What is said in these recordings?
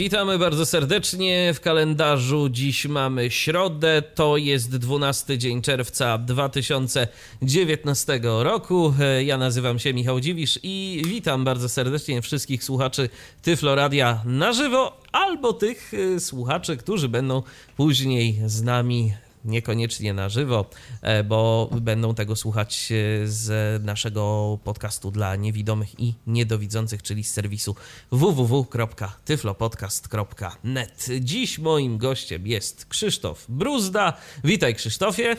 Witamy bardzo serdecznie w kalendarzu. Dziś mamy środę, to jest 12 dzień czerwca 2019 roku. Ja nazywam się Michał Dziwisz i witam bardzo serdecznie wszystkich słuchaczy Tyfloradia na żywo albo tych y, słuchaczy, którzy będą później z nami niekoniecznie na żywo, e, bo będą tego słuchać e, z naszego podcastu dla niewidomych i niedowidzących, czyli z serwisu www.tyflopodcast.net. Dziś moim gościem jest Krzysztof Bruzda. Witaj Krzysztofie.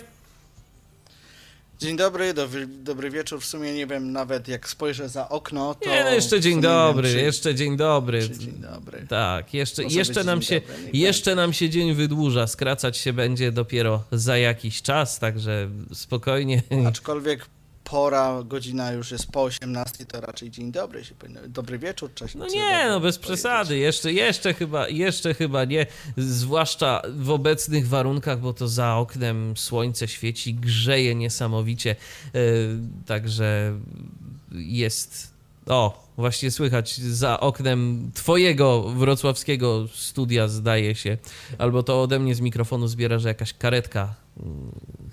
Dzień dobry, dobry, dobry wieczór. W sumie nie wiem nawet jak spojrzę za okno, to. Nie, no jeszcze dzień dobry, wiem, czy, jeszcze dzień dobry. dzień dobry. Tak, jeszcze, jeszcze, nam się, jeszcze nam się dzień wydłuża. Skracać się będzie dopiero za jakiś czas, także spokojnie. Aczkolwiek pora, godzina już jest po 18, to raczej dzień dobry się powinno, dobry wieczór, cześć. No nie, no bez przesady, jeszcze, jeszcze, chyba, jeszcze chyba nie, zwłaszcza w obecnych warunkach, bo to za oknem słońce świeci, grzeje niesamowicie, yy, także jest, o, właśnie słychać za oknem twojego wrocławskiego studia, zdaje się, albo to ode mnie z mikrofonu zbiera, że jakaś karetka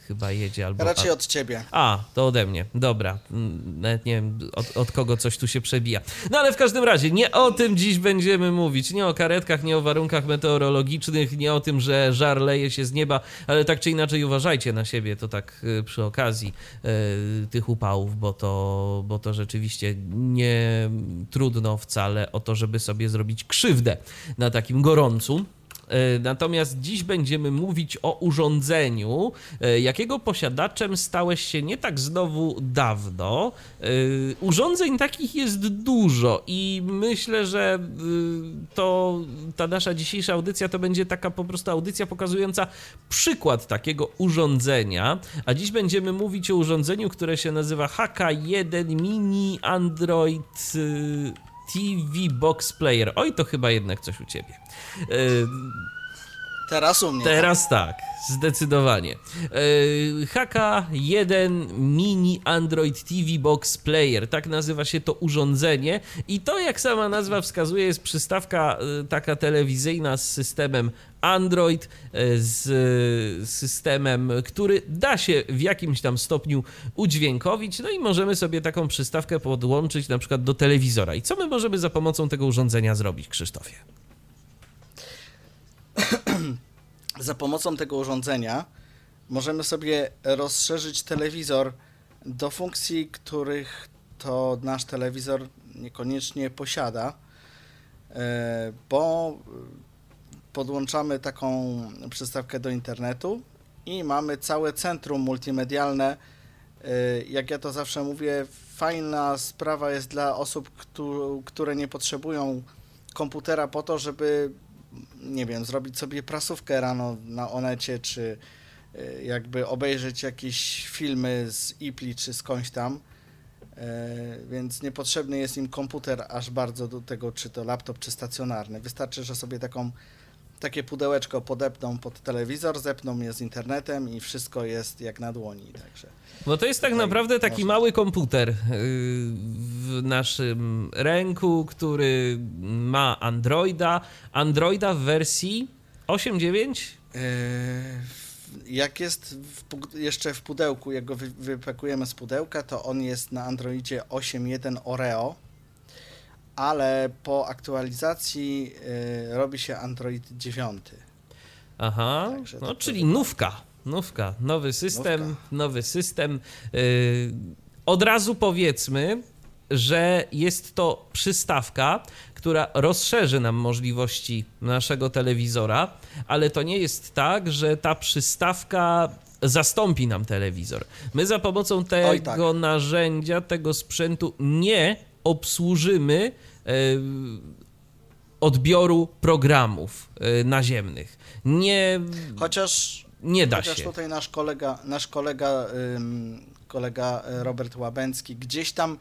chyba jedzie albo... Raczej od ciebie. A, to ode mnie. Dobra. Mm, nawet nie wiem, od, od, kogo coś tu się przebija. No ale w każdym razie, nie o tym dziś będziemy mówić. Nie o karetkach, nie o warunkach meteorologicznych, nie o tym, że żar leje się z nieba, ale tak czy inaczej uważajcie na siebie, to tak y, przy okazji y, tych upałów, bo to, bo to rzeczywiście nie trudno wcale o to, żeby sobie zrobić krzywdę na takim gorącu. E, natomiast dziś będziemy mówić o urządzeniu, e, jakiego posiadaczem stałeś się nie tak znowu dawno. E, urządzeń takich jest dużo i myślę, że to ta nasza dzisiejsza audycja to będzie taka po prostu audycja pokazująca przykład takiego urządzenia. A dziś będziemy mówić o urządzeniu, które się nazywa HK1 Mini Android TV Box Player. Oj, to chyba jednak coś u ciebie. Teraz u mnie. Teraz tak, zdecydowanie. HK1 Mini Android TV Box Player, tak nazywa się to urządzenie i to jak sama nazwa wskazuje jest przystawka taka telewizyjna z systemem Android, z systemem, który da się w jakimś tam stopniu udźwiękowić, no i możemy sobie taką przystawkę podłączyć na przykład do telewizora. I co my możemy za pomocą tego urządzenia zrobić, Krzysztofie? za pomocą tego urządzenia możemy sobie rozszerzyć telewizor do funkcji, których to nasz telewizor niekoniecznie posiada, e, bo podłączamy taką przystawkę do internetu i mamy całe centrum multimedialne. E, jak ja to zawsze mówię, fajna sprawa jest dla osób, które nie potrzebują komputera po to, żeby nie wiem, zrobić sobie prasówkę rano na Onecie, czy e, jakby obejrzeć jakieś filmy z Ipli, czy skądś tam, e, więc niepotrzebny jest im komputer aż bardzo do tego, czy to laptop, czy stacjonarny. Wystarczy, że sobie taką takie pudełeczko podepną pod telewizor, zepną je z internetem i wszystko jest jak na dłoni. Także Bo to jest tak naprawdę taki można... mały komputer y, w naszym ręku, który ma Androida. Androida w wersji 8.9? E, jak jest w, jeszcze w pudełku, jak go wypakujemy z pudełka, to on jest na Androidzie 8.1 Oreo ale po aktualizacji y, robi się Android 9. Aha, Także no czyli nówka, nówka, nowy system, nówka. nowy system. Y, od razu powiedzmy, że jest to przystawka, która rozszerzy nam możliwości naszego telewizora, ale to nie jest tak, że ta przystawka zastąpi nam telewizor. My za pomocą tego tak. narzędzia, tego sprzętu nie obsłużymy e, odbioru programów e, naziemnych. Nie. Chociaż. Nie da chociaż się. tutaj nasz kolega, nasz kolega, kolega Robert Łabęcki gdzieś tam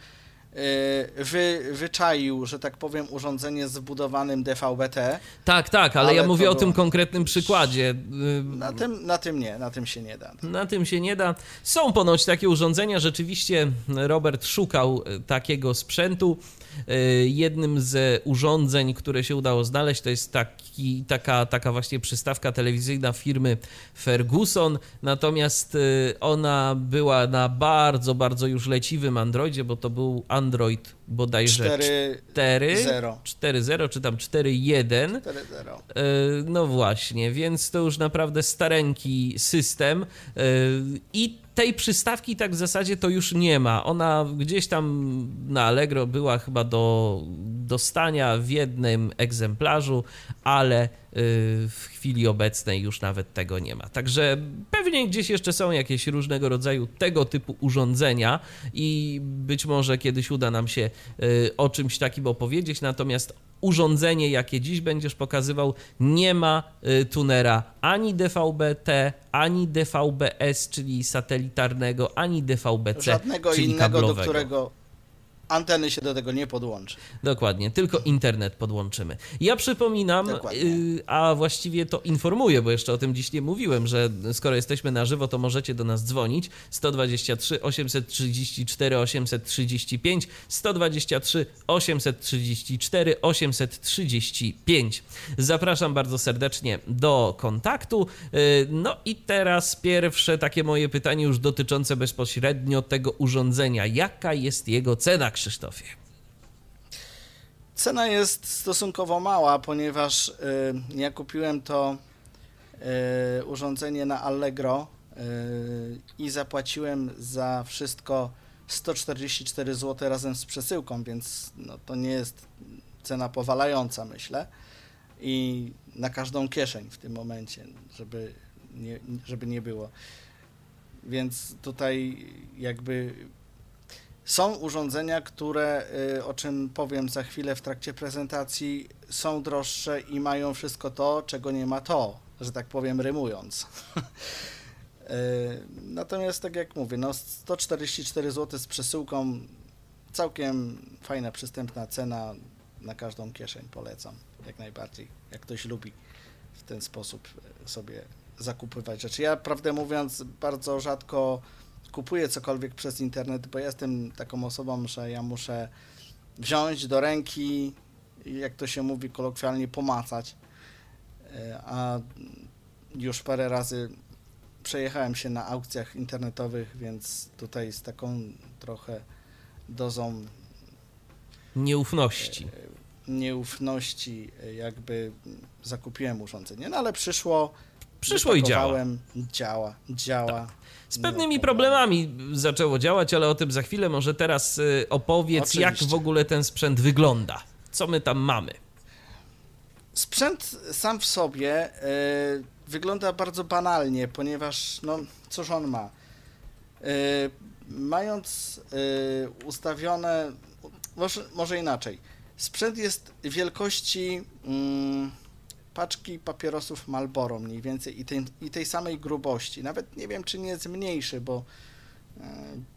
wy, wyczaił, że tak powiem, urządzenie z wbudowanym DVB-T. Tak, tak, ale, Ale ja mówię o było- tym konkretnym przykładzie. Y, Na tym, na tym nie, na tym się nie da. Na tym się nie da. Są ponoć takie urządzenia. Rzeczywiście Robert szukał e, takiego sprzętu. E, Jednym z urządzeń, które się udało znaleźć, to jest taki, taka, taka właśnie przystawka telewizyjna firmy Ferguson. Natomiast e, ona była na bardzo, bardzo już leciwym Androidzie, bo to był Android bodajże 4 4, 0. 4.0 czy tam 4.1. 4 0. E, No właśnie, więc to już naprawdę stareńki system e, i tej przystawki tak w zasadzie to już nie ma. Ona gdzieś tam na Allegro była chyba do dostania w jednym egzemplarzu, ale w chwili obecnej już nawet tego nie ma. Także pewnie gdzieś jeszcze są jakieś różnego rodzaju tego typu urządzenia i być może kiedyś uda nam się e, o czymś takim opowiedzieć, natomiast urządzenie, jakie dziś będziesz pokazywał, nie ma y, tunera ani DVB-T, ani DVB-S, czyli satelitarnego, ani DVB-C, Żadnego czyli innego, do kablowego. którego anteny się do tego nie podłączy. Dokładnie, tylko internet podłączymy. Ja przypominam, y, a właściwie to informuję, bo jeszcze o tym dziś nie mówiłem, że skoro jesteśmy na żywo, to możecie do nas dzwonić 123 834 835 123 834 835. Zapraszam bardzo serdecznie do kontaktu. Y, No i teraz pierwsze takie moje pytanie już dotyczące bezpośrednio tego urządzenia. Jaka jest jego cena, Krzysztofie? Cena jest stosunkowo mała, ponieważ y, ja kupiłem to y, urządzenie na Allegro y, i zapłaciłem za wszystko 144 zł razem z przesyłką, więc no, to nie jest cena powalająca, myślę. I na każdą kieszeń w tym momencie, żeby nie, żeby nie było. Więc tutaj jakby są urządzenia, które, y, o czym powiem za chwilę w trakcie prezentacji, są droższe i mają wszystko to, czego nie ma to, że tak powiem, rymując. Y, Natomiast, tak jak mówię, no 144 zł z przesyłką, całkiem fajna, przystępna cena na każdą kieszeń, polecam jak najbardziej, jak ktoś lubi w ten sposób y, sobie zakupywać rzeczy. Ja, prawdę mówiąc, bardzo rzadko kupuję cokolwiek przez internet, bo jestem taką osobą, że ja muszę wziąć do ręki, i jak to się mówi kolokwialnie, pomacać. E, A już parę razy przejechałem się na aukcjach internetowych, więc tutaj z taką trochę dozą Nieufności. nieufności e, jakby zakupiłem urządzenie. No ale przyszło, Przyszło i działa. działa, działa. Z pewnymi problemami zaczęło działać, ale o tym za chwilę. Może teraz y, opowiedz, jak Oczywiście. w ogóle ten sprzęt wygląda. Co my tam mamy? Sprzęt sam w sobie e, wygląda bardzo banalnie, ponieważ, no, cóż on ma? E, mając ustawione, może, może inaczej, sprzęt jest wielkości mm, paczki papierosów Marlboro mniej więcej i tej, i tej samej grubości. Nawet nie wiem, czy nie jest mniejszy, bo e,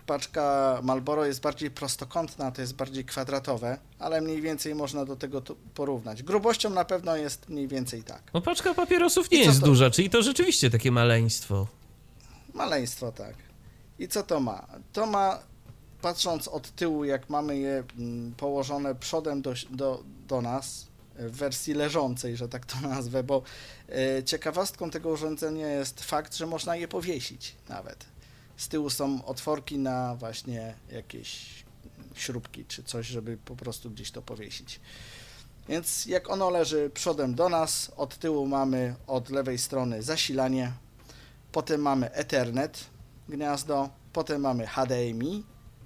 paczka Marlboro jest bardziej prostokątna, to jest bardziej kwadratowe, ale mniej więcej można do tego porównać. Grubością na pewno jest mniej więcej tak. No paczka papierosów nie jest to? duża, czyli to rzeczywiście takie maleństwo. Maleństwo, tak. I co to ma? To ma, patrząc od tyłu, jak mamy je mm, położone przodem do, do, do nas, w wersji leżącej, że tak to nazwę, bo e, ciekawostką tego urządzenia jest fakt, że można je powiesić nawet. Z tyłu są otworki na właśnie jakieś śrubki czy coś, żeby po prostu gdzieś to powiesić. Więc jak ono leży przodem do nas, od tyłu mamy od lewej strony zasilanie, potem mamy Ethernet gniazdo, potem mamy HDMI,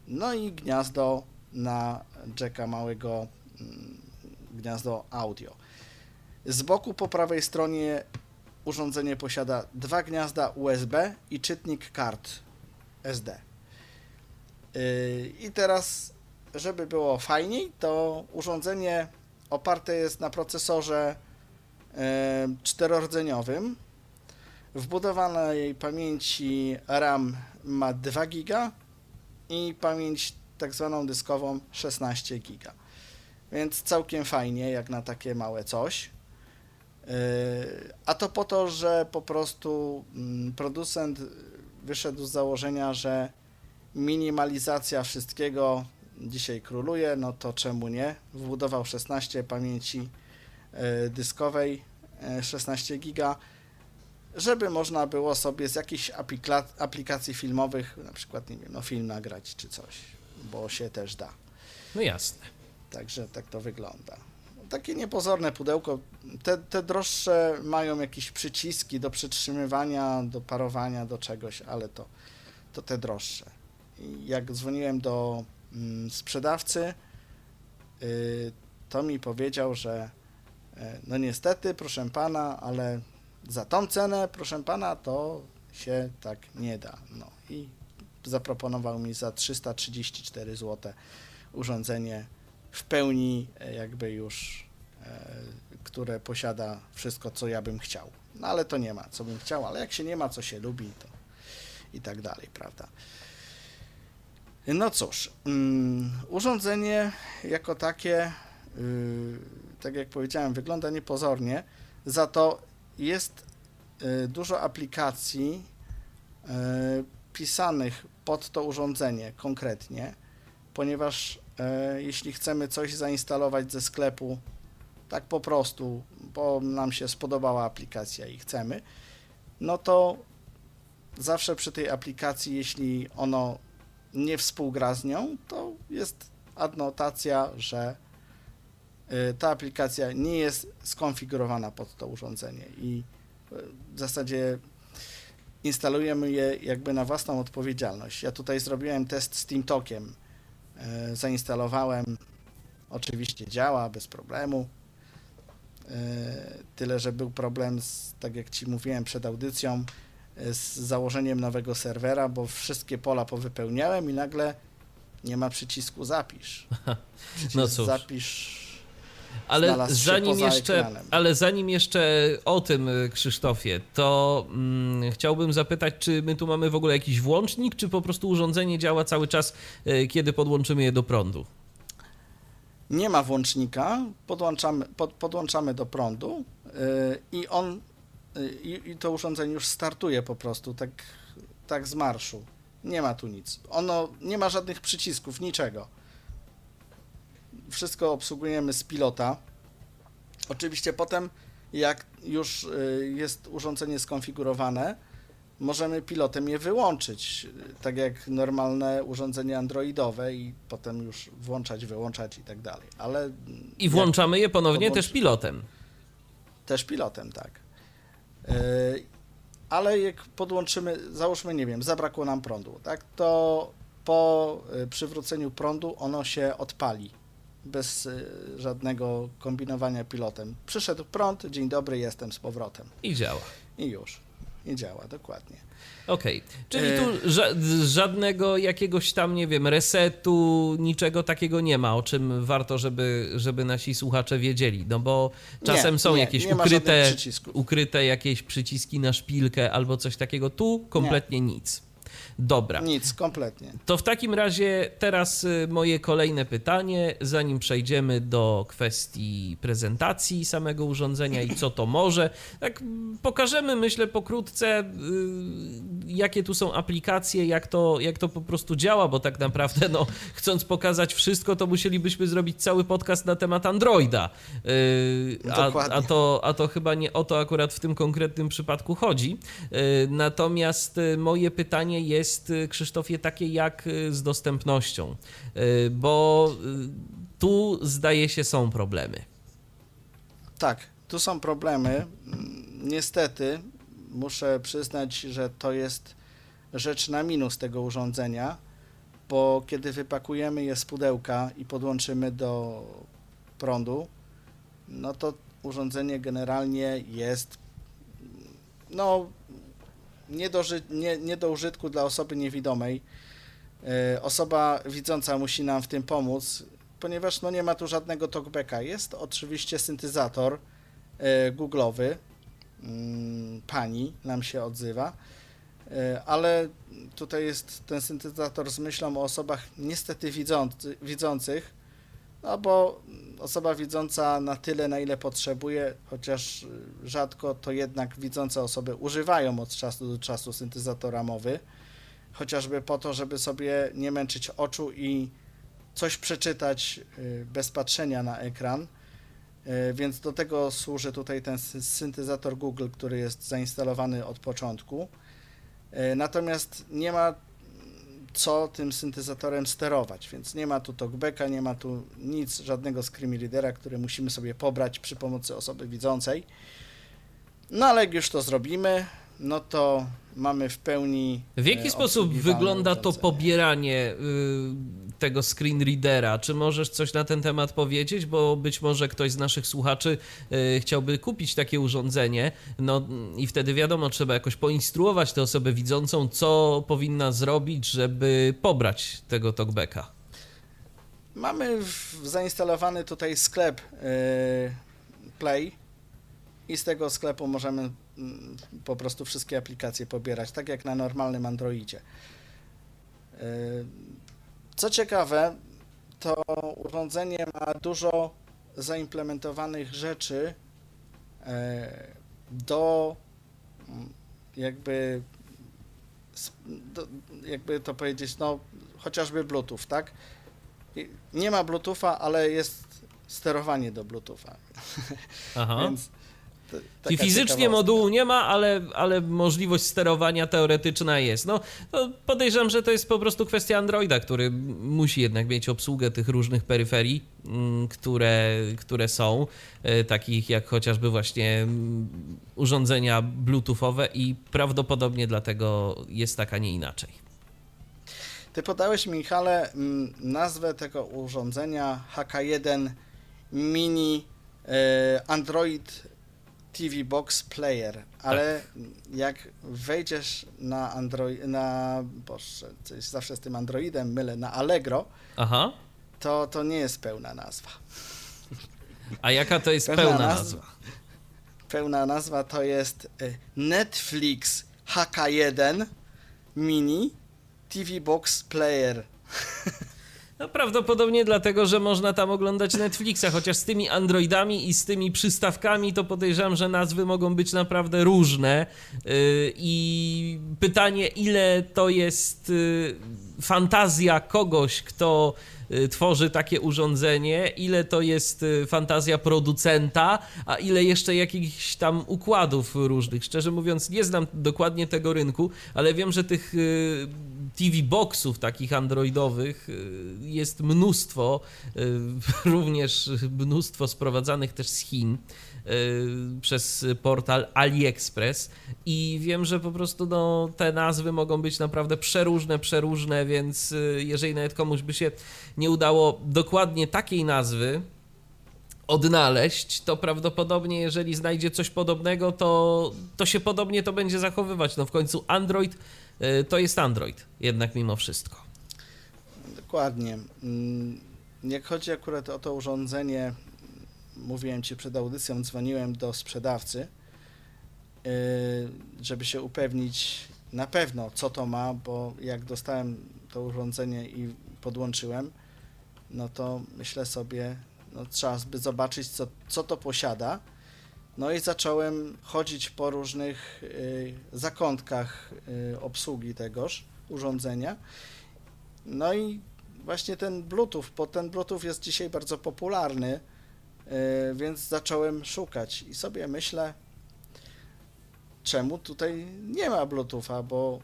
no i gniazdo na jacka małego, mm, gniazdo audio. Z boku po prawej stronie urządzenie posiada dwa gniazda USB i czytnik kart SD. Yy, I teraz, żeby było fajniej, to urządzenie oparte jest na procesorze yy, czterordzeniowym. Wbudowanej pamięci RAM ma 2 GB i pamięć tak zwaną dyskową 16 giga. Więc całkiem fajnie, jak na takie małe coś. Yy, A to po to, że po prostu mm, producent wyszedł z założenia, że minimalizacja wszystkiego dzisiaj króluje, no to czemu nie? Wbudował 16 pamięci yy, dyskowej, yy, 16 giga, żeby można było sobie z jakichś aplikacji filmowych, na przykład, nie wiem, no film nagrać czy coś, bo się też da. No jasne. Także tak to wygląda. Takie niepozorne pudełko. Te, te droższe mają jakieś przyciski do przytrzymywania, do parowania, do czegoś, ale to, to te droższe. Jak dzwoniłem do mm, sprzedawcy, y, to mi powiedział, że y, no niestety, proszę pana, ale za tą cenę, proszę pana, to się tak nie da. No i zaproponował mi za 334 zł urządzenie w pełni e, jakby już, e, które posiada wszystko, co ja bym chciał. No ale to nie ma, co bym chciał, ale jak się nie ma, co się lubi, to i tak dalej, prawda? No cóż, mm, urządzenie jako takie, y, tak jak powiedziałem, wygląda niepozornie, za to jest y, dużo aplikacji y, pisanych pod to urządzenie konkretnie, ponieważ jeśli chcemy coś zainstalować ze sklepu, tak po prostu, bo nam się spodobała aplikacja i chcemy, no to zawsze przy tej aplikacji, jeśli ono nie współgra z nią, to jest adnotacja, że y, ta aplikacja nie jest skonfigurowana pod to urządzenie i y, w zasadzie instalujemy je jakby na własną odpowiedzialność. Ja tutaj zrobiłem test z TeamTalkiem, zainstalowałem, oczywiście działa bez problemu, Y, tyle, że był problem, z, tak jak Ci mówiłem przed audycją, y, z założeniem nowego serwera, bo wszystkie pola powypełniałem i nagle nie ma przycisku zapisz. Przycisk No cóż. zapisz Ale zanim, jeszcze, ale zanim jeszcze o tym, Krzysztofie, to mm, chciałbym zapytać, czy my tu mamy w ogóle jakiś włącznik, czy po prostu urządzenie działa cały czas, y, kiedy podłączymy je do prądu? nie ma włącznika, podłączamy, pod, podłączamy do prądu yy, i on yy, i, i to urządzenie już startuje po prostu tak, tak z marszu. Nie ma tu nic. Ono nie ma żadnych przycisków, niczego. Wszystko obsługujemy z pilota. Oczywiście potem, jak już yy, jest urządzenie skonfigurowane, możemy pilotem je wyłączyć, tak jak normalne urządzenie androidowe i potem już włączać, wyłączać i tak dalej. Ale I włączamy je ponownie też pilotem. też pilotem, tak. Yy, ale jak podłączymy, załóżmy, nie wiem, zabrakło nam prądu, tak, to po y, przywróceniu prądu ono się odpali bez y, żadnego kombinowania pilotem. Przyszedł prąd, dzień dobry, jestem z powrotem. I działa. I już. I działa, dokładnie. Okej, czyli E. tu ża- żadnego jakiegoś tam, nie wiem, resetu, niczego takiego nie ma, o czym warto, żeby, żeby nasi słuchacze wiedzieli, no bo czasem Nie, są nie, jakieś nie ukryte, ukryte jakieś przyciski na szpilkę albo coś takiego, tu kompletnie nic. Dobra, Nic, kompletnie. to w takim razie teraz y, moje kolejne pytanie, zanim przejdziemy do kwestii prezentacji samego urządzenia i co to może. Tak pokażemy, myślę, pokrótce, y, jakie tu są aplikacje, jak to, jak to po prostu działa, bo tak naprawdę, no, chcąc pokazać wszystko, to musielibyśmy zrobić cały podcast na temat Androida. Y, A, a, to, a to chyba nie o to akurat w tym konkretnym przypadku chodzi. Natomiast moje pytanie jest, y, Krzysztofie, takie jak y, z dostępnością, Y, bo tu zdaje się są problemy. Tak, tu są problemy. Mm, Niestety muszę przyznać, że to jest rzecz na minus tego urządzenia, bo kiedy wypakujemy je z pudełka i podłączymy do prądu, no to urządzenie generalnie jest no nie do, nie, nie do użytku dla osoby niewidomej. E, Osoba widząca musi nam w tym pomóc, ponieważ no nie ma tu żadnego talkbacka. Jest oczywiście syntezator e, googlowy, mm, pani nam się odzywa, E, ale tutaj jest ten syntezator z myślą o osobach niestety widzący, widzących, no bo osoba widząca na tyle, na ile potrzebuje, chociaż rzadko, to jednak widzące osoby używają od czasu do czasu syntezatora mowy, chociażby po to, żeby sobie nie męczyć oczu i coś przeczytać y, bez patrzenia na ekran. Y, więc do tego służy tutaj ten syntezator Google, który jest zainstalowany od początku. Y, natomiast nie ma co tym syntezatorem sterować, więc nie ma tu talkbacka, nie ma tu nic, żadnego screen readera, który musimy sobie pobrać przy pomocy osoby widzącej. No ale jak już to zrobimy, no to mamy w pełni. W jaki sposób wygląda to pobieranie y, tego screen readera? Czy możesz coś na ten temat powiedzieć? Bo być może ktoś z naszych słuchaczy y, chciałby kupić takie urządzenie, no i wtedy wiadomo, trzeba jakoś poinstruować tę osobę widzącą, co powinna zrobić, żeby pobrać tego talkbacka. Mamy zainstalowany tutaj sklep y, Play i z tego sklepu możemy po prostu wszystkie aplikacje pobierać, tak jak na normalnym Androidzie. E, co ciekawe, to urządzenie ma dużo zaimplementowanych rzeczy e, do mm, jakby do, jakby to powiedzieć, no chociażby Bluetooth, tak? Nie ma Bluetootha, ale jest sterowanie do Bluetootha. Aha. Więc Czyli fizycznie modułu nie ma, ale, ale możliwość sterowania teoretyczna jest. No, podejrzewam, że to jest po prostu kwestia Androida, który musi jednak mieć obsługę tych różnych peryferii, mm, które, które są, e, takich jak chociażby właśnie mm, urządzenia bluetoothowe i prawdopodobnie dlatego jest tak, a nie inaczej. Ty podałeś, Michale, mm, nazwę tego urządzenia HK1 Mini e, Android TV Box Player, ale tak. jak wejdziesz na Android, na, boże, coś zawsze z tym Androidem mylę, na Allegro, Aha. To, to nie jest pełna nazwa. A jaka to jest pełna, pełna nazwa? nazwa? Pełna nazwa to jest e, Netflix HK1 Mini TV Box Player. No prawdopodobnie dlatego, że można tam oglądać Netflixa, chociaż z tymi Androidami i z tymi przystawkami to podejrzewam, że nazwy mogą być naprawdę różne. Yy, I pytanie, ile to jest yy, fantazja kogoś, kto Y, tworzy takie urządzenie, ile to jest y, fantazja producenta, a ile jeszcze jakichś tam układów różnych. Szczerze mówiąc, nie znam dokładnie tego rynku, ale wiem, że tych y, TV boxów takich androidowych jest mnóstwo, również mnóstwo sprowadzanych też z Chin. Y, przez portal AliExpress i wiem, że po prostu no, te nazwy mogą być naprawdę przeróżne, przeróżne, więc y, jeżeli nawet komuś by się nie udało dokładnie takiej nazwy odnaleźć, to prawdopodobnie jeżeli znajdzie coś podobnego, to, to się podobnie to będzie zachowywać. No w końcu Android y, to jest Android, jednak mimo wszystko. Dokładnie. Mm, jak chodzi akurat o to urządzenie mówiłem Ci przed audycją, dzwoniłem do sprzedawcy, yy, żeby się upewnić na pewno, co to ma, bo jak dostałem to urządzenie i podłączyłem, no to myślę sobie, no trzeba by zobaczyć, co, co to posiada. No i zacząłem chodzić po różnych y, zakątkach y, obsługi tegoż urządzenia. No i właśnie ten Bluetooth, bo ten Bluetooth jest dzisiaj bardzo popularny E, więc zacząłem szukać i sobie myślę, czemu tutaj nie ma Bluetootha, bo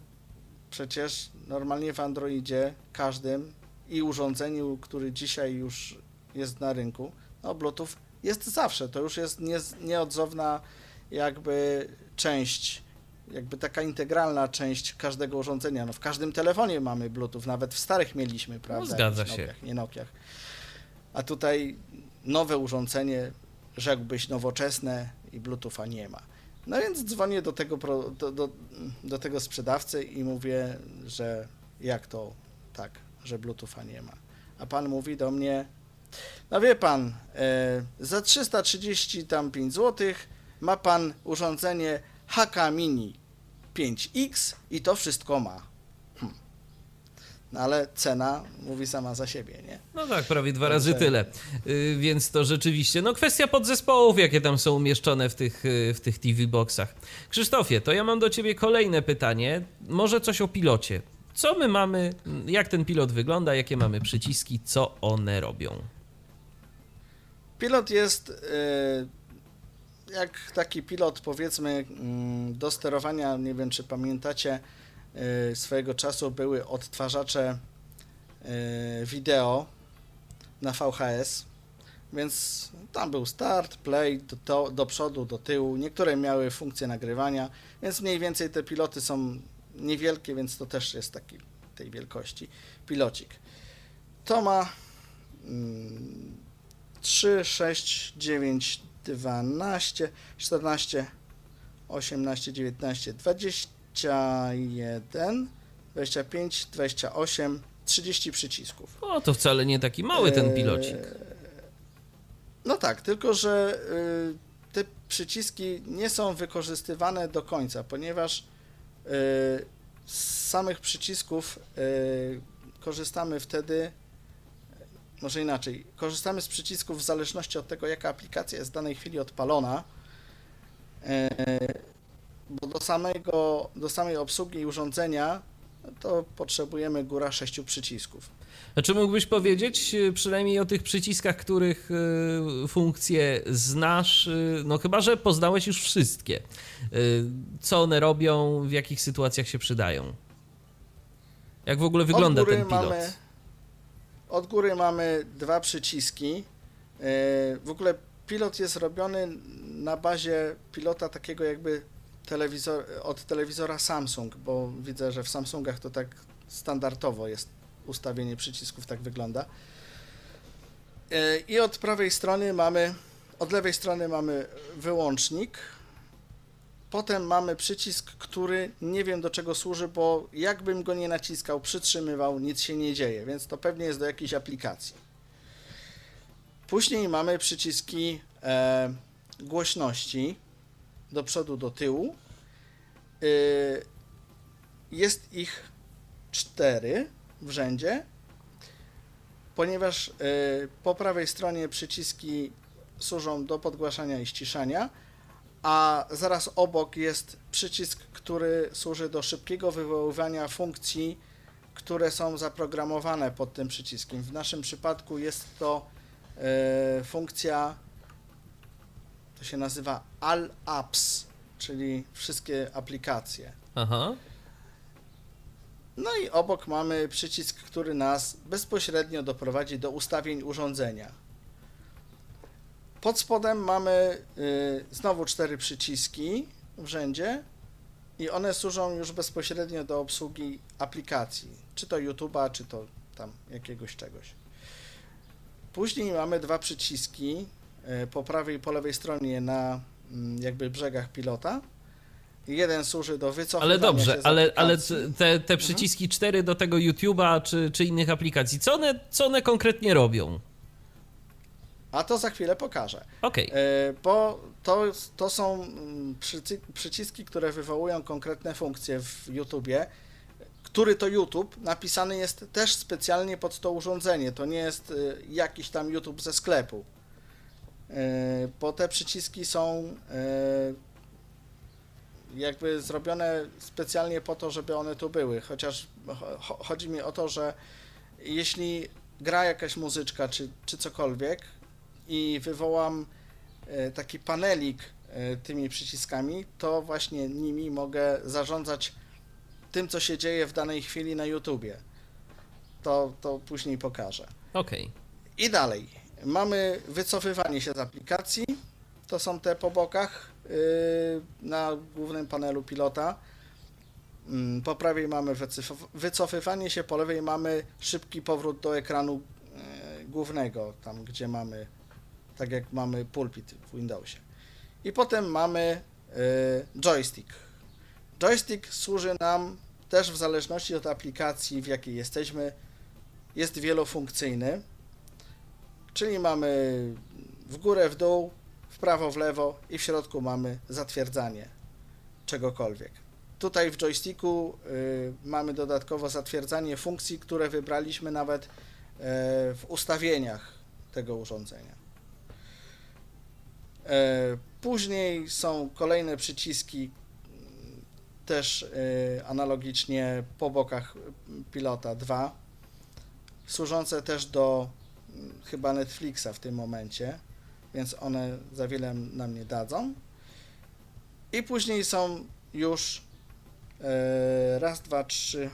przecież normalnie w Androidzie każdym i urządzeniu, który dzisiaj już jest na rynku, no Bluetooth jest zawsze, to już jest nie, nieodzowna jakby część, jakby taka integralna część każdego urządzenia. No w każdym telefonie mamy Bluetooth, nawet w starych mieliśmy, no, prawda? No, zgadza się. Nokiach, nie Nokiach. A tutaj nowe urządzenie, rzekłbyś nowoczesne i Bluetootha nie ma. No więc dzwonię do tego, do, do, do tego sprzedawcy i mówię, że jak to tak, że Bluetootha nie ma. A pan mówi do mnie, no wie pan, e, za 330 tam 5 zł ma pan urządzenie HK Mini 5X i to wszystko ma. Hm. No ale cena mówi sama za siebie, nie? No tak, prawie dwa razy tyle. Y, Więc to rzeczywiście, no kwestia podzespołów, jakie tam są umieszczone w tych, y, w tych TV boxach. Krzysztofie, to ja mam do ciebie kolejne pytanie. Może coś o pilocie. Co my mamy, jak ten pilot wygląda, jakie mamy przyciski, co one robią? Pilot jest e, jak taki pilot, powiedzmy, mm, do sterowania. Nie wiem, czy pamiętacie, e, swojego czasu były odtwarzacze e, wideo na VHS. Więc tam był start, play, do, do, do przodu, do tyłu. Niektóre miały funkcję nagrywania, więc mniej więcej te piloty są niewielkie, więc to też jest taki tej wielkości pilocik. To ma mm, 3, 6, 9, 12, 14, 18, 19, 21, 25, 28, 30 przycisków. O, to wcale nie taki mały ten pilocik. Eee, No tak, tylko że y, te przyciski nie są wykorzystywane do końca, ponieważ y, z samych przycisków y, korzystamy wtedy, może inaczej, korzystamy z przycisków w zależności od tego, jaka aplikacja jest w danej chwili odpalona, y, bo do, samego, do samej obsługi urządzenia to potrzebujemy góra sześciu przycisków. A czy mógłbyś powiedzieć y, przynajmniej o tych przyciskach, których y, funkcje znasz? No chyba, że poznałeś już wszystkie. Co one robią, w jakich sytuacjach się przydają? Jak w ogóle wygląda ten pilot? Mamy, od góry mamy dwa przyciski. Yy, W ogóle pilot jest robiony na bazie pilota takiego jakby telewizor, od telewizora Samsung, bo widzę, że w Samsungach to tak standardowo jest ustawienie przycisków, tak wygląda. Yy, I od prawej strony mamy, od lewej strony mamy wyłącznik. Potem mamy przycisk, który nie wiem do czego służy, bo jakbym go nie naciskał, przytrzymywał, nic się nie dzieje, więc to pewnie jest do jakiejś aplikacji. Później mamy przyciski e, głośności do przodu, do tyłu. Y, jest ich cztery w rzędzie, ponieważ y, po prawej stronie przyciski służą do podgłaszania i ściszania, a zaraz obok jest przycisk, który służy do szybkiego wywoływania funkcji, które są zaprogramowane pod tym przyciskiem. W naszym przypadku jest to e, funkcja, to się nazywa All Apps, czyli wszystkie aplikacje. Aha. No i obok mamy przycisk, który nas bezpośrednio doprowadzi do ustawień urządzenia. Pod spodem mamy y, znowu cztery przyciski w rzędzie i one służą już bezpośrednio do obsługi aplikacji, czy to YouTube'a, czy to tam jakiegoś czegoś. Później mamy dwa przyciski y, po prawej i po lewej stronie na mm, jakby brzegach pilota. Jeden służy do wycofywania Ale dobrze, się z ale, ale te, te przyciski cztery do tego YouTube'a czy, czy innych aplikacji, co one, co one konkretnie robią? A to za chwilę pokażę. Okej. E, Bo to, to są mm, przyci- przyciski, które wywołują konkretne funkcje w YouTubie. Który to YouTube napisany jest też specjalnie pod to urządzenie. To nie jest e, jakiś tam YouTube ze sklepu. E, Bo te przyciski są jakby zrobione specjalnie po to, żeby one tu były. Chociaż cho- chodzi mi o to, że jeśli gra jakaś muzyczka czy, czy cokolwiek i wywołam e, taki panelik e, tymi przyciskami, to właśnie nimi mogę zarządzać tym, co się dzieje w danej chwili na YouTubie. To, to później pokażę. Okej. I dalej. Mamy wycofywanie się z aplikacji. To są te po bokach yy, na głównym panelu pilota. Mm, Po prawej mamy wycofywanie się, po lewej mamy szybki powrót do ekranu yy, głównego, tam gdzie mamy, tak jak mamy pulpit w Windowsie. I potem mamy yy, joystick. Joystick służy nam też w zależności od aplikacji, w jakiej jesteśmy. Jest wielofunkcyjny, czyli mamy w górę, w dół, w prawo, w lewo i w środku mamy zatwierdzanie czegokolwiek. tutaj w joysticku y, mamy dodatkowo zatwierdzanie funkcji, które wybraliśmy nawet y, w ustawieniach tego urządzenia. Y, później są kolejne przyciski, mm, też y, analogicznie po bokach pilota 2, służące też do mm, chyba Netflixa w tym momencie, więc one za wiele nam nie dadzą. I później są już e, raz, dwa, trzy,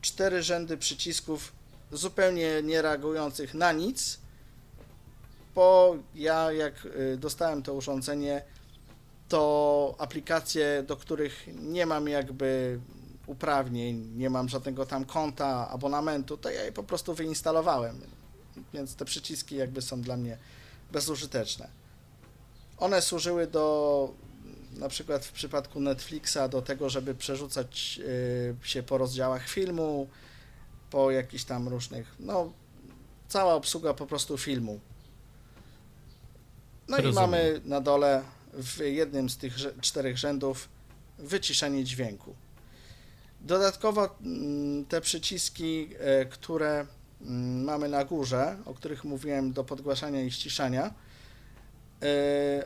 cztery rzędy przycisków zupełnie nie reagujących na nic, bo ja jak e, dostałem to urządzenie, to aplikacje, do których nie mam jakby uprawnień, nie mam żadnego tam konta, abonamentu, to ja je po prostu wyinstalowałem, więc te przyciski jakby są dla mnie bezużyteczne. One służyły do na przykład w przypadku Netflixa do tego, żeby przerzucać y, się po rozdziałach filmu, po jakichś tam różnych, no cała obsługa po prostu filmu. No Rozumiem. i mamy na dole w jednym z tych czterech rzędów wyciszenie dźwięku. Dodatkowo mm, te przyciski, e, które mm, mamy na górze, o których mówiłem do podgłaszania i ściszania, e,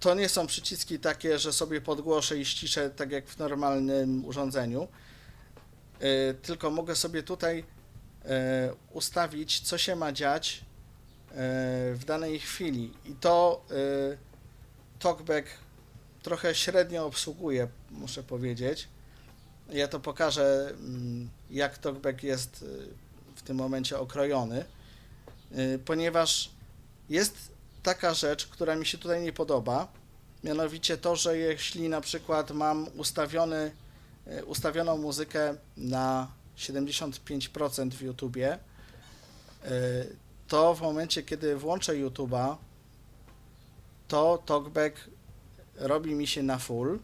to nie są przyciski takie, że sobie podgłoszę i ściszę tak jak w normalnym urządzeniu, e, tylko mogę sobie tutaj ustawić, co się ma dziać w danej chwili. I to e, TalkBack trochę średnio obsługuje, muszę powiedzieć. Ja to pokażę, mm, jak TalkBack jest y, w tym momencie okrojony, ponieważ jest taka rzecz, która mi się tutaj nie podoba, mianowicie to, że jeśli na przykład mam ustawiony, ustawioną muzykę na 75% w YouTubie, to w momencie, kiedy włączę YouTube'a, to TalkBack robi mi się na full,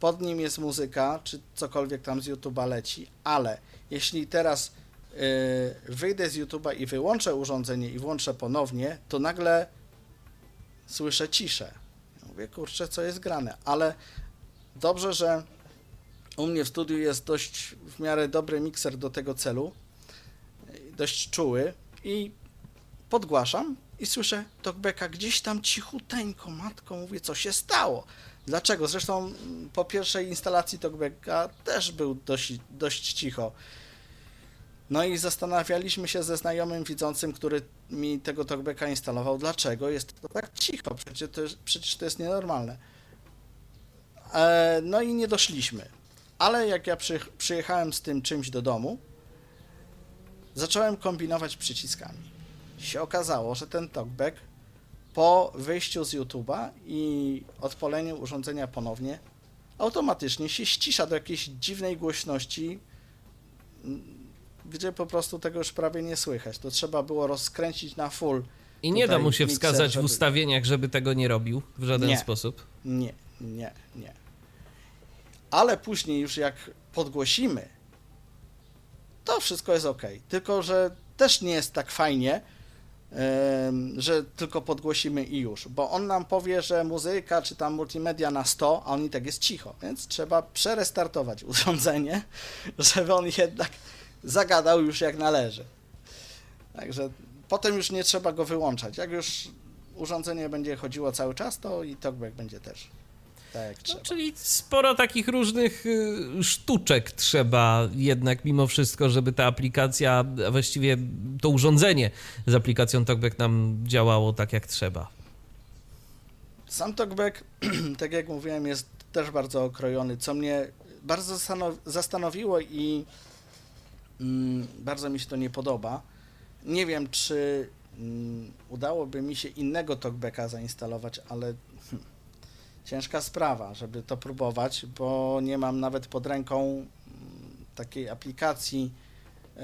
pod nim jest muzyka, czy cokolwiek tam z YouTube'a leci, ale jeśli teraz y, wyjdę z YouTube'a i wyłączę urządzenie i włączę ponownie, to nagle słyszę ciszę. Ja Mówię, kurczę, co jest grane, ale dobrze, że u mnie w studiu jest dość w miarę dobry mikser do tego celu, dość czuły i podgłaszam i słyszę talkbacka gdzieś tam cichuteńko, matko, mówię, co się stało. Dlaczego? Zresztą mm, po pierwszej instalacji talkbacka też był dość, dość cicho. No i zastanawialiśmy się ze znajomym widzącym, który mi tego talkbacka instalował, dlaczego jest to tak cicho, przecież to jest, przecież to jest nienormalne. E, no i nie doszliśmy. Ale jak ja przy, przyjechałem z tym czymś do domu, zacząłem kombinować przyciskami. Się okazało, że ten talkback po wyjściu z YouTube'a i odpaleniu urządzenia ponownie, automatycznie się ścisza do jakiejś dziwnej głośności, gdzie po prostu tego już prawie nie słychać. To trzeba było rozkręcić na full. I nie da mu się wskazać w żeby- ustawieniach, żeby tego nie robił w żaden Nie. sposób. Nie, nie, nie. Ale później już jak podgłosimy, to wszystko jest ok. Tylko, że też nie jest tak fajnie, że tylko podgłosimy i już, bo on nam powie, że muzyka czy tam multimedia na 100, a on i tak jest cicho, więc trzeba przerestartować urządzenie, żeby on jednak zagadał już jak należy. Także potem już nie trzeba go wyłączać. Jak już urządzenie będzie chodziło cały czas, to i talkback będzie też tak No, czyli sporo takich różnych y, sztuczek trzeba jednak mimo wszystko, żeby ta aplikacja, a właściwie to urządzenie z aplikacją TalkBack nam działało tak jak trzeba. Sam talkback, tak jak mówiłem, jest też bardzo okrojony, co mnie bardzo zastanow- zastanowiło i mm, bardzo mi się to nie podoba. Nie wiem, czy mm, udałoby mi się innego talkbacka zainstalować, ale ciężka sprawa, żeby to próbować, bo nie mam nawet pod ręką mm, takiej aplikacji e,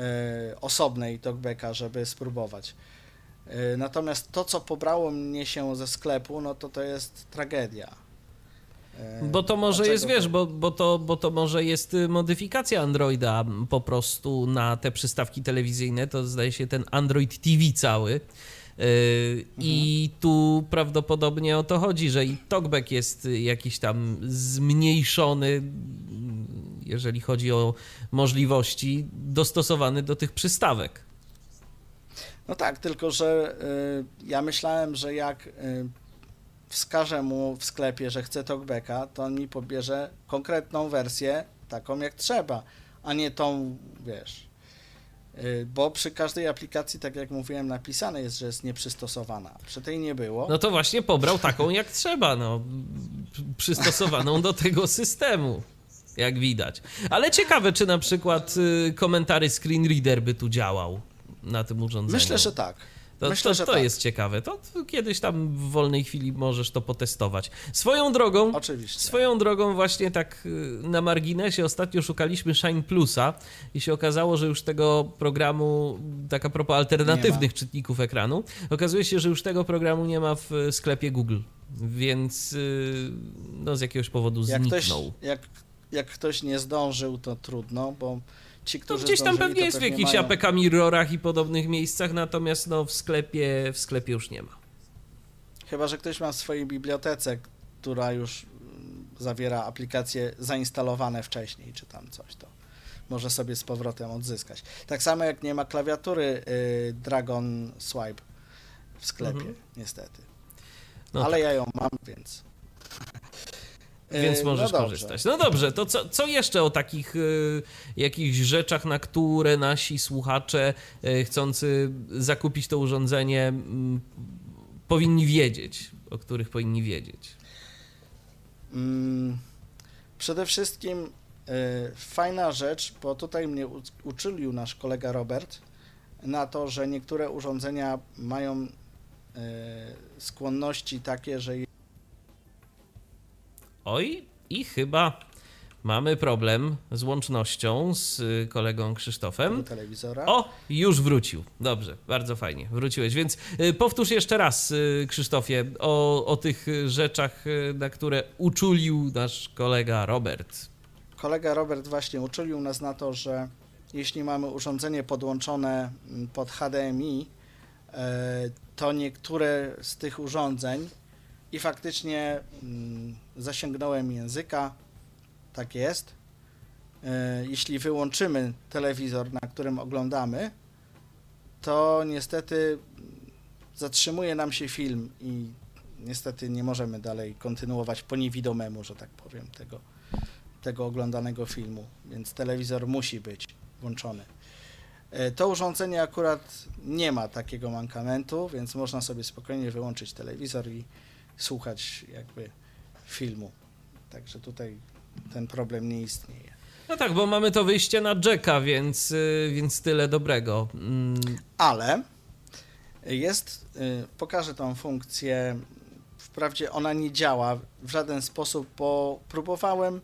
osobnej talkbacka, żeby spróbować. E, Natomiast to, co pobrało mnie się ze sklepu, no to to jest tragedia. E, Bo to może jest, wiesz, bo, bo, to, bo to może jest y, modyfikacja Androida po prostu na te przystawki telewizyjne, to zdaje się ten Android TV cały, I tu prawdopodobnie o to chodzi, że i talkback jest jakiś tam zmniejszony, jeżeli chodzi o możliwości, dostosowany do tych przystawek. No tak, tylko że y, ja myślałem, że jak y, wskażę mu w sklepie, że chcę talkbacka, to on mi pobierze konkretną wersję, taką jak trzeba, a nie tą, wiesz. Y, bo przy każdej aplikacji, tak jak mówiłem, napisane jest, że jest nieprzystosowana. Przy tej nie było. No to właśnie pobrał taką jak trzeba, no. Przystosowaną do tego systemu, jak widać. Ale ciekawe, czy na przykład y, komentary screen reader by tu działał na tym urządzeniu. Myślę, że tak. To, Myślę, to, że to tak. jest ciekawe. To kiedyś tam w wolnej chwili możesz to potestować. Swoją drogą, Oczywiście. swoją drogą właśnie tak y, na marginesie ostatnio szukaliśmy Shine Plusa i się okazało, że już tego programu, tak a propos alternatywnych czytników ekranu, okazuje się, że już tego programu nie ma w sklepie Google, więc y, no z jakiegoś powodu jak ktoś, zniknął. jak, jak ktoś nie zdążył, to trudno, bo ci, To którzy gdzieś tam zdążyli, pewnie jest w pewnie jakichś mają... APK Mirrorach i podobnych miejscach, natomiast no w sklepie, w sklepie już nie ma. Chyba, że ktoś ma w swojej bibliotece, która już mm, zawiera aplikacje zainstalowane wcześniej, czy tam coś, to może sobie z powrotem odzyskać. Tak samo jak nie ma klawiatury y, Dragon Swipe w sklepie, Mhm. niestety. No Ale ja ją mam, więc. Więc Y, możesz no korzystać. No dobrze, to co, co jeszcze o takich y, jakichś rzeczach, na które nasi słuchacze y, chcący zakupić to urządzenie mm, powinni wiedzieć, o których powinni wiedzieć? Mm, przede wszystkim y, fajna rzecz, bo tutaj mnie u- uczylił nasz kolega Robert na to, że niektóre urządzenia mają y, skłonności takie, że Oj, i chyba mamy problem z łącznością z y, kolegą Krzysztofem. O, już wrócił. Dobrze, bardzo fajnie. Wróciłeś. Więc y, powtórz jeszcze raz, y, Krzysztofie, o, o tych rzeczach, na które uczulił nasz kolega Robert. Kolega Robert właśnie uczylił nas na to, że jeśli mamy urządzenie podłączone mm, pod HDMI, e, to niektóre z tych urządzeń i faktycznie mm, zasięgnąłem języka, tak jest. E, Jeśli wyłączymy telewizor, na którym oglądamy, to niestety zatrzymuje nam się film i niestety nie możemy dalej kontynuować po niewidomemu, że tak powiem, tego, tego oglądanego filmu, więc telewizor musi być włączony. E, To urządzenie akurat nie ma takiego mankamentu, więc można sobie spokojnie wyłączyć telewizor i słuchać jakby filmu. Także tutaj ten problem nie istnieje. No tak, bo mamy to wyjście na Jacka, więc, y, więc tyle dobrego. Mm, Ale jest, y, pokażę tą funkcję, wprawdzie ona nie działa w żaden sposób, bo próbowałem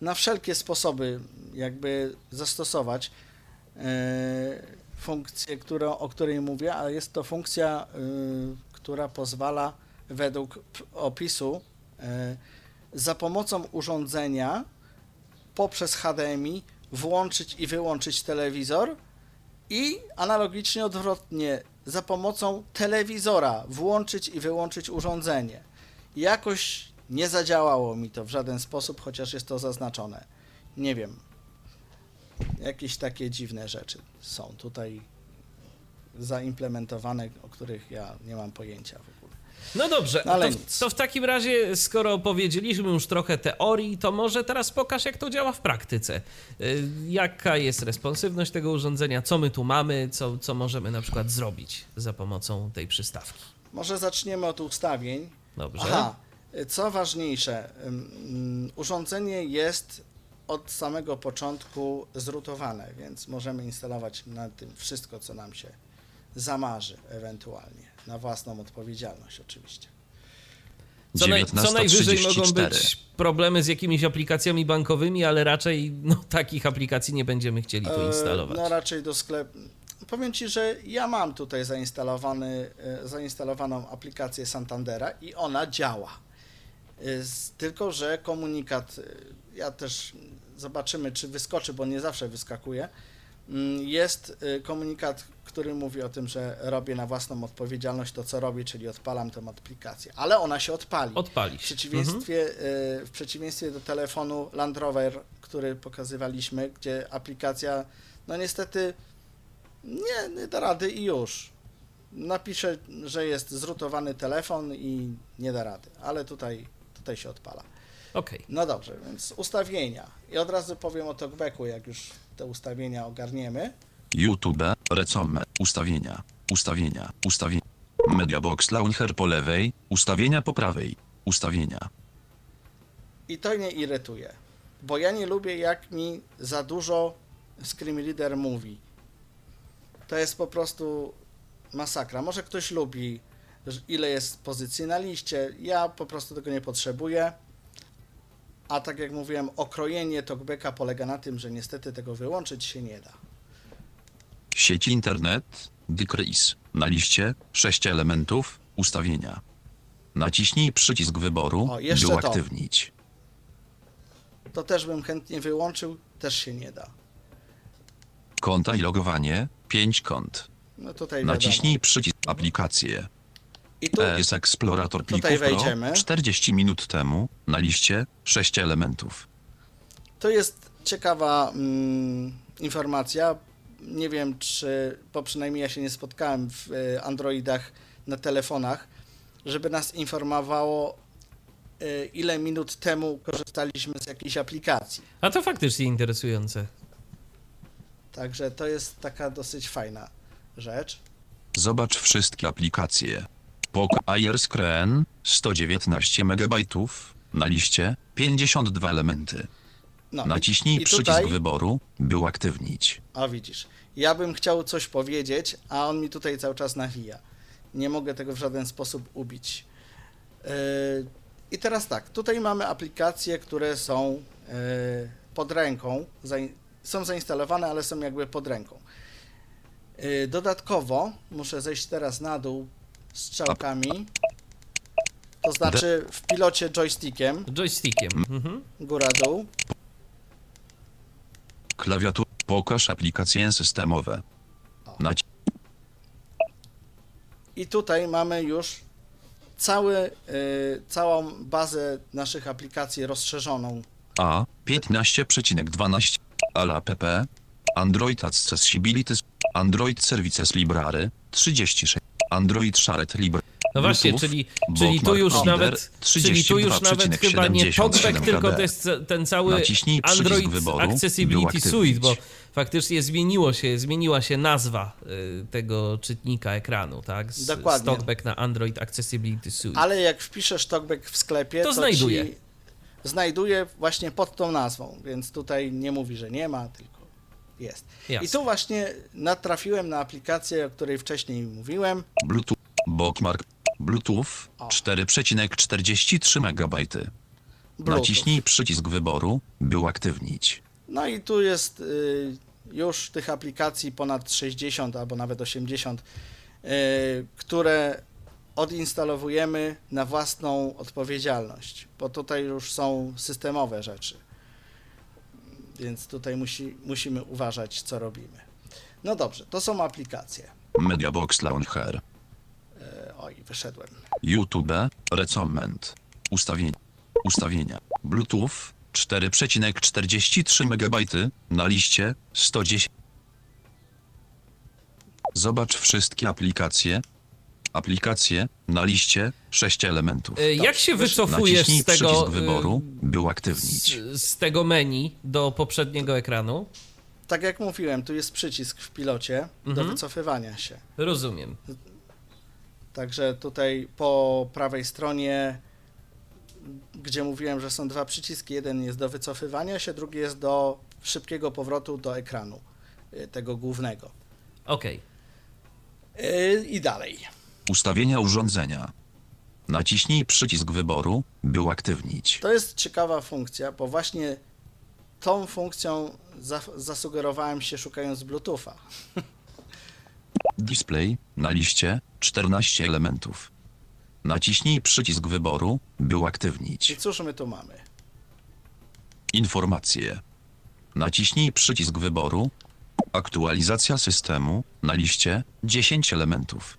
na wszelkie sposoby jakby zastosować y, funkcję, którą, o której mówię, a jest to funkcja, która pozwala według opisu y, za pomocą urządzenia poprzez HDMI włączyć i wyłączyć telewizor i analogicznie odwrotnie za pomocą telewizora włączyć i wyłączyć urządzenie. Jakoś nie zadziałało mi to w żaden sposób, chociaż jest to zaznaczone. Nie wiem. Jakieś takie dziwne rzeczy są tutaj zaimplementowane, o których ja nie mam pojęcia. No dobrze, Ale to, nic. to w takim razie, skoro powiedzieliśmy już trochę teorii, to może teraz pokaż, jak to działa w praktyce. Y, Jaka jest responsywność tego urządzenia, co my tu mamy, co, co możemy na przykład zrobić za pomocą tej przystawki. Może zaczniemy od ustawień. Dobrze? Aha, co ważniejsze, urządzenie jest od samego początku zrutowane, więc możemy instalować na tym wszystko, co nam się zamarzy ewentualnie, na własną odpowiedzialność oczywiście. Co, naj, co najwyżej mogą 19.34. być problemy z jakimiś aplikacjami bankowymi, ale raczej no, takich aplikacji nie będziemy chcieli tu E, instalować. No raczej do sklepu. Powiem Ci, że ja mam tutaj zainstalowany, e, zainstalowaną aplikację Santandera i ona działa. E, Tylko, że komunikat, ja też zobaczymy, czy wyskoczy, bo nie zawsze wyskakuje. Mm, jest y, komunikat, który mówi o tym, że robię na własną odpowiedzialność to, co robię, czyli odpalam tę aplikację, ale ona się odpali. Odpali W przeciwieństwie, y, w przeciwieństwie do telefonu Land Rover, który pokazywaliśmy, gdzie aplikacja, no niestety nie, nie da rady i już. Napisze, że jest zrutowany telefon i nie da rady, ale tutaj, tutaj się odpala. Okej. No dobrze, więc ustawienia. I od razu powiem o talkbacku, jak już te ustawienia ogarniemy. YouTube, Recome, ustawienia, ustawienia, ustawienia. Mediabox Launcher po lewej, ustawienia po prawej, ustawienia. I to mnie irytuje, bo ja nie lubię, jak mi za dużo Screen Reader mówi. To jest po prostu masakra. Może ktoś lubi, ile jest pozycji na liście. Ja po prostu tego nie potrzebuję. A tak jak mówiłem, okrojenie talkbacka polega na tym, że niestety tego wyłączyć się nie da. Sieć internet, decrease, na liście, 6 elementów, ustawienia. Naciśnij przycisk wyboru, O, by to. uaktywnić. To też bym chętnie wyłączył, też się nie da. Konta i logowanie, 5 kont. No tutaj wiadomo. Naciśnij przycisk aplikacje. I tu ES Explorator Tutaj plików Pro, wejdziemy. 40 minut temu, na liście, 6 elementów. To jest ciekawa mm, informacja. Nie wiem, czy, bo przynajmniej ja się nie spotkałem w y, Androidach na telefonach, żeby nas informowało, y, ile minut temu korzystaliśmy z jakiejś aplikacji. A to faktycznie interesujące. Także to jest taka dosyć fajna rzecz. Zobacz wszystkie aplikacje. Poco Airscreen 119 MB, na liście 52 elementy. No, Naciśnij i przycisk tutaj- wyboru, by uaktywnić. A widzisz, ja bym chciał coś powiedzieć, a on mi tutaj cały czas nawija. Nie mogę tego w żaden sposób ubić. Yy, I teraz tak, tutaj mamy aplikacje, które są yy, pod ręką, zain- są zainstalowane, ale są jakby pod ręką. Yy, Dodatkowo muszę zejść teraz na dół strzałkami, to znaczy w pilocie joystickiem, Joystickiem. Mhm. góra-dół. Klawiatur. Pokaż aplikacje systemowe. Naci- I tutaj mamy już cały, y, całą bazę naszych aplikacji rozszerzoną. A 15,12 Ala pp. Android Accessibility Android Services Library 36 Android Shared Library No właśnie, czyli, czyli tu już nawet, czyli tu już nawet chyba nie 32,77 talkback, tylko to jest ten cały Naciśnij Android Accessibility. Suite, bo faktycznie zmieniło się, zmieniła się nazwa y, tego czytnika ekranu, tak? Z, Dokładnie. z talkback na Android Accessibility Suite. Ale jak wpiszesz TalkBack w sklepie, To to, znajduje. Ci znajduje właśnie pod tą nazwą, więc tutaj nie mówi, że nie ma, tylko jest. Jasne. I tu właśnie natrafiłem na aplikację, o której wcześniej mówiłem. Bluetooth Bookmark Bluetooth O. 4,43 MB. Naciśnij przycisk wyboru, by uaktywnić. No i tu jest y, już tych aplikacji ponad 60 albo nawet 80, y, które odinstalowujemy na własną odpowiedzialność, bo tutaj już są systemowe rzeczy. Więc tutaj musi, musimy uważać, co robimy. No dobrze, to są aplikacje. Mediabox Launcher. E, Oj, wyszedłem. YouTube, Recommend. Ustawienia. Ustawienia. Bluetooth 4,43 MB na liście 110. Zobacz wszystkie aplikacje. Aplikacje na liście 6 elementów. Y, Jak się wycofujesz Naciśnij z tego, przycisk y, wyboru, by uaktywnić. z, z tego menu do poprzedniego ekranu? Tak jak mówiłem, tu jest przycisk w pilocie do Mhm. wycofywania się. Rozumiem. Także tutaj po prawej stronie, gdzie mówiłem, że są dwa przyciski, jeden jest do wycofywania się, drugi jest do szybkiego powrotu do ekranu y, tego głównego. Okej. Y, I dalej. Ustawienia urządzenia. Naciśnij przycisk wyboru, by uaktywnić. To jest ciekawa funkcja, bo właśnie tą funkcją za, zasugerowałem się szukając Bluetootha. Display na liście 14 elementów. Naciśnij przycisk wyboru, by I uaktywnić. cóż my tu mamy? Informacje. Naciśnij przycisk wyboru, Aktualizacja systemu. Na liście 10 elementów.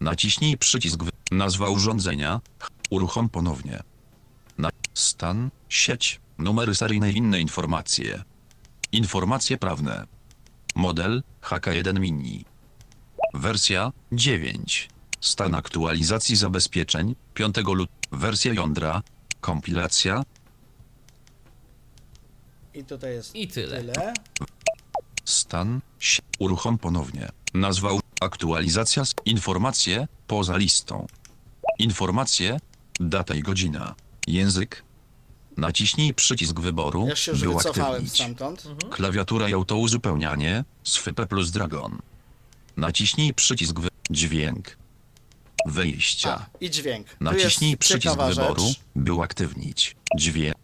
Naciśnij przycisk wy... Nazwa urządzenia. Uruchom ponownie. Na... Stan. Sieć. Numery seryjne i inne informacje. Informacje prawne. Model HK1 Mini. Wersja 9. Stan aktualizacji zabezpieczeń 5 lutego. Wersja jądra. Kompilacja. I tutaj jest I tyle. tyle. Stan. Uruchom ponownie. Nazwa. Aktualizacja. s- Informacje. Poza listą. Informacje. Data i godzina. Język. Naciśnij przycisk wyboru. Ja się by uaktywnić. stamtąd. Klawiatura i autouzupełnianie. Swype plus Dragon. Naciśnij przycisk wy... Dźwięk. Wyjścia. A, i dźwięk. Tu Naciśnij przycisk wyboru, Rzecz. by uaktywnić. Dźwięk.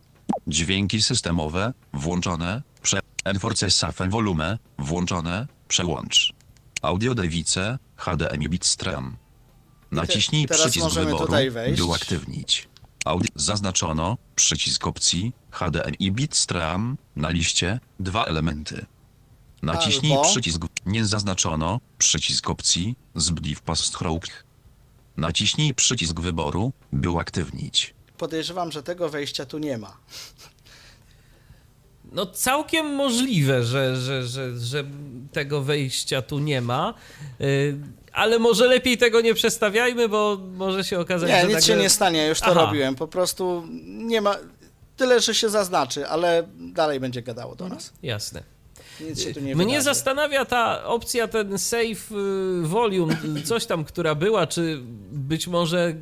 Dźwięki systemowe, włączone, prze... Enforce Safen Volume, włączone, przełącz. Audio Device, HDMI Bitstream. Naciśnij teraz przycisk możemy wyboru, tutaj wejść. by uaktywnić. Audio... Zaznaczono, przycisk opcji, HDMI Bitstream, na liście, dwa elementy. Naciśnij Albo- przycisk, nie zaznaczono, przycisk opcji, zbliw pastrołk. Naciśnij przycisk wyboru, by uaktywnić. Podejrzewam, że tego wejścia tu nie ma. No całkiem możliwe, że, że, że, że tego wejścia tu nie ma, y, ale może lepiej tego nie przestawiajmy, bo może się okazać, Nie, że nic nagle... się nie stanie, już to Aha. robiłem. Po prostu nie ma. Tyle, że się zaznaczy, ale dalej będzie gadało do nas. Jasne. Nic się tu nie Mnie wydarzy. zastanawia ta opcja, ten save y, volume, coś tam, która była, czy być może,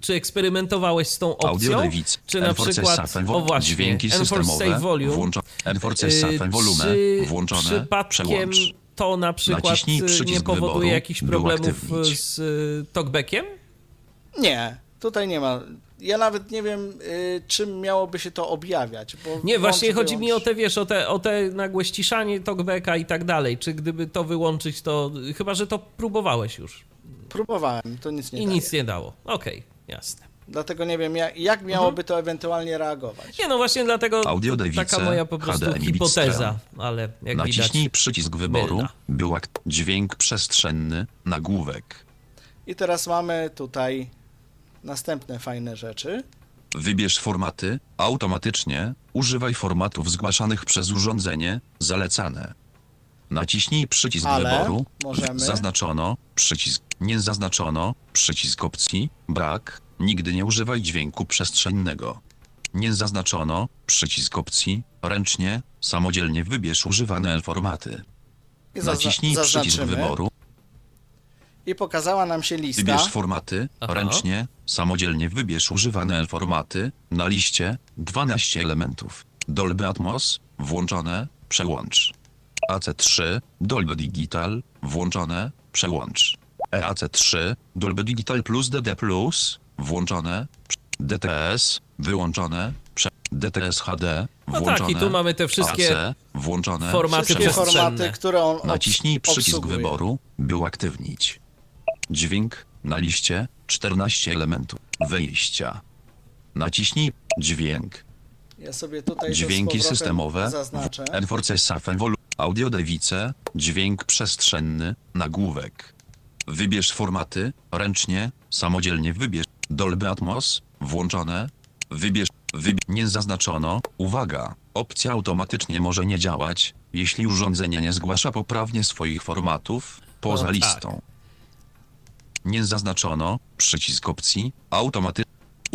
czy eksperymentowałeś z tą Audio opcją? Device, Czy na przykład, o właśnie, dźwięki systemowe, Save Volume, włączo- Enforce y, Volume, czy włączone, przypadkiem przełącz. to na przykład y, nie powoduje wyboru, jakichś problemów z y, talkbackiem? Nie, tutaj nie ma. Ja nawet nie wiem, y, czym miałoby się to objawiać. Bo Nie, właśnie włącz, chodzi mi o wyłącz. te, wiesz, o te, o te nagłe ściszanie talkbacka i tak dalej. Czy gdyby to wyłączyć, to chyba, że to próbowałeś już Próbowałem, to nic nie i daje. nic nie dało. Okej, jasne. Dlatego nie wiem, jak, jak miałoby to ewentualnie reagować. Nie, no właśnie dlatego Audio taka moja po prostu HDMI hipoteza, ale jak Naciśnij widać... przycisk wyboru, mylna. by uakt- dźwięk przestrzenny, nagłówek. I teraz mamy tutaj następne fajne rzeczy. Wybierz formaty, automatycznie, używaj formatów zgłaszanych przez urządzenie, zalecane. Naciśnij przycisk Ale wyboru, możemy- zaznaczono, przycisk, nie zaznaczono, przycisk opcji, brak, nigdy nie używaj dźwięku przestrzennego. Nie zaznaczono, przycisk opcji, ręcznie, samodzielnie wybierz używane formaty. Naciśnij przycisk zaznaczymy. wyboru, I pokazała nam się lista. Wybierz formaty, Aha. ręcznie, samodzielnie wybierz używane formaty, na liście 12 elementów. Dolby Atmos, włączone, przełącz. AC3, Dolby Digital, włączone, przełącz. EAC3, Dolby Digital plus DD+, włączone, prze- DTS, wyłączone, prze- DTS HD, No tak, włączone. i tu mamy te wszystkie AC, włączone, formaty Wszystkie formaty, które on Naciśnij przycisk obsługuje. wyboru, by uaktywnić. Dźwięk na liście 14 elementów. Wyjścia. Naciśnij dźwięk. Ja sobie tutaj Dźwięki systemowe. zaznaczę. Enforce Safen Vol. Audio Device. Dźwięk przestrzenny. Nagłówek. Wybierz formaty. Ręcznie. Samodzielnie wybierz. Dolby Atmos. Włączone. Wybierz. Wyb nie zaznaczono. Uwaga. Opcja automatycznie może nie działać, jeśli urządzenie nie zgłasza poprawnie swoich formatów poza No tak. listą. Nie zaznaczono. Przycisk opcji. Automaty.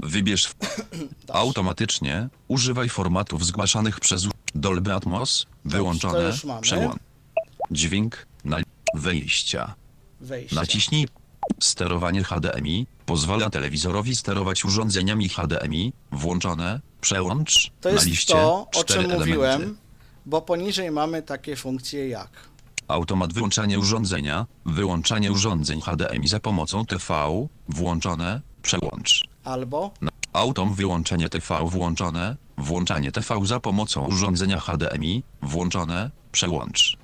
Wybierz Automatycznie używaj formatów zgłaszanych przez Dolby Atmos, to wyłączone, przełącz. Dźwięk na wyjścia. Wejście. Naciśnij sterowanie HDMI, pozwala telewizorowi sterować urządzeniami HDMI, włączone, przełącz, To na jest liście to, o czym elementy. mówiłem, bo poniżej mamy takie funkcje jak Automat wyłączania urządzenia, wyłączanie urządzeń HDMI za pomocą TV, włączone, przełącz. Albo Autom wyłączenie TV włączone, włączanie TV za pomocą urządzenia HDMI, włączone, przełącz.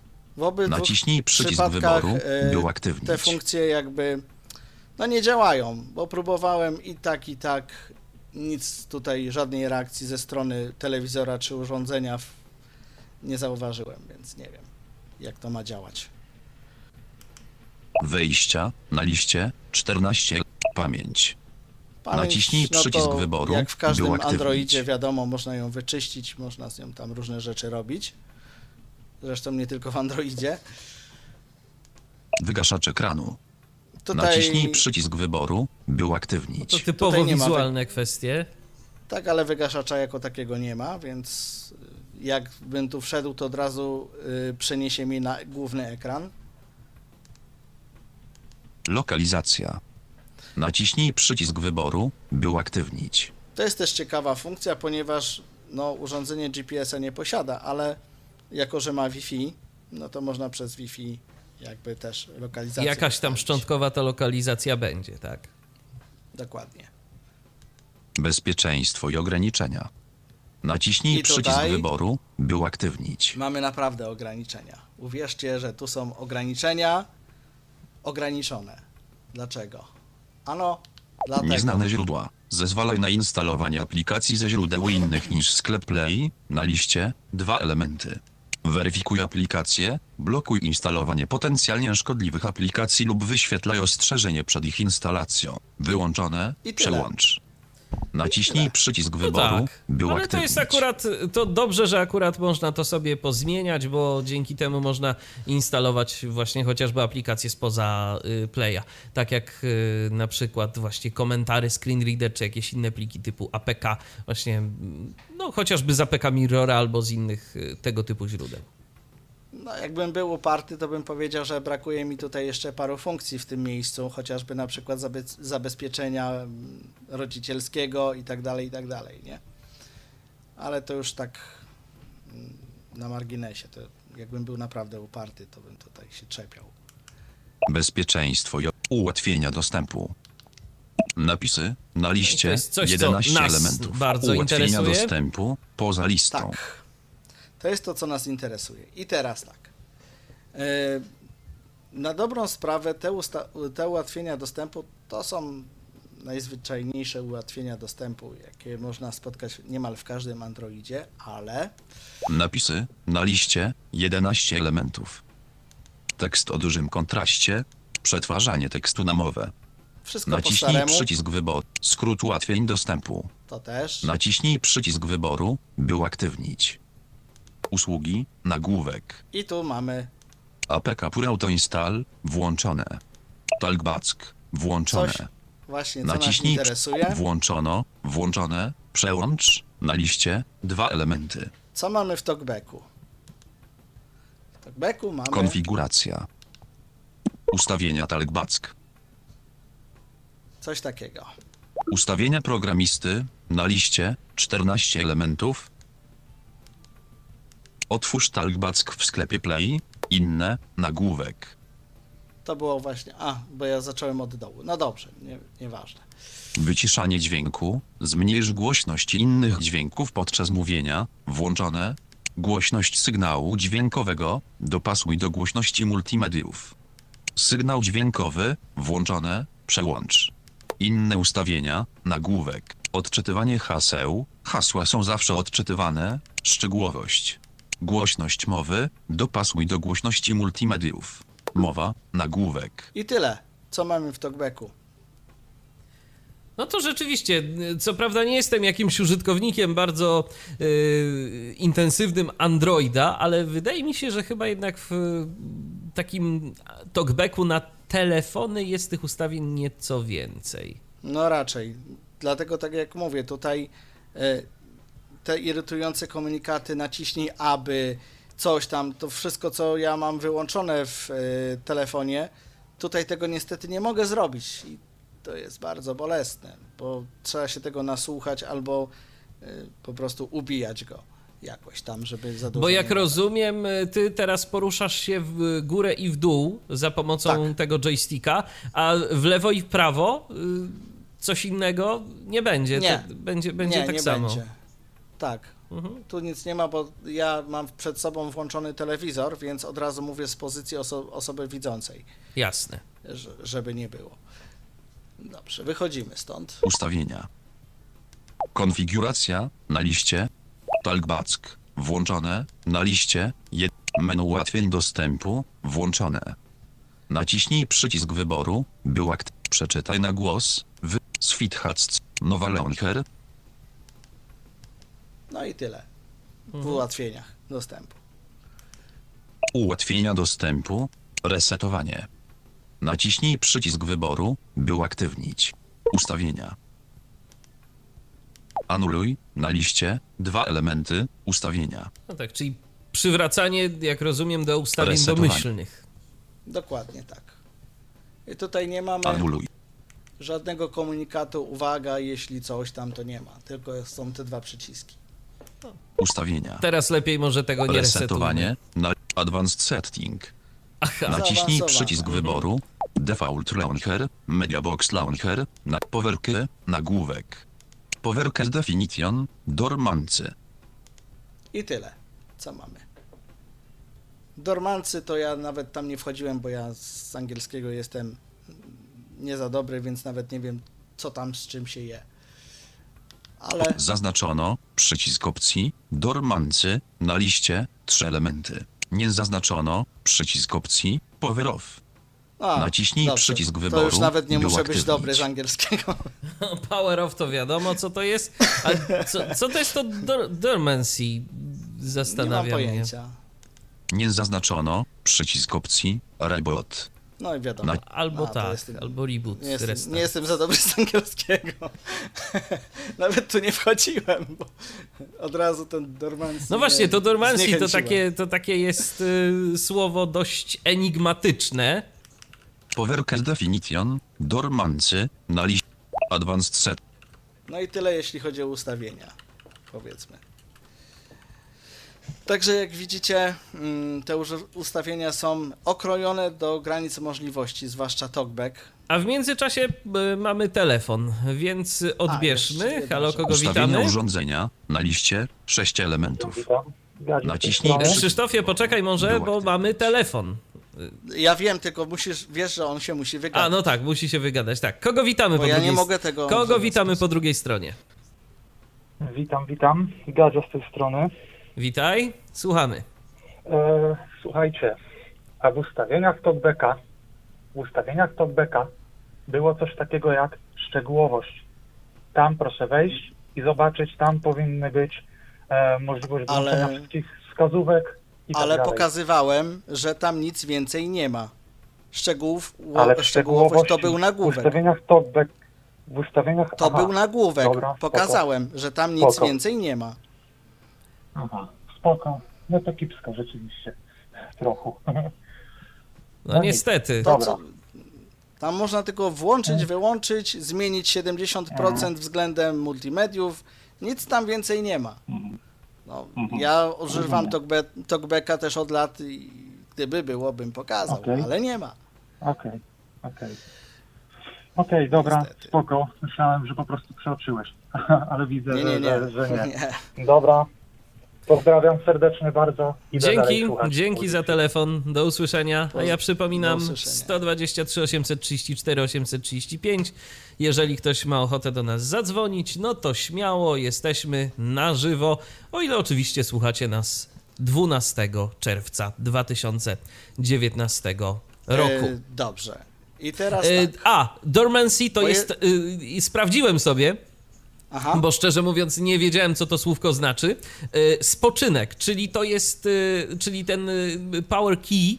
Naciśnij przycisk wyboru, e, by uaktywnić. te funkcje jakby no nie działają, bo próbowałem i tak i tak nic tutaj, żadnej reakcji ze strony telewizora czy urządzenia w, nie zauważyłem, więc nie wiem jak to ma działać. Wejścia na liście 14. Pamięć. Pamięć, no Naciśnij przycisk to wyboru, Jak w każdym. Androidzie, wiadomo, można ją wyczyścić, można z nią tam różne rzeczy robić. Zresztą nie tylko w Androidzie. Wygaszacz ekranu. Tutaj, Naciśnij przycisk wyboru, by To uaktywnić. typowo Tutaj nie ma wizualne kwestie. Tak, ale wygaszacza jako takiego nie ma, więc y, jakbym tu wszedł, to od razu y, przeniesie mnie na główny ekran. Lokalizacja. Naciśnij przycisk wyboru, by uaktywnić. To jest też ciekawa funkcja, ponieważ no, urządzenie GPS-a nie posiada, ale jako, że ma Wi-Fi, no to można przez Wi-Fi jakby też lokalizację. Jakaś tam ustawić. szczątkowa ta lokalizacja będzie, tak? Dokładnie. Bezpieczeństwo i ograniczenia. Naciśnij I przycisk tutaj- wyboru, by uaktywnić. Mamy naprawdę ograniczenia. Uwierzcie, że tu są ograniczenia ograniczone. Dlaczego? Ano, dlatego. Nieznane źródła. Zezwalaj na instalowanie aplikacji ze źródeł innych niż sklep Play. Na liście dwa elementy. Weryfikuj aplikacje, blokuj instalowanie potencjalnie szkodliwych aplikacji lub wyświetlaj ostrzeżenie przed ich instalacją. Wyłączone, I tyle. przełącz. Naciśnij przycisk No wyboru, tak, by ale to uaktywnić. jest akurat, to dobrze, że akurat można to sobie pozmieniać, bo dzięki temu można instalować właśnie chociażby aplikacje spoza y, Playa, tak jak y, na przykład właśnie komentary, screen reader, czy jakieś inne pliki typu APK, właśnie, no chociażby z APK Mirrora albo z innych y, tego typu źródeł. No, jakbym był uparty, to bym powiedział, że brakuje mi tutaj jeszcze paru funkcji w tym miejscu, chociażby na przykład zabe- zabezpieczenia mm, rodzicielskiego i tak dalej, i tak dalej, nie? Ale to już tak mm, na marginesie. To jakbym był naprawdę uparty, to bym tutaj się czepiał. Bezpieczeństwo i ułatwienia dostępu. Napisy na To liście jest coś, co 11 nas elementów bardzo ułatwienia interesuje. dostępu poza listą. Tak. To jest to, co nas interesuje. I teraz tak. E, Na dobrą sprawę te, te ułatwienia dostępu to są najzwyczajniejsze ułatwienia dostępu, jakie można spotkać niemal w każdym Androidzie, ale Napisy na liście 11 elementów. Tekst o dużym kontraście, przetwarzanie tekstu na mowę. wszystko Naciśnij przycisk wyboru, skrót ułatwień dostępu. to też. Naciśnij przycisk wyboru, by uaktywnić. Usługi, nagłówek. I tu mamy APK Pure Auto Install, włączone. Talkback, włączone. coś właśnie, co Naciśnij interesuje. włączono, włączone, przełącz, na liście, dwa elementy. Co mamy w talkbacku? W talkbacku mamy Konfiguracja. Ustawienia Talkback. coś takiego. Ustawienia programisty, na liście, 14 elementów. Otwórz Talkback w sklepie Play, inne, nagłówek. To było właśnie. A, bo ja zacząłem od dołu. No dobrze, nie, nieważne. Wyciszanie dźwięku, zmniejsz głośność innych dźwięków podczas mówienia, włączone. Głośność sygnału dźwiękowego, dopasuj do głośności multimediów. Sygnał dźwiękowy, włączone, przełącz. Inne ustawienia, nagłówek. Odczytywanie haseł, hasła są zawsze odczytywane, szczegółowość. Głośność mowy, dopasuj do głośności multimediów. Mowa, nagłówek. I tyle. Co mamy w talkbacku? No to rzeczywiście, co prawda nie jestem jakimś użytkownikiem bardzo yy, intensywnym Androida, ale wydaje mi się, że chyba jednak w takim talkbacku na telefony jest tych ustawień nieco więcej. No raczej. Dlatego tak jak mówię, tutaj e, te irytujące komunikaty naciśnij aby coś tam, to wszystko co ja mam wyłączone w e, telefonie, tutaj tego niestety nie mogę zrobić i to jest bardzo bolesne, bo trzeba się tego nasłuchać albo e, po prostu ubijać go jakoś tam, żeby za Bo jak rozumiem, ty teraz poruszasz się w górę i w dół za pomocą Tak. tego joysticka, a w lewo i w prawo y, coś innego nie będzie. Nie. To będzie będzie nie, tak nie samo. Będzie. Tak. Mhm. Tu nic nie ma, bo ja mam przed sobą włączony telewizor, więc od razu mówię z pozycji oso- osoby widzącej, Jasne. że, żeby nie było. Dobrze, wychodzimy stąd. Ustawienia. Konfiguracja na liście. Talkback. Włączone na liście. Jed... Menu ułatwień dostępu włączone. Naciśnij przycisk wyboru, by akt. Przeczytaj na głos. Wy. Swithats. Nowa Launcher. No i tyle. W Mhm. ułatwieniach dostępu. Ułatwienia dostępu. Resetowanie. Naciśnij przycisk wyboru, by uaktywnić. Ustawienia. Anuluj na liście dwa elementy ustawienia. No tak, czyli przywracanie, jak rozumiem, do ustawień domyślnych. Dokładnie tak. I tutaj nie mamy Anuluj. żadnego komunikatu, uwaga, jeśli coś tam to nie ma. Tylko są te dwa przyciski. Ustawienia. Teraz lepiej może tego nie Resetowanie resetujmy. na Advanced Setting. Aha, Naciśnij przycisk wyboru. Default Launcher, Mediabox Launcher, na powerkę, nagłówek. Powerkę Definition, Dormancy. I tyle. Co mamy? Dormancy to ja nawet tam nie wchodziłem, bo ja z angielskiego jestem nie za dobry, więc nawet nie wiem, co tam z czym się je. Ale Zaznaczono przycisk opcji, Dormancy, na liście, trzy elementy. Nie zaznaczono przycisk opcji, Power Off. a, Naciśnij dobrze. przycisk To wyboru, już nawet nie muszę być uaktywnić. dobry z angielskiego. Power off to wiadomo, co to jest. A co, co to jest to dor- dormancy? Nie mam Zastanawiam mnie. pojęcia. Nie zaznaczono przycisk opcji, Rebot. No i wiadomo. Na- Albo A, tak, jestem- albo reboot, Nie jestem, nie jestem za dobry z angielskiego. Nawet tu nie wchodziłem, bo od razu ten dormancy. No właśnie, to dormancy to takie, to takie jest y, słowo dość enigmatyczne. Powerkę Definition, Dormancy, na liście, Advanced Set. No i tyle, jeśli chodzi o ustawienia, powiedzmy. Także jak widzicie, mm, te ustawienia są okrojone do granic możliwości, zwłaszcza talkback. A w międzyczasie y, mamy telefon, więc odbierzmy. jedna Halo, kogo Ustawienia witamy? urządzenia, na liście, sześć elementów. Naciśnij. Krzysztofie, poczekaj może, bo mamy telefon. Ja wiem, tylko musisz, wiesz, że on się musi wygadać. A, no tak, musi się wygadać. Tak, kogo witamy Bo po ja drugiej nie mogę tego Kogo witamy po drugiej stronie? Witam, witam. Gadzia z tej strony. Witaj, słuchamy. E, słuchajcie, a w ustawieniach talkbacka, w ustawieniach talkbacka było coś takiego jak szczegółowość. Tam proszę wejść i zobaczyć, tam powinny być e, możliwość Ale- wszystkich wskazówek i tak Ale dalej. pokazywałem, że tam nic więcej nie ma. Szczegółów, Ale w szczegółowość to był W nagłówek. ustawieniach talkback, w ustawieniach... To aha, był nagłówek. Dobra, spoko. Pokazałem, że tam nic Spoko. więcej nie ma. Aha, spoko. No to kipsko rzeczywiście. Trochę. No No niestety. To, Dobra. co, tam można tylko włączyć, wyłączyć, zmienić 70% względem multimediów. Nic tam więcej nie ma. No, Mhm. ja używam talkbe- talkbacka też od lat i gdyby było, bym pokazał, Okej. ale nie ma. Okej, okej. Okej, dobra, Niestety. spoko. Myślałem, że po prostu przeoczyłeś, ale widzę, Nie, nie, Że, że, nie. że nie. nie. Dobra, pozdrawiam serdecznie bardzo. Idę Dzięki, dzięki za telefon. Do usłyszenia. A ja przypominam Do usłyszenia. 123 834 835. Jeżeli ktoś ma ochotę do nas zadzwonić, no to śmiało jesteśmy na żywo. O ile oczywiście słuchacie nas 12 czerwca 2019 roku. E, dobrze. I teraz E, tak. A, dormancy to Bo je- jest. y, sprawdziłem sobie. Aha. Bo szczerze mówiąc nie wiedziałem, co to słówko znaczy. Y, Spoczynek, czyli to jest, y, czyli ten y, power key,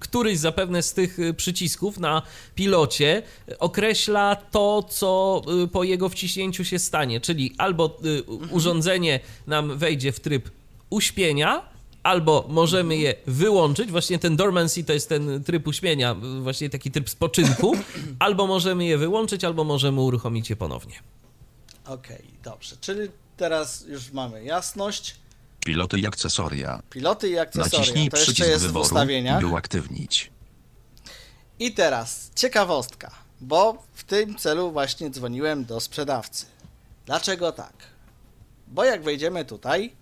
któryś zapewne z tych przycisków na pilocie określa to, co po jego wciśnięciu się stanie, czyli albo u- urządzenie nam wejdzie w tryb uśpienia, albo możemy je wyłączyć, właśnie ten dormancy to jest ten tryb uśpienia, y, właśnie taki tryb spoczynku, albo możemy je wyłączyć, albo możemy uruchomić je ponownie. Okej, dobrze. Czyli teraz już mamy jasność. Piloty i akcesoria. Piloty i akcesoria. Naciśnij To jeszcze przycisk jest w wyboru, ustawieniach. by uaktywnić. I teraz ciekawostka, bo w tym celu właśnie dzwoniłem do sprzedawcy. Dlaczego tak? Bo jak wejdziemy tutaj,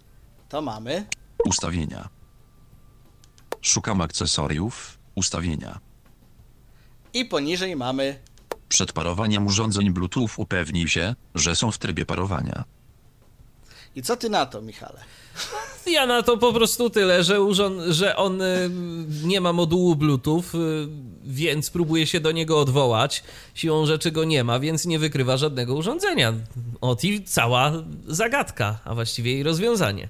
to mamy Ustawienia. Szukam akcesoriów. Ustawienia. i poniżej mamy Przed parowaniem urządzeń Bluetooth upewnij się, że są w trybie parowania. i co ty na to, Michale? Ja na to po prostu tyle, że, urząd, że on y, nie ma modułu Bluetooth, y, więc próbuje się do niego odwołać. Siłą rzeczy go nie ma, więc nie wykrywa żadnego urządzenia. Ot i cała zagadka, a właściwie jej rozwiązanie.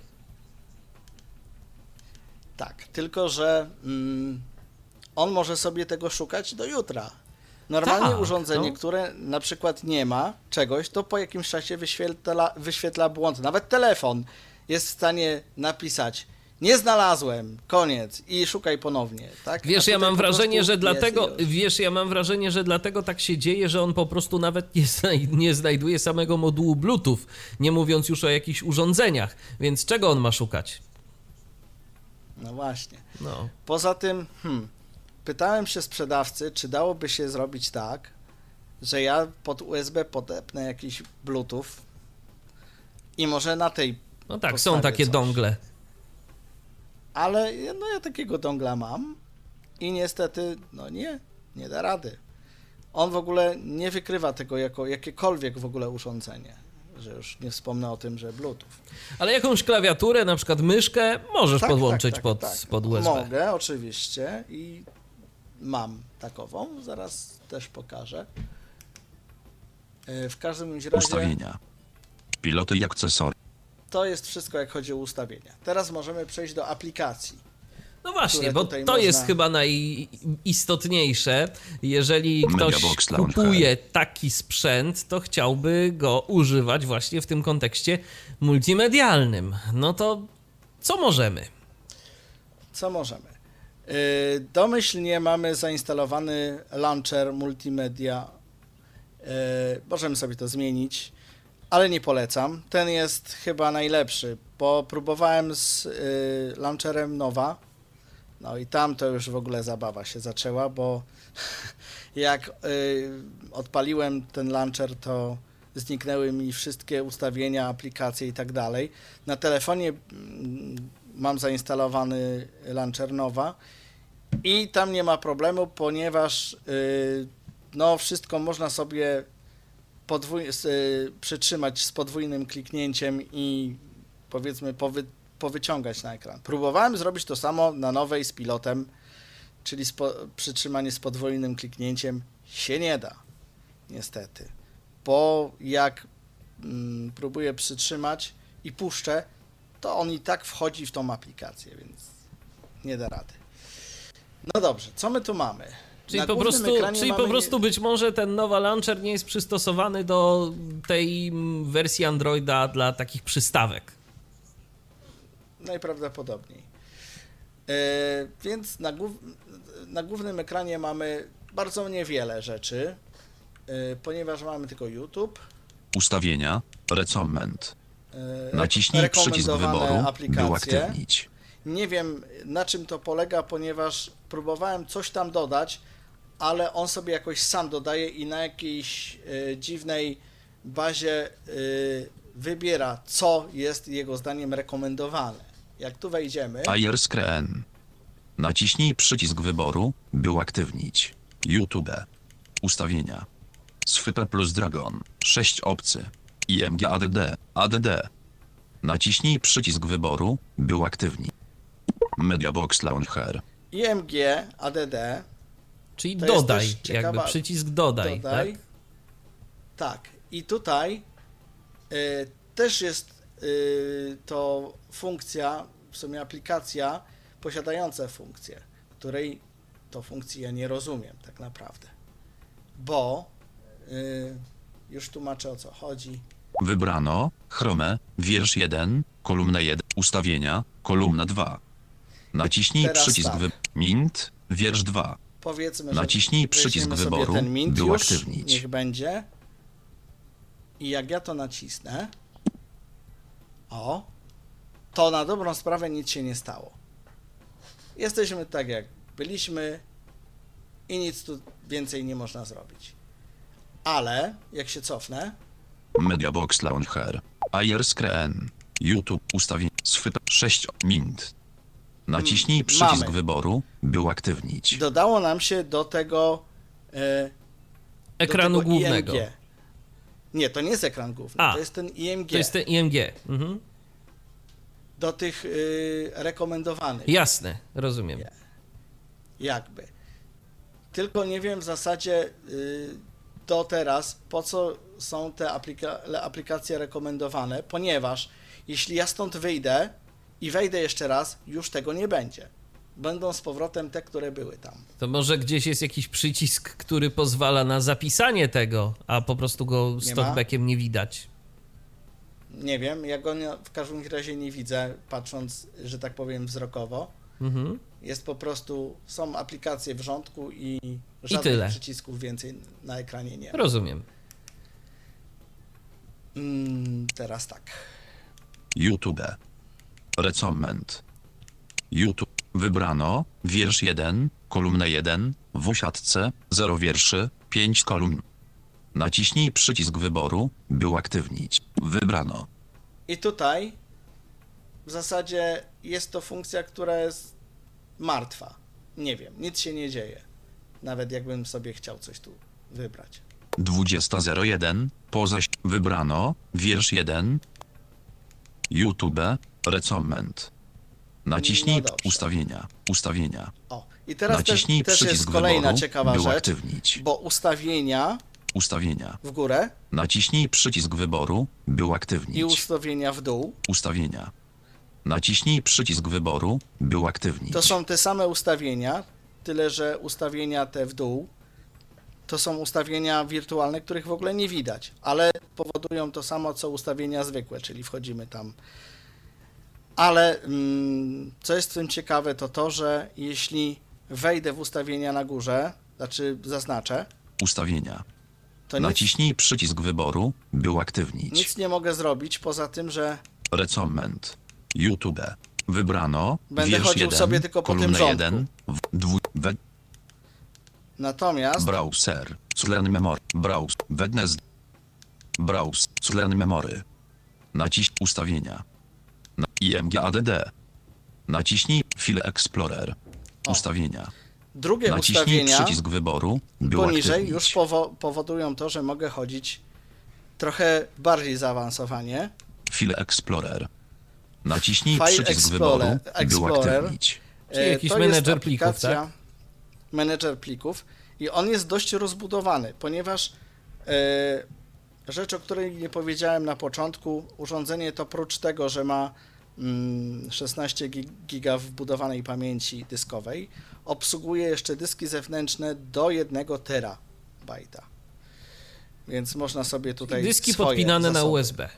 Tak, tylko że mm, on może sobie tego szukać do jutra. Normalnie Tak, urządzenie, no. które na przykład nie ma czegoś, to po jakimś czasie wyświetla, wyświetla błąd. Nawet telefon jest w stanie napisać nie znalazłem, koniec i szukaj ponownie, tak? Wiesz, ja mam wrażenie, że dlatego, wiesz, ja mam wrażenie, że dlatego tak się dzieje, że on po prostu nawet nie, znaj- nie znajduje samego modułu Bluetooth, nie mówiąc już o jakichś urządzeniach. Więc czego on ma szukać? No właśnie. No. Poza tym, hmm, pytałem się sprzedawcy, czy dałoby się zrobić tak, że ja pod USB podepnę jakiś Bluetooth i może na tej, No tak, są takie coś. dongle. ale no ja takiego dongla mam i niestety, no nie, nie da rady. On w ogóle nie wykrywa tego jako jakiekolwiek w ogóle urządzenie, że już nie wspomnę o tym, że Bluetooth. Ale jakąś klawiaturę, na przykład myszkę, możesz Tak, podłączyć tak, tak, pod, tak. pod USB. Mogę, oczywiście i mam takową, zaraz też pokażę. E, W każdym razie Ustawienia. Piloty i akcesoria. to jest wszystko, jak chodzi o ustawienia. Teraz możemy przejść do aplikacji. No właśnie, bo to można- jest chyba najistotniejsze. Jeżeli ktoś kupuje taki sprzęt, to chciałby go używać właśnie w tym kontekście multimedialnym. No to co możemy? Co możemy? E, Domyślnie mamy zainstalowany launcher multimedia. E, Możemy sobie to zmienić, ale nie polecam. Ten jest chyba najlepszy, bo próbowałem z e, launcherem Nowa. No i tam to już w ogóle zabawa się zaczęła, bo jak y, odpaliłem ten launcher, to zniknęły mi wszystkie ustawienia, aplikacje i tak dalej. Na telefonie mm, mam zainstalowany launcher Nowa i tam nie ma problemu, ponieważ y, no wszystko można sobie podwój, y, przytrzymać z podwójnym kliknięciem i powiedzmy powy, powyciągać na ekran. Próbowałem zrobić to samo na nowej z pilotem, czyli spo, przytrzymanie z podwójnym kliknięciem się nie da, niestety. Bo jak mm, próbuję przytrzymać i puszczę, to on i tak wchodzi w tą aplikację, więc nie da rady. No dobrze, co my tu mamy? Czyli, Na po prostu, czyli po prostu być może ten nowa launcher nie jest przystosowany do tej wersji Androida dla takich przystawek. Najprawdopodobniej. E, więc na, głów, na głównym ekranie mamy bardzo niewiele rzeczy, e, ponieważ mamy tylko YouTube. Ustawienia. Recommend. E, Naciśnij przycisk wyboru, by aplikacje. uaktywnić. Nie wiem na czym to polega, ponieważ próbowałem coś tam dodać, ale on sobie jakoś sam dodaje i na jakiejś e, dziwnej bazie e, wybiera, co jest jego zdaniem rekomendowane. Jak tu wejdziemy, Air Screen. Naciśnij przycisk wyboru, by uaktywnić. YouTube. Ustawienia. Swype plus Dragon. 6 obcy. IMG ADD. ADD. Naciśnij przycisk wyboru, by uaktywnić. Mediabox Launcher. IMG, ADD, Czyli To dodaj, też ciekawa- jakby przycisk dodaj, dodaj. tak? Tak. I tutaj y, też jest y, to funkcja, w sumie aplikacja posiadająca funkcję, której to funkcji ja nie rozumiem tak naprawdę. Bo y, już tłumaczę o co chodzi. Wybrano. Chrome. Wiersz 1. Kolumna 1. Ustawienia. Kolumna 2. Naciśnij Teraz przycisk tak. wy... Mint. Wiersz 2. Powiedzmy, że Naciśnij przycisk sobie wyboru, ten mint by już, uaktywnić. Niech będzie. I jak ja to nacisnę, o, to na dobrą sprawę nic się nie stało. Jesteśmy tak jak byliśmy i nic tu więcej nie można zrobić. Ale jak się cofnę, Mediabox Launcher. Air Screen. YouTube. Ustawień. Swype. 6. Mint. Naciśnij przycisk Mm, mamy. wyboru, by uaktywnić. dodało nam się do tego e, Ekranu do tego głównego. IMG. Nie, to nie jest ekran główny, A, to jest ten IMG. To jest ten IMG. Mhm. do tych y, rekomendowanych. Jasne, rozumiem. Jakby. Tylko nie wiem w zasadzie y, do teraz, po co są te aplika aplikacje rekomendowane, ponieważ jeśli ja stąd wyjdę i wejdę jeszcze raz, już tego nie będzie. Będą z powrotem te, które były tam. To może gdzieś jest jakiś przycisk, który pozwala na zapisanie tego, a po prostu go z talkbackiem nie widać. Nie wiem, ja go nie, w każdym razie nie widzę, patrząc, że tak powiem, wzrokowo. Mhm. Jest po prostu, są aplikacje w rządku i żadnych tyle. przycisków więcej na ekranie nie ma. Rozumiem. Mm, teraz tak. YouTube. Recommend. YouTube. Wybrano, wiersz 1, kolumnę 1, w siatce, 0 wierszy, 5 kolumn. Naciśnij przycisk wyboru, by uaktywnić. Wybrano. I tutaj w zasadzie jest to funkcja, która jest martwa. Nie wiem, nic się nie dzieje. Nawet jakbym sobie chciał coś tu wybrać. 20.01, poza ś- wybrano, wiersz 1. YouTube, recommend. Naciśnij No ustawienia, ustawienia. O, i teraz też, Naciśnij też przycisk jest kolejna wyboru, ciekawa rzecz, uaktywnić. bo ustawienia Ustawienia. w górę Naciśnij przycisk wyboru, by i uaktywnić. ustawienia w dół Ustawienia. Naciśnij przycisk wyboru, by uaktywnić. to są te same ustawienia, tyle że ustawienia te w dół to są ustawienia wirtualne, których w ogóle nie widać, ale powodują to samo co ustawienia zwykłe, czyli wchodzimy tam. Ale mm, co jest w tym ciekawe, to to, że jeśli wejdę w ustawienia na górze, znaczy zaznaczę, Ustawienia. to nic, Naciśnij przycisk wyboru, by uaktywnić. nic nie mogę zrobić poza tym, że Recommend. YouTube. Wybrano. Będę chodził 1, sobie tylko po tym rządku. 1, w, dwu, we, natomiast browser. Slern memory. Browse. Wednes. Browse. Slern memory. Naciśnij ustawienia. Na IMGADD. Naciśnij File Explorer. O. Ustawienia. drugie Naciśnij ustawienia przycisk wyboru, by poniżej już powo- powodują to, że mogę chodzić trochę bardziej zaawansowanie. File Explorer. Naciśnij File przycisk Explorer- wyboru, by Explorer. uaktywnić. Czyli E, jakiś to jest menedżer plików, tak? Menedżer plików i on jest dość rozbudowany, ponieważ e, rzecz, o której nie powiedziałem na początku, urządzenie to oprócz tego, że ma mm, 16 gi- giga wbudowanej pamięci dyskowej, obsługuje jeszcze dyski zewnętrzne do 1 terabajta. Więc można sobie tutaj Dyski podpinane na zasoby. USB.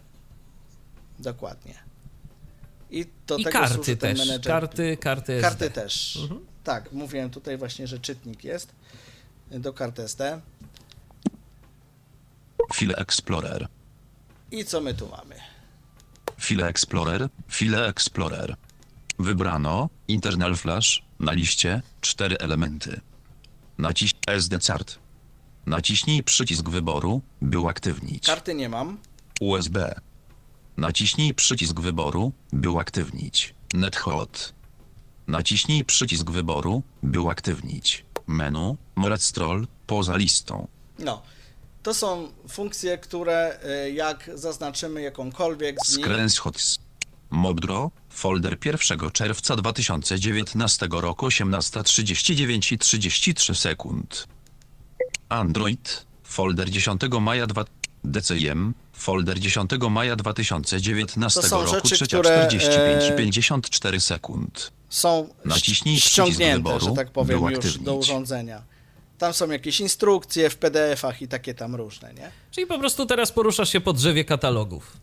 Dokładnie. I do I tego karty też. Karty, karty SD. Karty też. Mhm. Tak, mówiłem tutaj właśnie, że czytnik jest do kart SD. File Explorer. I co my tu mamy? File Explorer, File Explorer. Wybrano Internal Flash na liście cztery elementy. Naciśnij SD Card. Naciśnij przycisk wyboru, by uaktywnić. Karty nie mam. USB. Naciśnij przycisk wyboru, by uaktywnić. NetHot. Naciśnij przycisk wyboru, by uaktywnić. Menu, Morectrol, poza listą. No. To są funkcje, które y, jak zaznaczymy jakąkolwiek z nich, Screenshots. Modro, folder 1 czerwca 2019 roku 18.39 i 33 sekund. Android, folder 10 maja 2... DCM, folder 10 maja 2019 To są roku rzeczy, 3.45 które, i e, 54 sekund. są Naciśnij ściągnięte, wyboru, że tak powiem, już do urządzenia. Tam są jakieś instrukcje w PDF-ach i takie tam różne, nie? Czyli po prostu teraz poruszasz się po drzewie katalogów.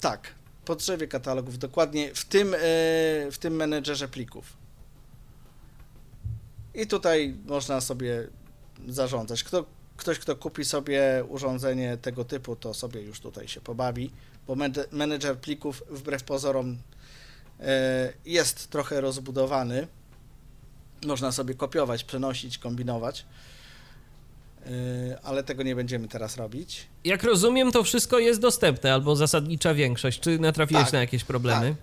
Tak, po drzewie katalogów, dokładnie w tym, e, w tym menedżerze plików. I tutaj można sobie zarządzać. Kto, ktoś, kto kupi sobie urządzenie tego typu, to sobie już tutaj się pobawi, bo menedżer plików wbrew pozorom e, jest trochę rozbudowany. Można sobie kopiować, przenosić, kombinować, E, ale tego nie będziemy teraz robić. Jak rozumiem, to wszystko jest dostępne, albo zasadnicza większość. Czy natrafiłeś Tak, na jakieś problemy?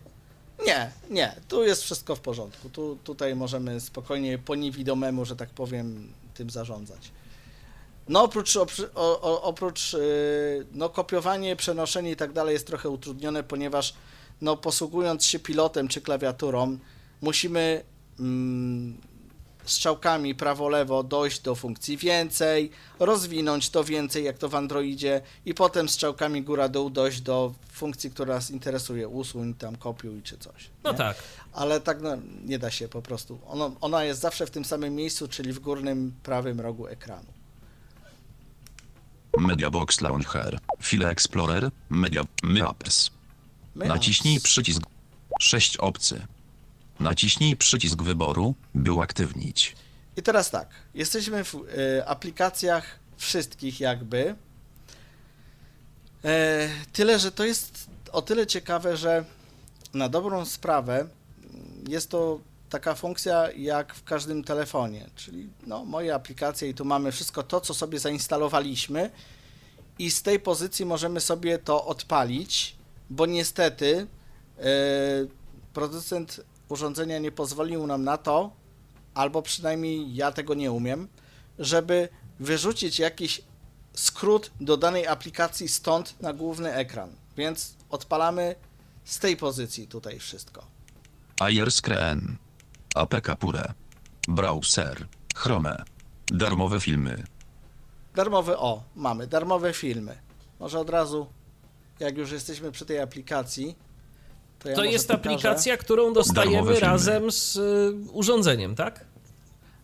Nie, nie, tu jest wszystko w porządku. Tu, tutaj możemy spokojnie po niewidomemu, że tak powiem, tym zarządzać. No oprócz, oprócz yy, no, kopiowanie, przenoszenie i tak dalej jest trochę utrudnione, ponieważ no posługując się pilotem czy klawiaturą, musimy mm, strzałkami prawo-lewo dojść do funkcji więcej, rozwinąć to więcej, jak to w Androidzie, i potem strzałkami góra-dół dojść do funkcji, która nas interesuje, usuń tam, kopiuj czy coś. No nie? tak. Ale tak no, nie da się po prostu. Ono, ona jest zawsze w tym samym miejscu, czyli w górnym prawym rogu ekranu. Mediabox Launcher. File Explorer. Media Maps. Naciśnij przycisk 6 opcy. Naciśnij przycisk wyboru, by uaktywnić. I teraz tak, jesteśmy w e, aplikacjach wszystkich jakby. E, tyle, że to jest o tyle ciekawe, że na dobrą sprawę jest to taka funkcja jak w każdym telefonie, czyli no, moje aplikacje i tu mamy wszystko to, co sobie zainstalowaliśmy i z tej pozycji możemy sobie to odpalić, bo niestety e, producent urządzenia nie pozwolił nam na to, albo przynajmniej ja tego nie umiem, żeby wyrzucić jakiś skrót do danej aplikacji stąd na główny ekran. Więc odpalamy z tej pozycji tutaj wszystko. Air Screen. APK Pure. Browser. Chrome. Darmowe filmy. Darmowy, o, mamy darmowe filmy. Może od razu, jak już jesteśmy przy tej aplikacji, to ja To jest pokażę. aplikacja, którą Darmowe dostajemy razem z y, urządzeniem, tak?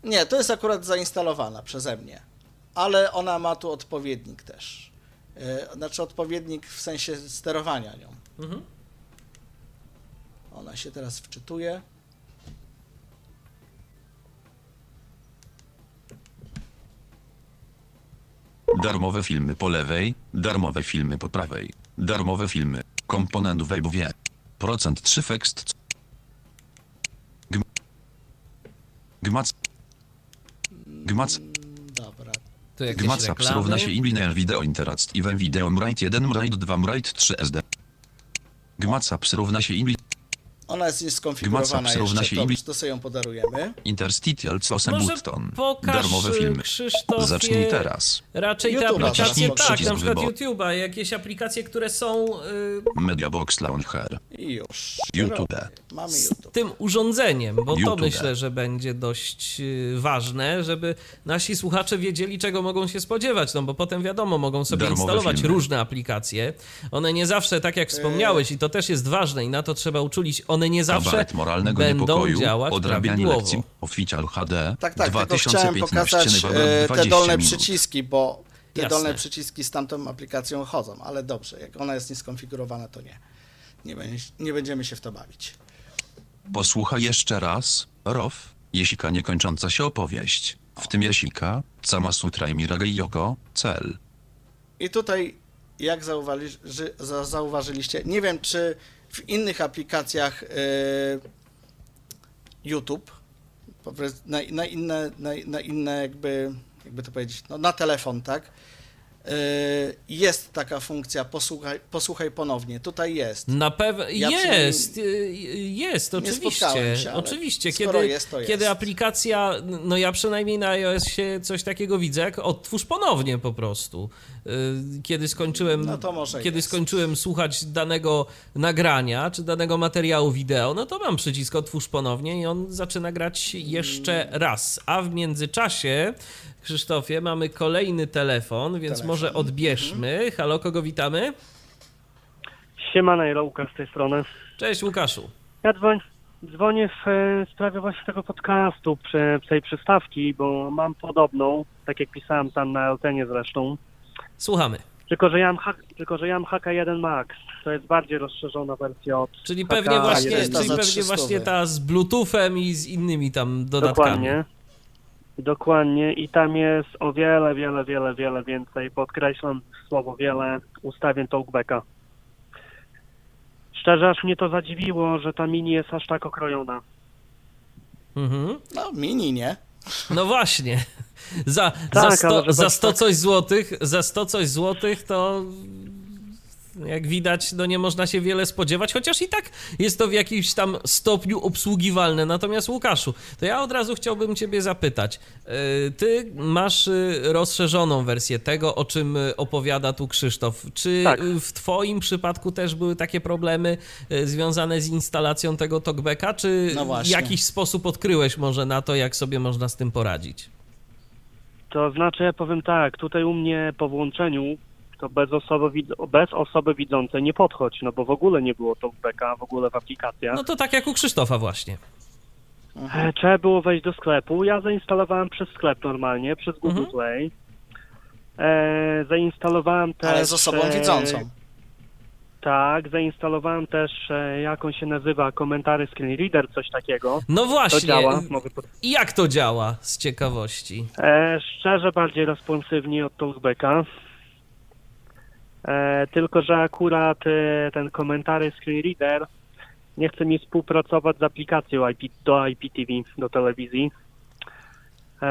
Nie, to jest akurat zainstalowana przeze mnie, ale ona ma tu odpowiednik też. E, Znaczy odpowiednik w sensie sterowania nią. Mhm. Ona się teraz wczytuje. Darmowe filmy po lewej, darmowe filmy po prawej. Darmowe filmy. Komponent web Procent 3 fekst. Gm- Gmac. Gmac. Mm, Dobra. Tu jakieś Gmaca reklamy. równa się Inliner Video Interactive Video Mrite 1 Mrite 2 Mrite 3 SD. Gmaca równa się Inliner Ona jest nieskonfigurowana Gmaca równa jeszcze, się to, to sobie ją podarujemy. Interstitial Może pokaż, Darmowe filmy. Krzysztofie, Zacznij teraz. Raczej te YouTube'a aplikacje, tak, przycisk na przykład wyboru. YouTube'a, jakieś aplikacje, które są y, Mediabox Launcher. I już. YouTube. Mamy z YouTube. tym urządzeniem, bo to YouTube. myślę, że będzie dość y, ważne, żeby nasi słuchacze wiedzieli, czego mogą się spodziewać, no bo potem wiadomo, mogą sobie Darmowe instalować filmy. różne aplikacje. One nie zawsze, tak jak wspomniałeś, i to też jest ważne i na to trzeba uczulić, one nie zawsze Kabaret moralnego będą niepokoju, działać odrabianie prawidłowo. lekcji Official HD Tak, tak, tylko chciałem 2015 pokazać e, 20 te dolne minut. przyciski, bo te Jasne. dolne przyciski z tamtą aplikacją chodzą, ale dobrze, jak ona jest nieskonfigurowana, to nie. Nie, będzie, nie będziemy się w to bawić. Posłuchaj jeszcze raz, Rof, Jesika niekończąca się opowieść. W tym Jesika, Sama Sutra i Mirage Yoko, cel. I tutaj, jak zauważy, za- zauważyliście, nie wiem, czy w innych aplikacjach e, YouTube, na, na, inne, na, na inne jakby, jakby to powiedzieć, no, na telefon, tak? E, jest taka funkcja, posłuchaj, posłuchaj ponownie. Tutaj jest. Na pewno Ja jest, y, jest, oczywiście. się, oczywiście, kiedy, jest, to jest. kiedy aplikacja, no ja przynajmniej na iOSie coś takiego widzę, jak odtwórz ponownie po prostu. Y, Kiedy skończyłem, No kiedy jest. skończyłem słuchać danego nagrania czy danego materiału wideo, no to mam przycisk otwórz ponownie i on zaczyna grać jeszcze raz. A w międzyczasie, Krzysztofie, mamy kolejny telefon, więc Telefon. może odbierzmy. Halo, kogo witamy? Siemana Łukasz z tej strony. Cześć Łukaszu. Ja dzwoń, dzwonię w e, sprawie właśnie tego podcastu, przy, tej przystawki, bo mam podobną, tak jak pisałem tam na Eltenie zresztą, Słuchamy. tylko że ja mam, tylko, że ja mam HK1 Max. To jest bardziej rozszerzona wersja od Czyli HK pewnie właśnie, czyli pewnie 300. właśnie ta z Bluetoothem i z innymi tam dodatkami. Dokładnie. Dokładnie i tam jest o wiele, wiele, wiele, wiele więcej, podkreślam słowo wiele, ustawień talkbacka. Szczerze aż mnie to zadziwiło, że ta mini jest aż tak okrojona. Mhm. No, mini, nie? No właśnie. Za, Tak, za, sto, za tak- 100 coś złotych, za 100 coś złotych to Jak widać, no nie można się wiele spodziewać, chociaż i tak jest to w jakimś tam stopniu obsługiwalne. Natomiast Łukaszu, to ja od razu chciałbym ciebie zapytać. Yy, Ty masz y, rozszerzoną wersję tego, o czym y, opowiada tu Krzysztof. Czy Tak. w twoim przypadku też były takie problemy związane z instalacją tego talkbacka, czy No w jakiś sposób odkryłeś może na to, jak sobie można z tym poradzić? To znaczy, ja powiem tak, tutaj u mnie po włączeniu to bez osoby, bez osoby widzącej nie podchodź, no bo w ogóle nie było talkbacka, w ogóle w aplikacjach. No to tak jak u Krzysztofa właśnie. E, Trzeba było wejść do sklepu. Ja zainstalowałem przez sklep normalnie, przez Google Mhm. Play. E, zainstalowałem też... Ale z osobą e, widzącą. Tak, zainstalowałem też, e, jak on się nazywa, komentary screen reader, coś takiego. No To właśnie. działa. Mogę pod... I Jak to działa z ciekawości? e, szczerze bardziej responsywnie od talkbacka. E, tylko, że akurat e, ten komentary screen reader nie chce mi współpracować z aplikacją IP, do IPTV, do telewizji. E,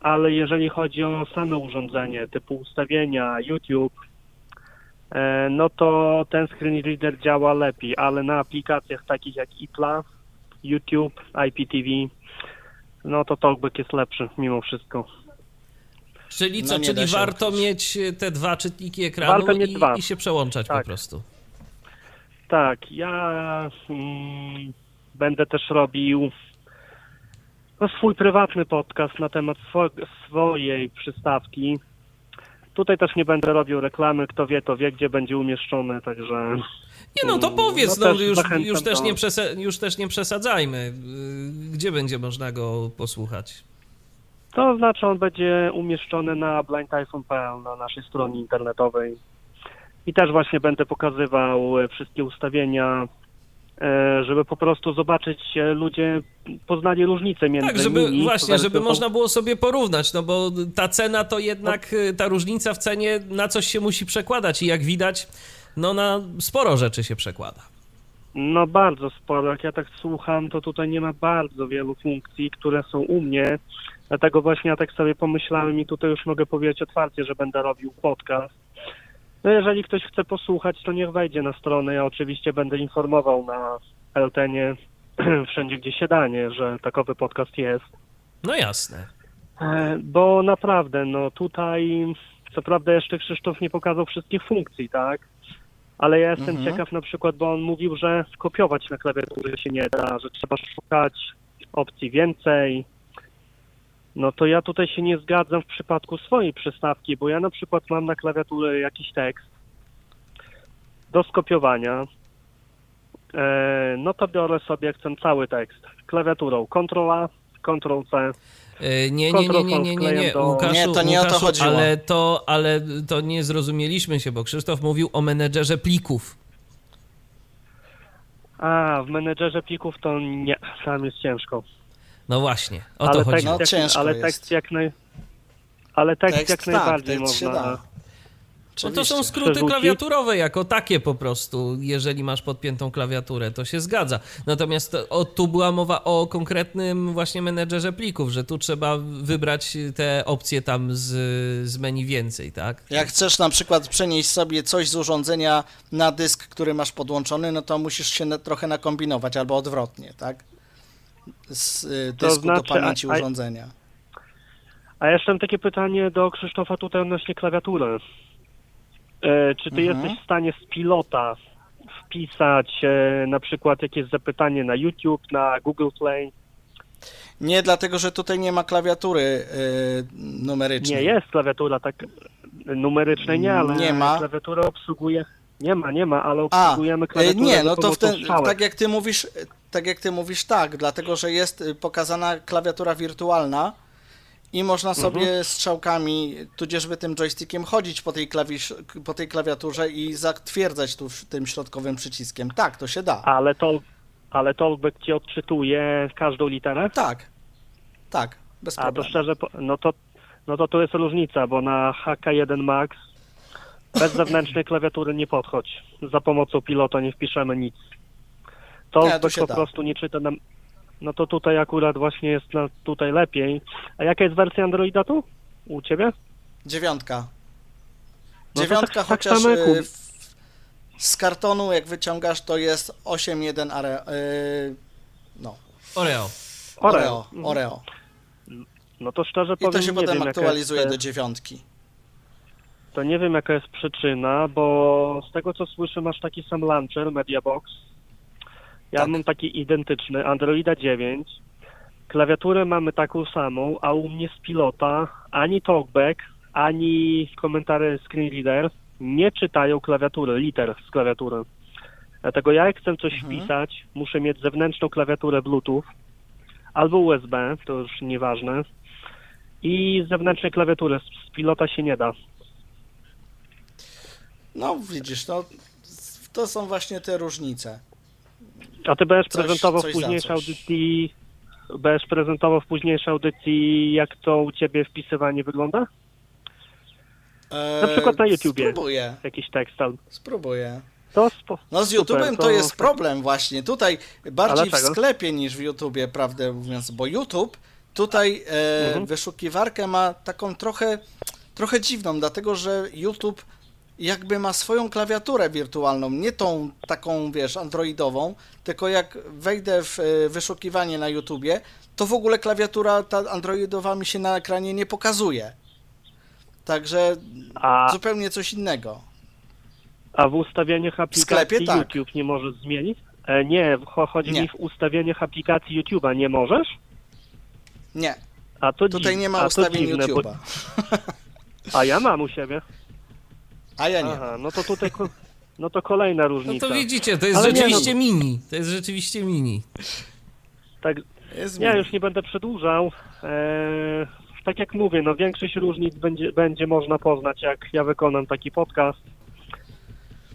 ale jeżeli chodzi o same urządzenie, typu ustawienia, YouTube, no to ten screen reader działa lepiej, ale na aplikacjach takich jak iPla, YouTube, IPTV, no to talkback jest lepszy mimo wszystko. Czyli No co, nie czyli warto ukryć. mieć e, te dwa czytniki ekranu i, dwa. i się przełączać po Tak. prostu. Tak, ja mm, będę też robił no, swój prywatny podcast na temat swo- swojej przystawki. Tutaj też nie będę robił reklamy, kto wie, to wie, gdzie będzie umieszczone, także Nie no, to Mm, powiedz, no no, też już, już, też do- nie już też nie przesadzajmy. Yy, Gdzie będzie można go posłuchać? To znaczy on będzie umieszczony na blindtyphon.pl, na naszej stronie internetowej. I też właśnie będę pokazywał e, wszystkie ustawienia, e, żeby po prostu zobaczyć, e, ludzie poznali różnicę między Tak, żeby nimi właśnie, żeby można było sobie porównać, no bo ta cena to jednak, y, ta różnica w cenie na coś się musi przekładać i jak widać, no na sporo rzeczy się przekłada. No bardzo sporo. Jak ja tak słucham, to tutaj nie ma bardzo wielu funkcji, które są u mnie. Dlatego właśnie ja tak sobie pomyślałem i tutaj już mogę powiedzieć otwarcie, że będę robił podcast. No jeżeli ktoś chce posłuchać, to niech wejdzie na stronę. Ja oczywiście będę informował na Eltenie wszędzie, gdzie się da, nie, że takowy podcast jest. No jasne. E, Bo naprawdę, no tutaj, co prawda jeszcze Krzysztof nie pokazał wszystkich funkcji, tak? Ale ja jestem Mhm. ciekaw na przykład, bo on mówił, że skopiować na klawiaturze się nie da, że trzeba szukać opcji więcej. No to ja tutaj się nie zgadzam w przypadku swojej przystawki, bo ja na przykład mam na klawiaturze jakiś tekst do skopiowania. E, no to biorę sobie, jak chcę cały tekst, klawiaturą Ctrl-A, Ctrl-C, Y, Nie, nie, nie, nie, nie, nie, nie, do- Łukaszu, Nie, to nie o to Łukaszu, chodziło. Ale to, ale to nie zrozumieliśmy się, bo Krzysztof mówił o menedżerze plików. A, w menedżerze plików to nie, tam jest ciężko. No właśnie, o ale to chodziło. No, jak, ciężko ale jest. tekst jak naj... Ale tekst, Tekst jak tak, najbardziej tekst się można. da. No to są skróty klawiaturowe jako takie po prostu, jeżeli masz podpiętą klawiaturę, to się zgadza. Natomiast to- o, tu była mowa o konkretnym właśnie menedżerze plików, że tu trzeba wybrać te opcje tam z, z menu więcej, tak? Jak chcesz na przykład przenieść sobie coś z urządzenia na dysk, który masz podłączony, no to musisz się na, trochę nakombinować, albo odwrotnie, tak? Z y, To dysku znaczy, do pamięci a- a- urządzenia. A jeszcze mam takie pytanie do Krzysztofa tutaj odnośnie klawiatury. E, czy ty Mhm. jesteś w stanie z pilota wpisać e, na przykład jakieś zapytanie na YouTube, na Google Play? Nie, dlatego że tutaj nie ma klawiatury y, numerycznej. Nie jest klawiatura tak numerycznej, nie, ale Nie ma. klawiatura obsługuje. Nie ma, nie ma, ale obsługujemy y, klawiaturę nie, no to w ten, strzałek. tak jak ty mówisz, tak jak ty mówisz, tak, dlatego że jest y, pokazana klawiatura wirtualna i można Mhm. sobie strzałkami, tudzieżby tym joystickiem chodzić po tej, klawisz, po tej klawiaturze i zatwierdzać tu tym środkowym przyciskiem. Tak, to się da. Ale to, ale Talkback ci odczytuje każdą literę? Tak, tak, bez A to problemu. szczerze, no to, no to tu jest różnica, bo na HK1 Max bez zewnętrznej klawiatury nie podchodź. Za pomocą pilota nie wpiszemy nic. To Nie, to się po da. prostu nie czyta nam. No to tutaj akurat właśnie jest na, tutaj lepiej. A jaka jest wersja Androida tu? U ciebie? Dziewiątka. No Dziewiątka, tak- tak chociaż y, w, z kartonu, jak wyciągasz, to jest 8.1 are, yy, no, Oreo. Oreo. Mhm. Oreo. No to szczerze I powiem, to się nie potem wiem, aktualizuje jest, do dziewiątki. To nie wiem, jaka jest przyczyna, bo z tego co słyszę, masz taki sam launcher, Mediabox. Ja Tak. mam taki identyczny, Androida 9. Klawiaturę mamy taką samą, a u mnie z pilota ani talkback, ani komentary screen reader nie czytają klawiatury, liter z klawiatury. Dlatego ja jak chcę coś Mhm. wpisać, muszę mieć zewnętrzną klawiaturę Bluetooth albo USB, to już nieważne. I zewnętrznej klawiatury z pilota się nie da. No widzisz, no, to są właśnie te różnice. A ty będziesz Coś- prezentował coś w późniejszej audycji, będziesz prezentował w późniejszej audycji, jak to u ciebie wpisywanie wygląda? E, Na przykład na YouTubie. Spróbuję, Jakiś tekst albo... spróbuję. To spo... No z super, YouTube'em to jest problem właśnie. Tutaj bardziej w sklepie niż w YouTubie, prawdę mówiąc, bo YouTube tutaj e, Mhm. wyszukiwarkę ma taką trochę, trochę dziwną, dlatego że YouTube jakby ma swoją klawiaturę wirtualną, nie tą taką, wiesz, androidową, tylko jak wejdę w e, wyszukiwanie na YouTubie, to w ogóle klawiatura ta androidowa mi się na ekranie nie pokazuje. Także A, zupełnie coś innego. a w ustawieniach aplikacji sklepie tak. YouTube nie możesz zmienić? E, nie, cho- chodzi Nie. mi w ustawieniach aplikacji YouTube'a nie możesz? Nie, A to tutaj dziw- nie ma ustawień dziwne, bo- YouTube'a. A ja mam u siebie. A ja nie. Aha, no to tutaj... Ko... No to kolejna No różnica. to widzicie, to jest Ale nie, rzeczywiście no- mini. To jest rzeczywiście mini. Tak, Jest Ja mi- już nie będę przedłużał. Eee, tak jak mówię, no większość różnic będzie, będzie można poznać, jak ja wykonam taki podcast.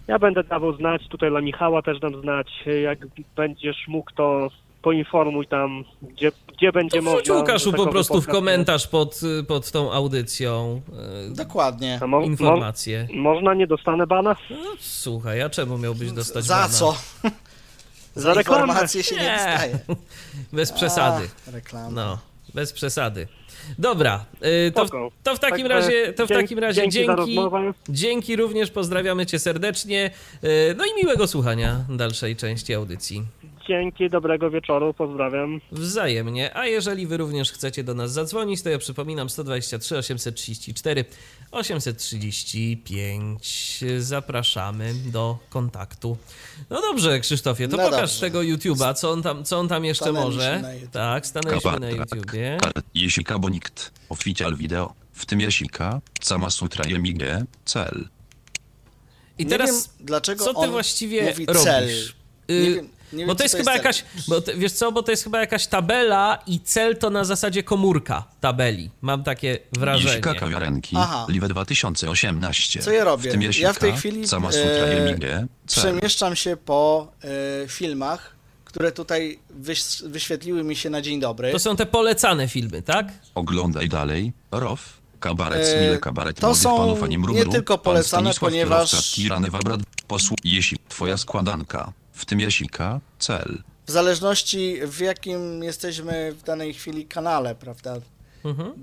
Ja będę dawał znać, tutaj dla Michała też dam znać, jak będziesz mógł, to poinformuj tam, gdzie, gdzie będzie To można. wrzuć Łukaszu że po prostu w komentarz pod, pod tą audycją e, Dokładnie. Mo- mo- informacje. Można, nie dostanę bana? No, słuchaj, a czemu miałbyś dostać Za bana? co? Za reklamę. się nie, Nie. dostaje. Bez przesady. A, reklama. No, bez przesady. Dobra, y, to, w- to w takim Także razie, to w dzięki- takim razie dzięki za dzięki również, pozdrawiamy cię serdecznie, y, no i miłego słuchania dalszej części audycji. Dzięki, dobrego wieczoru, pozdrawiam. Wzajemnie, a jeżeli wy również chcecie do nas zadzwonić, to ja przypominam 123 834 835. Zapraszamy do kontaktu. No dobrze, Krzysztofie, to No pokaż dobrze. tego YouTube'a, co on tam, co on tam jeszcze Stanęliśmy może. Tak, stanęliśmy na. YouTubie. Jesika Bonikt. Oficial video. W tym Jesika. Sama Sutra Jemige. Cel. I Nie teraz wiem, dlaczego co ty on właściwie mówi robisz? cel. Y, Nie bo to jest to chyba jest jakaś, bo to, wiesz co, bo to jest chyba jakaś tabela i cel to na zasadzie komórka tabeli. Mam takie wrażenie. Jesika Kawiarenki. Aha. Live 2018. Co ja robię? W tym Ja Jesika. w tej chwili, Sama Sutra e. Przemieszczam się po e, filmach, które tutaj wyś, wyświetliły mi się na dzień dobry. To są te polecane filmy, tak? Oglądaj dalej. Rof. Kabaret E, Smile Kabaret to Młodych są Panów Ani nie Mrumru, tylko pan polecane, Stanisław ponieważ- posłu Jesi, twoja składanka. W tym Jesika. Cel. W zależności w jakim jesteśmy w danej chwili kanale, prawda? Mhm.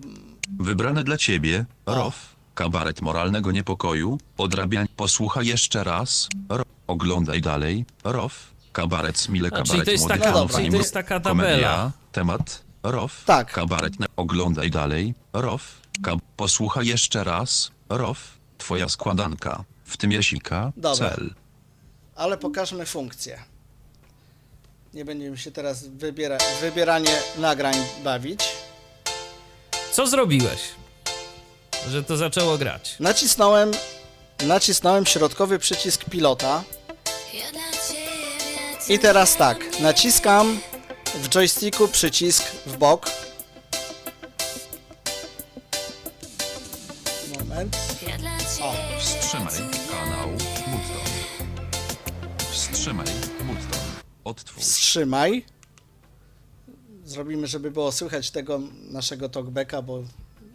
Wybrane dla ciebie, Rof. Kabaret moralnego niepokoju, odrabiań. Posłuchaj jeszcze raz. Ro. Oglądaj dalej. Rof. Kabaret Smile, czyli kabaret to jest młodych taka- czyli ani to jest taka Komedia, tabela. temat. Rof. Tak. Kabaret. Na... Oglądaj dalej. Rof. Ka... Posłuchaj jeszcze raz. Rof. Twoja składanka. W tym Jasika. Dobra. Cel. Ale pokażmy funkcję. Nie będziemy się teraz wybiera, wybieranie nagrań bawić. Co zrobiłeś, że to zaczęło grać? Nacisnąłem, nacisnąłem środkowy przycisk pilota i teraz tak, naciskam w joysticku przycisk w bok. Moment. O, Wstrzymaj Odtwórz. wstrzymaj. Zrobimy, żeby było słychać tego naszego talkbacka, bo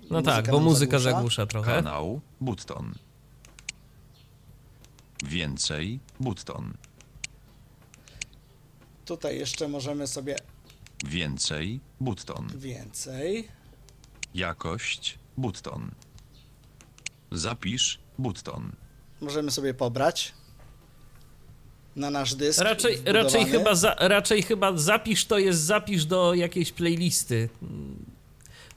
No tak, bo muzyka zagłusza. zagłusza trochę. Kanał button. Więcej button. Tutaj jeszcze możemy sobie Więcej button. więcej. Jakość button. Zapisz button. Możemy sobie pobrać. Na nasz dysk. Raczej, wbudowany. raczej, chyba za, raczej chyba zapisz to jest zapisz do jakiejś playlisty.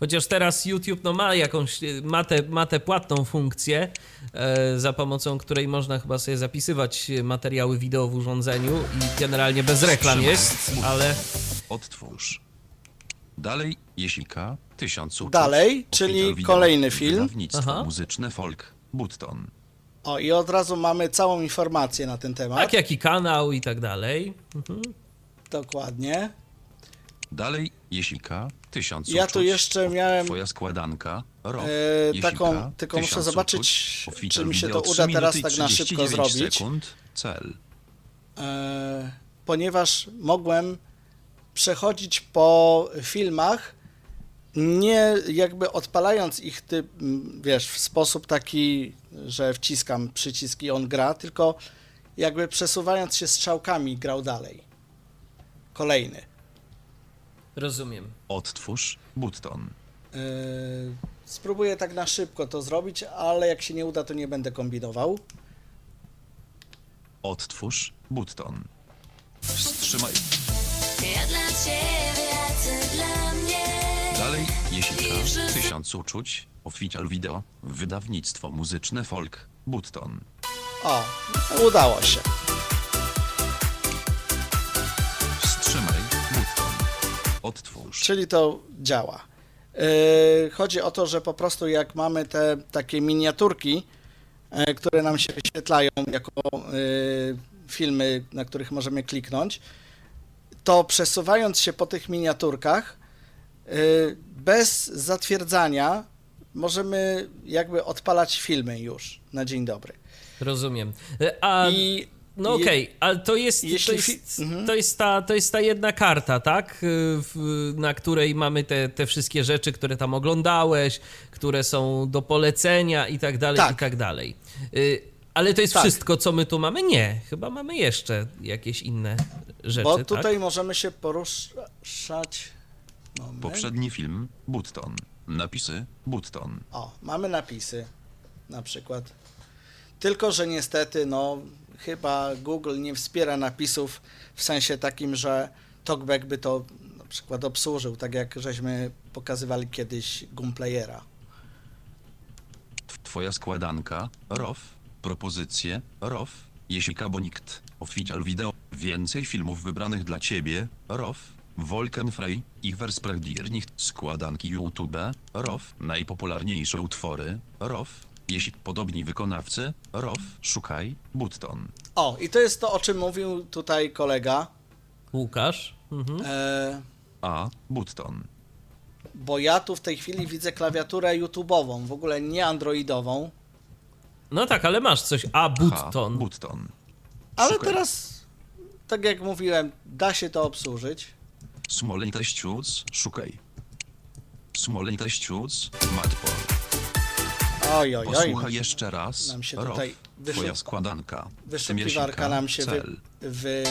Chociaż teraz YouTube no, ma jakąś, ma tę ma tę płatną funkcję, e, za pomocą której można chyba sobie zapisywać materiały wideo w urządzeniu i generalnie bez reklam jest, ale Odtwórz. Dalej, Jesika, tysiąc uczuć. Dalej, czyli kolejny film. Wydawnictwo Aha. muzyczne folk, Button. O, i od razu mamy całą informację na ten temat. tak jak i kanał i tak dalej. Mhm. Dokładnie. Dalej, Jesika, tysiąc Ja uczuć. tu jeszcze miałem Twoja składanka, rok, e, Jesika, taką, tylko muszę tysiąc zobaczyć, uczuć. Oficer czy mi się wideo, to 3 uda teraz i tak na szybko 39 zrobić. sekund, cel. e, ponieważ mogłem przechodzić po filmach, nie jakby odpalając ich, ty, m, wiesz, w sposób taki, że wciskam przycisk i on gra, tylko jakby przesuwając się strzałkami grał dalej. Kolejny. Rozumiem. Odtwórz, Button. Yy, spróbuję tak na szybko to zrobić, ale jak się nie uda, to nie będę kombinował. Odtwórz, Button. Wstrzymaj. Ja dla ciebie, a ty dla mnie. Dalej, Jesika, tysiąc uczuć. Oficjal wideo, wydawnictwo muzyczne folk, Button. O, udało się. Wstrzymaj, Button. Odtwórz. Czyli to działa. Yy, chodzi o to, że po prostu jak mamy te takie miniaturki, e, które nam się wyświetlają jako yy, filmy, na których możemy kliknąć, to przesuwając się po tych miniaturkach, bez zatwierdzania możemy jakby odpalać filmy już na dzień dobry. Rozumiem. E, A I No okej, ale to jest, to, jest, fi- mhm. to, jest ta, to jest ta jedna karta, tak? W, na której mamy te, te wszystkie rzeczy, które tam oglądałeś, które są do polecenia i tak dalej, Tak. i tak dalej. Y, Ale to jest Tak. wszystko, co my tu mamy? Nie, chyba mamy jeszcze jakieś inne rzeczy, Bo tak? tutaj możemy się poruszać. Moment. Poprzedni film, Button. Napisy, Button. O, mamy napisy na przykład. Tylko, że niestety, no, chyba Google nie wspiera napisów w sensie takim, że TalkBack by to na przykład obsłużył, tak jak żeśmy pokazywali kiedyś Goomplayera. Tw- Twoja składanka, ROF. Propozycje, ROF. Jesika Bonikt. Oficjal wideo. Więcej filmów wybranych dla Ciebie, Wolkenfrei, ich Versprechtiernych, składanki YouTube, ROF. Najpopularniejsze utwory, ROF. Jeśli podobni wykonawcy, ROF. Szukaj, Button. O, i to jest to, o czym mówił tutaj kolega, Łukasz? Mhm. e, A. Button. bo ja tu w tej chwili widzę klawiaturę YouTube'ową, w ogóle nie androidową, No tak, ale masz coś. A, H. Button. Button. ale Szukaj. teraz, tak jak mówiłem, da się to obsłużyć. Smoleń teściuc, szukaj. Smoleń teściuc, matpol. Oj, oj, oj. Posłuchaj jeszcze raz. Nam się Rof, tutaj Twoja składanka. Wyszukiwarka Tymiesika, nam się wy, cel. wy...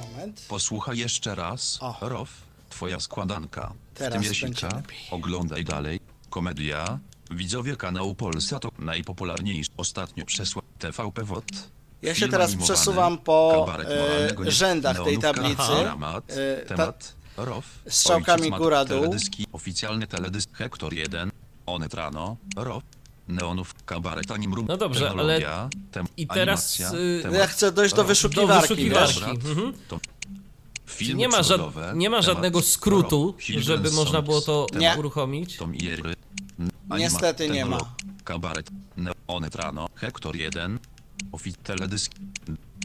Moment. Posłuchaj jeszcze raz. O. Rof, twoja składanka. Teraz w tym będzie Jasika, lepiej. oglądaj dalej. Komedia. Widzowie kanału Polsat to najpopularniejszy ostatnio przesła TVP WOT. Ja się teraz przesuwam po e, rzędach tej tablicy. Dramat, E, temat, ROF, strzałkami góra-dół. Teledyski, oficjalny teledysk. Hektor 1, Onetrano, ROF, Neonów, kabaret animrum, No dobrze, ale- tem, i teraz, animacja, y, temat, Ja chcę dojść do wyszukiwarki. Do wyszukiwarki. Mhm. Filmy nie ma, nie ma temat, żadnego skrótu, żeby można było to Nie. uruchomić. Tom i Jerry, Niestety nie ma. Kabaret, Neonetrano, Hektor 1, Ofi teledysk,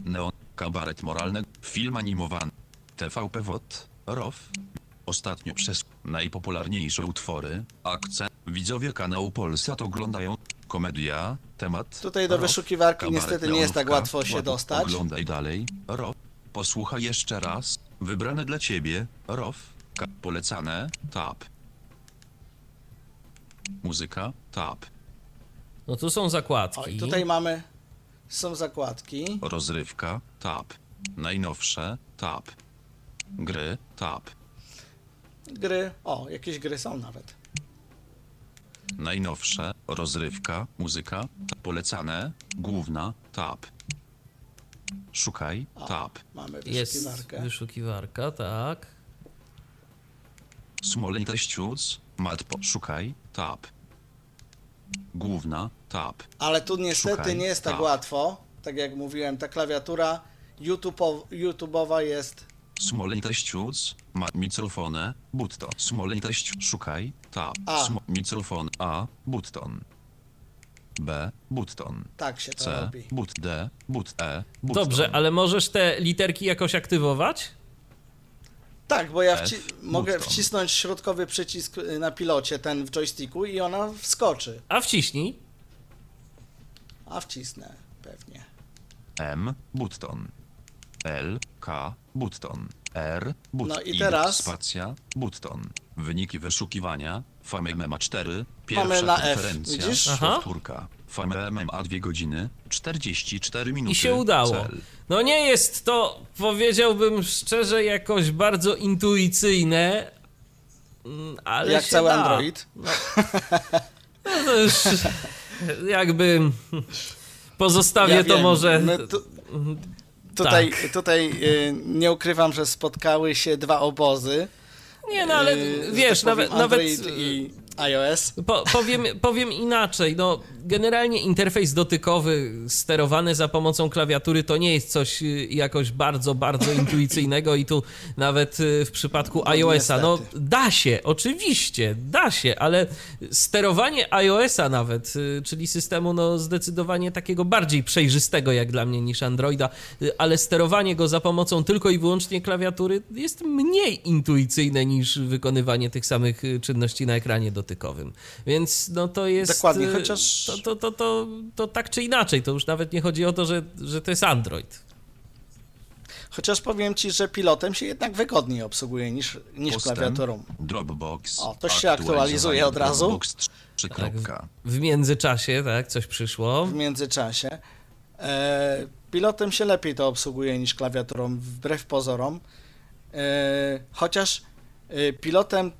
Neon, kabaret moralny, film animowany, TVP WOT, ROF. Ostatnio przez najpopularniejsze utwory, akce, widzowie kanału Polsat oglądają, komedia, temat, Tutaj do ROF, wyszukiwarki kabaret niestety nie jest tak łatwo się dostać. Oglądaj dalej, ROF. Posłuchaj jeszcze raz, wybrane dla ciebie, ROF, ka- polecane, tab. Muzyka, tab. No tu są zakładki. O, i tutaj mamy, są zakładki. Rozrywka, tab. Najnowsze, tab. Gry, tab. Gry, o, jakieś gry są nawet. Najnowsze, rozrywka, muzyka, tab. polecane, główna, tab. Szukaj. Tab. Mamy Jest wyszukiwarkę. wyszukiwarka, tak. Smoleń ściuc. Matpo. Szukaj. Tab. Główna. Tab. Ale tu niestety Szukaj. nie jest tak Tak. łatwo. Tak jak mówiłem, ta klawiatura YouTube'ow- YouTube'owa jest Smoleń ściuc. Ma mikrofone. Button. Smoleń ściuc. Szukaj. Tab. A. Mikrofon. A. Button. B. Button. tak się to C. robi. But D. But E. Button. Dobrze, ale możesz te literki jakoś aktywować? Tak, bo ja wci- mogę wcisnąć środkowy przycisk y, na pilocie, ten w joysticku i ona wskoczy. A wciśnij. A wcisnę pewnie. M. Button. L. K. Button. R. Button. No i teraz- Spacja. Button. Wyniki wyszukiwania. Fame ma 4. Pierwsza Mamy na F, konferencja. widzisz? Aha. Powtórka. Fame ma 2 godziny. 44 minuty. I się udało. Cel. No nie jest to, powiedziałbym szczerze, jakoś bardzo intuicyjne, mm, ale Jak się cały da. Android. No to już jakby pozostawię Ja to wiem, może... my tu, tutaj Tak. tutaj y, nie ukrywam, że spotkały się dwa obozy. Nie no, ale y, że wiesz, tak powiem, nawet, nawet i iOS. Po, powiem, powiem inaczej, no generalnie interfejs dotykowy sterowany za pomocą klawiatury to nie jest coś y, jakoś bardzo, bardzo intuicyjnego i tu nawet y, w przypadku No, iOS-a, no da się, oczywiście, da się, ale sterowanie iOS-a nawet, y, czyli systemu no zdecydowanie takiego bardziej przejrzystego jak dla mnie niż Androida, ale sterowanie go za pomocą tylko i wyłącznie klawiatury jest mniej intuicyjne niż wykonywanie tych samych czynności na ekranie dotykowym. Więc no to jest... Dokładnie, y, chociaż- To, to, to, to, to tak czy inaczej, to już nawet nie chodzi o to, że, że to jest Android. Chociaż powiem ci, że pilotem się jednak wygodniej obsługuje niż, niż Postęp. klawiaturą. Dropbox. O, to się aktualizuje od razu. Dropbox 3. kropka. W międzyczasie, tak, coś przyszło. w międzyczasie. E, pilotem się lepiej to obsługuje niż klawiaturą, wbrew pozorom. E, chociaż e, pilotem,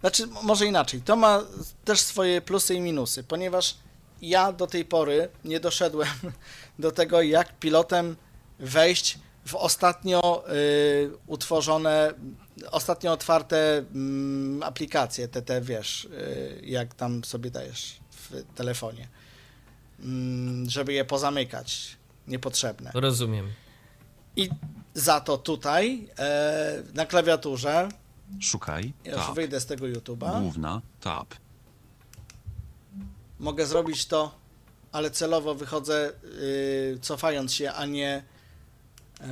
znaczy może inaczej, to ma też swoje plusy i minusy, ponieważ ja do tej pory nie doszedłem do tego, jak pilotem wejść w ostatnio e, utworzone, ostatnio otwarte mm, aplikacje, te, te wiesz, e, jak tam sobie dajesz w telefonie mm, żeby je pozamykać niepotrzebne. Rozumiem. I za to tutaj e, na klawiaturze, Szukaj. ja już Tab. wyjdę z tego YouTube'a, Główna. Tab. mogę zrobić to, ale celowo wychodzę y, cofając się, a nie y,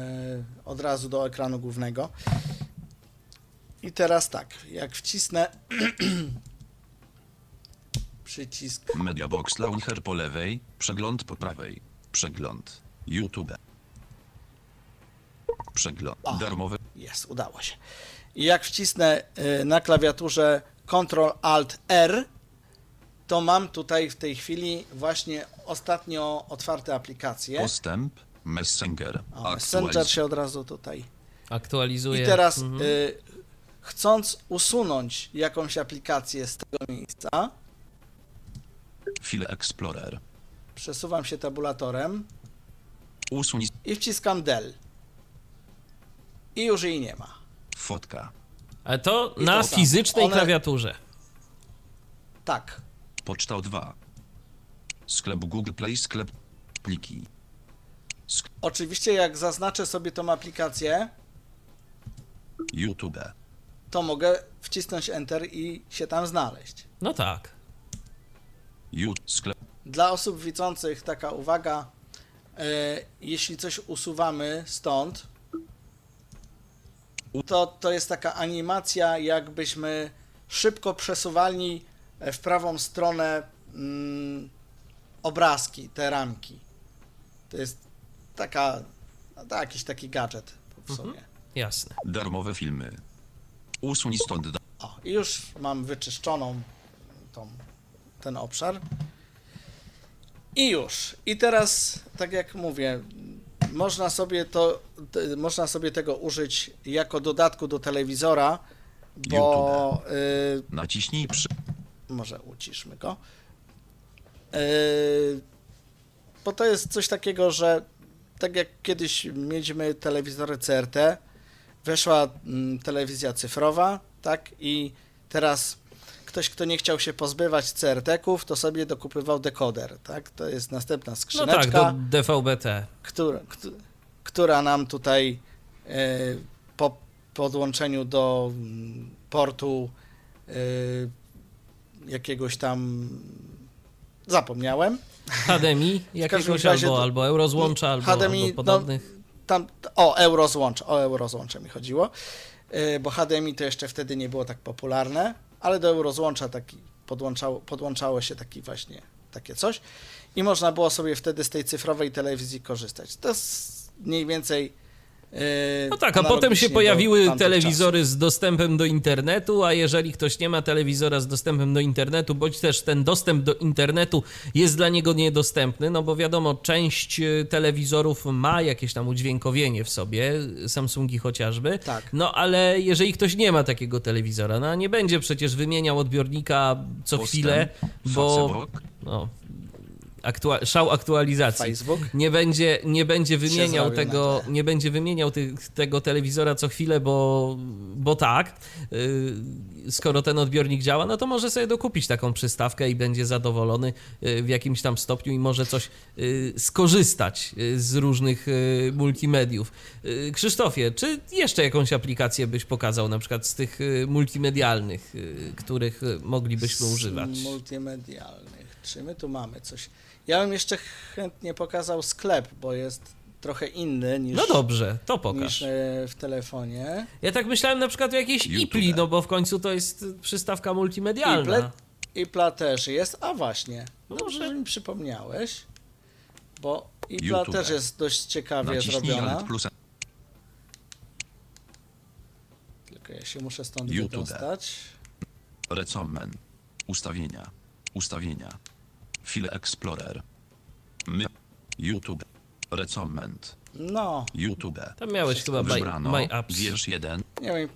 od razu do ekranu głównego. I teraz tak, jak wcisnę przycisk Media Box Launcher po lewej. Przegląd po prawej. Przegląd. YouTube. Przegląd. O. Darmowy. Jest, udało się. I jak wcisnę y, na klawiaturze Ctrl Alt R, to mam tutaj w tej chwili właśnie ostatnio otwarte aplikacje. Postęp. Messenger. O, Messenger się od razu tutaj. Aktualizuję. I teraz Mhm. y, chcąc usunąć jakąś aplikację z tego miejsca, File Explorer. przesuwam się tabulatorem Usuń i wciskam del. I już jej nie ma. Fotka. Ale to I na to fizycznej One- klawiaturze. Tak. Poczta 2. Sklep Google Play. Sklep. Pliki. Oczywiście jak zaznaczę sobie tą aplikację, YouTube. to mogę wcisnąć Enter i się tam znaleźć. No tak. YouTube. Sklep. Dla osób widzących taka uwaga, e, jeśli coś usuwamy stąd, to, to jest taka animacja, jakbyśmy szybko przesuwali w prawą stronę mm, obrazki, te ramki. To jest taka, no, to jakiś taki gadżet w sumie. Jasne. Darmowe filmy. Usuń stąd. O, i już mam wyczyszczoną tą, ten obszar. I już. I teraz, tak jak mówię, można sobie to, można sobie tego użyć jako dodatku do telewizora, bo y, Naciśnij przy. może uciszmy go. Y, bo to jest coś takiego, że tak jak kiedyś mieliśmy telewizory CRT, weszła mm, telewizja cyfrowa, tak, i teraz ktoś, kto nie chciał się pozbywać CRT-ków, to sobie dokupywał dekoder, tak, to jest następna No skrzyneczka, tak, do DVB-T. która, kt- która nam tutaj e, po podłączeniu do mm, portu e, jakiegoś tam zapomniałem. HDMI jakiegoś razie albo, albo Eurozłącza, albo, HDMI, albo podobnych. Tam, o, Eurozłącz, o Eurozłącze mi chodziło, e, bo HDMI to jeszcze wtedy nie było tak popularne, ale do Eurozłącza taki podłączało, podłączało się taki właśnie takie coś i można było sobie wtedy z tej cyfrowej telewizji korzystać. To jest mniej więcej e, No tak, a potem się pojawiły telewizory z dostępem do internetu, a jeżeli ktoś nie ma telewizora z dostępem do internetu, bądź też ten dostęp do internetu jest dla niego niedostępny, no bo wiadomo, część y, telewizorów ma jakieś tam udźwiękowienie w sobie, Samsungi chociażby, Tak. no ale jeżeli ktoś nie ma takiego telewizora, no nie będzie przecież wymieniał odbiornika co Postęp, chwilę, bo no, aktua- szał aktualizacji Facebook. nie będzie, nie będzie wymieniał tego, nie będzie wymieniał tych, tego telewizora co chwilę, bo, bo tak, yy, skoro ten odbiornik działa, no to może sobie dokupić taką przystawkę i będzie zadowolony yy, w jakimś tam stopniu i może coś yy, skorzystać yy, z różnych yy, multimediów. Yy, Krzysztofie, czy jeszcze jakąś aplikację byś pokazał, na przykład z tych multimedialnych, których moglibyśmy Z używać? multimedialnych. Czy my tu mamy coś? Ja bym jeszcze chętnie pokazał sklep, bo jest trochę inny niż, No dobrze, to niż pokaż. e, w telefonie. Ja tak myślałem na przykład o jakiejś YouTube. IPLI, no bo w końcu to jest przystawka multimedialna. Iple, Ipla też jest, a właśnie, No dobrze, może- że mi przypomniałeś, bo Ipla YouTube. też jest dość ciekawie naciśnij zrobiona, tylko ja się muszę stąd YouTube. wydostać. Recommend. Ustawienia. Ustawienia. File Explorer. My. YouTube. Recommend. No, YouTube. Tam miałeś chyba Wybrano. my Apps. Wiersz 1. nie wiem,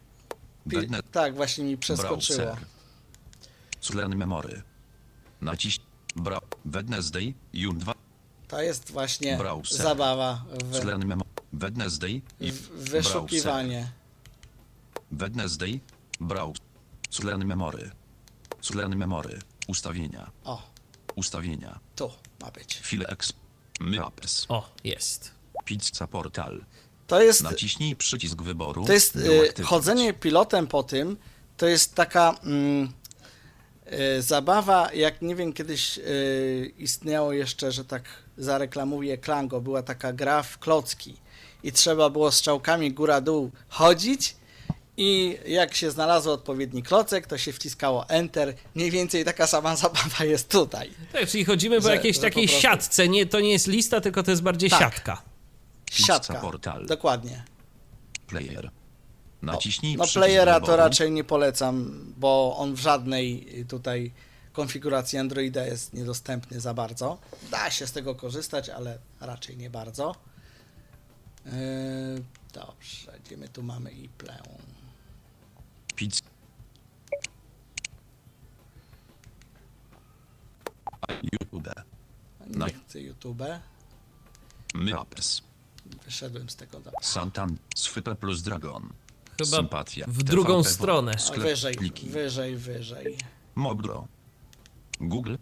pi- tak właśnie mi przeskoczyło. Browser. Slen memory. Naciś. Bra. Wednesday. Jun 2. To jest właśnie Browser. zabawa w, Slen memory. Wednesday. I w wyszukiwanie. Wednesday. Browse. Slen memory. Slen memory. Ustawienia. O, Ustawienia. tu ma być. File Exp. Maps. O, jest. Pizza Portal. To jest Naciśnij przycisk wyboru. To jest y, chodzenie pilotem po tym, to jest taka mm, y, zabawa, jak nie wiem, kiedyś y, istniało jeszcze, że tak zareklamuję Klango, była taka gra w klocki i trzeba było strzałkami góra-dół chodzić i jak się znalazło odpowiedni klocek, to się wciskało Enter. Mniej więcej taka sama zabawa jest tutaj. Tak, czyli chodzimy po Że- jakiejś że po takiej prostu- siatce. Nie, to nie jest lista, tylko to jest bardziej Tak. siatka. Siatka. Portal. Dokładnie. Player. Naciśnij No przycisk playera to raczej nie polecam, bo on w żadnej tutaj konfiguracji Androida jest niedostępny za bardzo. Da się z tego korzystać, ale raczej nie bardzo. Yy, dobrze, gdzie my tu mamy i plę? YouTube. Nie No. chcę YouTube. Maps. Wyszedłem z tego. Dobra. Santan. Swype plus Dragon. Chyba Sympatia. w drugą TVP. stronę. A Sklep, wyżej, pliki. wyżej, wyżej. Moblo. Google.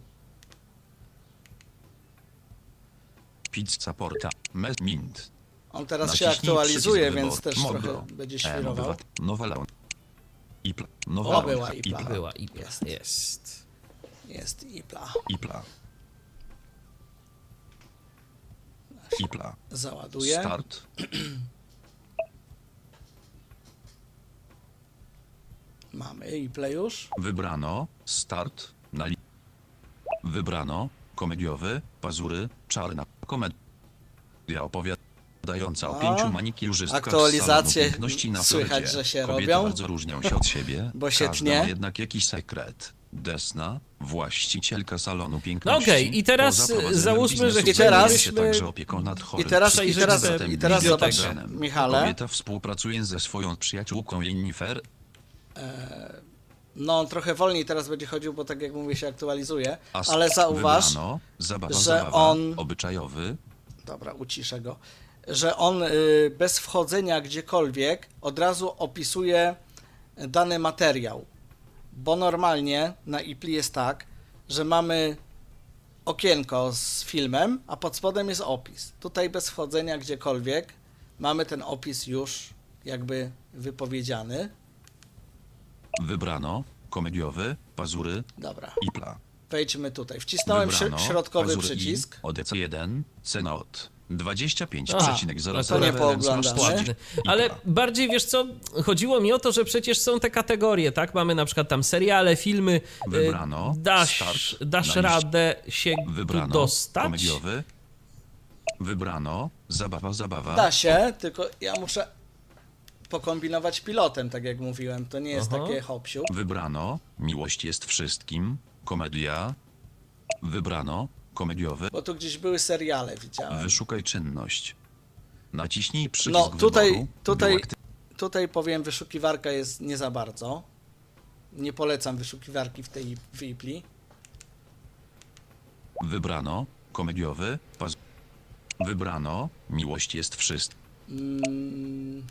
Pizza Portal. Met Mint. On teraz się Naciśnij aktualizuje, przycisk więc też wyboru. trochę będzie E, świrował. Nowa. Nowa O, była. Ipla. Była i jest. Jest. Jest. Ipla. Ipla. Ipla. Załaduję. Start. Mamy Iple już. Wybrano. Start. Na li... Wybrano. Komediowy. Pazury. Czarna. Komedia opowiadająca o A, pięciu manikiurzystkach aktualizacje piękności na słychać, że się Kobiety robią. bardzo różnią się od siebie. Bo się Każda tnie. ma jednak jakiś sekret. Desna, właścicielka salonu No piękności. okej, i teraz, po zaprowadzonym załóżmy, że biznesu teraz- zajmuje się także opieką nad chorym I teraz, i teraz, te i teraz zobacz. Michale. Kobieta współpracuje ze swoją przyjaciółką Jennifer No, on trochę wolniej teraz będzie chodził, bo tak jak mówię, się aktualizuje. A Ale zauważ, wybrano, zabawa, że zabawa, on- obyczajowy, dobra, uciszę go, że on y, bez wchodzenia gdziekolwiek od razu opisuje dany materiał bo normalnie na IPLI jest tak, że mamy okienko z filmem, a pod spodem jest opis. Tutaj bez wchodzenia gdziekolwiek mamy ten opis już jakby wypowiedziany. Wybrano, komediowy, pazury, Dobra. IPLA. Wejdźmy tutaj. Wcisnąłem Wybrano, środkowy przycisk. I, ODC1, Senot. 25,00. nie pooglądamy. Ale bardziej, wiesz co, chodziło mi o to, że przecież są te kategorie, tak? Mamy na przykład tam seriale, filmy. Y, wybrano. Dasz, start, dasz radę się wybrano, dostać? Komediowy. Wybrano. Zabawa, zabawa. Da się, tylko ja muszę pokombinować pilotem, tak jak mówiłem. To nie jest Aha. takie hopsiu. Wybrano. Miłość jest wszystkim. Komedia. Wybrano. Komediowy. Bo tu gdzieś były seriale, widziałem. Wyszukaj czynność. Naciśnij przycisk No tutaj, wyboru. tutaj, tutaj powiem, wyszukiwarka jest nie za bardzo. Nie polecam wyszukiwarki w tej w Ipli. Wybrano. Komediowy. Paz... Wybrano. Miłość jest wszystkim. Mm,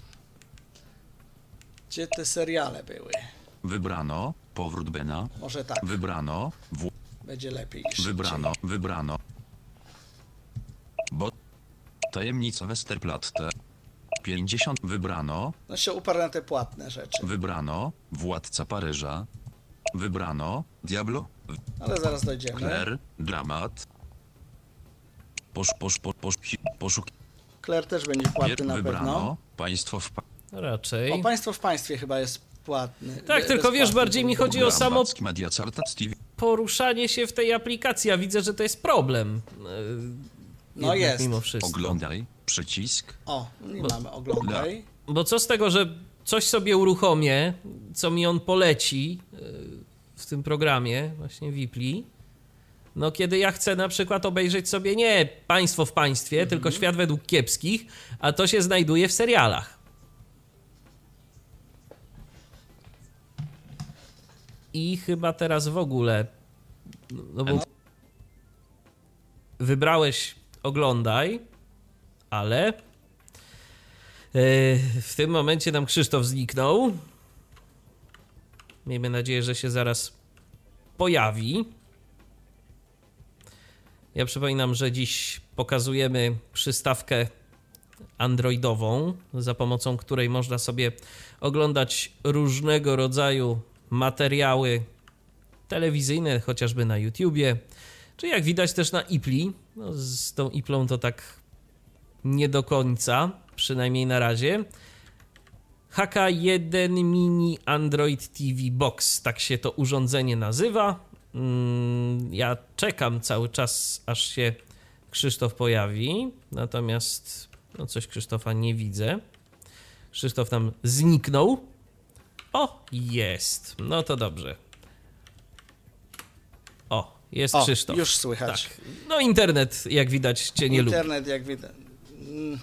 gdzie te seriale były? Wybrano. Powrót Bena. Może tak, Wybrano. W... będzie lepiej. i Wybrano. Wybrano. Bo... Tajemnica Westerplatte. 50. Wybrano. szybciej. No się uparł na te płatne rzeczy. Wybrano. Władca Paryża. Wybrano. Diablo. Ale zaraz dojdziemy. Claire. Dramat. Posz, posz, posz, posz, poszuk... Claire też będzie płatny na Wybrano. pewno. Państwo w... Pa... Raczej. O, Państwo w Państwie chyba jest płatny. Tak, tylko wiesz, bardziej mi chodzi o samo Poruszanie się w tej aplikacji, a widzę, że to jest problem. No Jednak jest. Mimo wszystko. Oglądaj. Przycisk. O, nie Bo- mamy, oglądaj. Bo co z tego, że coś sobie uruchomię, co mi on poleci yy, w tym programie, właśnie Wipli, no kiedy ja chcę na przykład obejrzeć sobie nie państwo w państwie, tylko świat według kiepskich, a to się znajduje w serialach. I chyba teraz w ogóle, no bo wybrałeś oglądaj, ale e, w tym momencie nam Krzysztof zniknął. Miejmy nadzieję, że się zaraz pojawi. Ja przypominam, że dziś pokazujemy przystawkę androidową, za pomocą której można sobie oglądać różnego rodzaju materiały telewizyjne, chociażby na YouTubie, czy jak widać też na Ipli. No, z tą Iplą to tak nie do końca, przynajmniej na razie. HK1 Mini Android TV Box, tak się to urządzenie nazywa. Mm, Ja czekam cały czas, aż się Krzysztof pojawi, natomiast no coś Krzysztofa nie widzę. Krzysztof nam zniknął. O, jest. No to dobrze. O, jest O, Krzysztof. już słychać. Tak. No internet, jak widać, cię nie lubi. Internet, jak widać. Mm,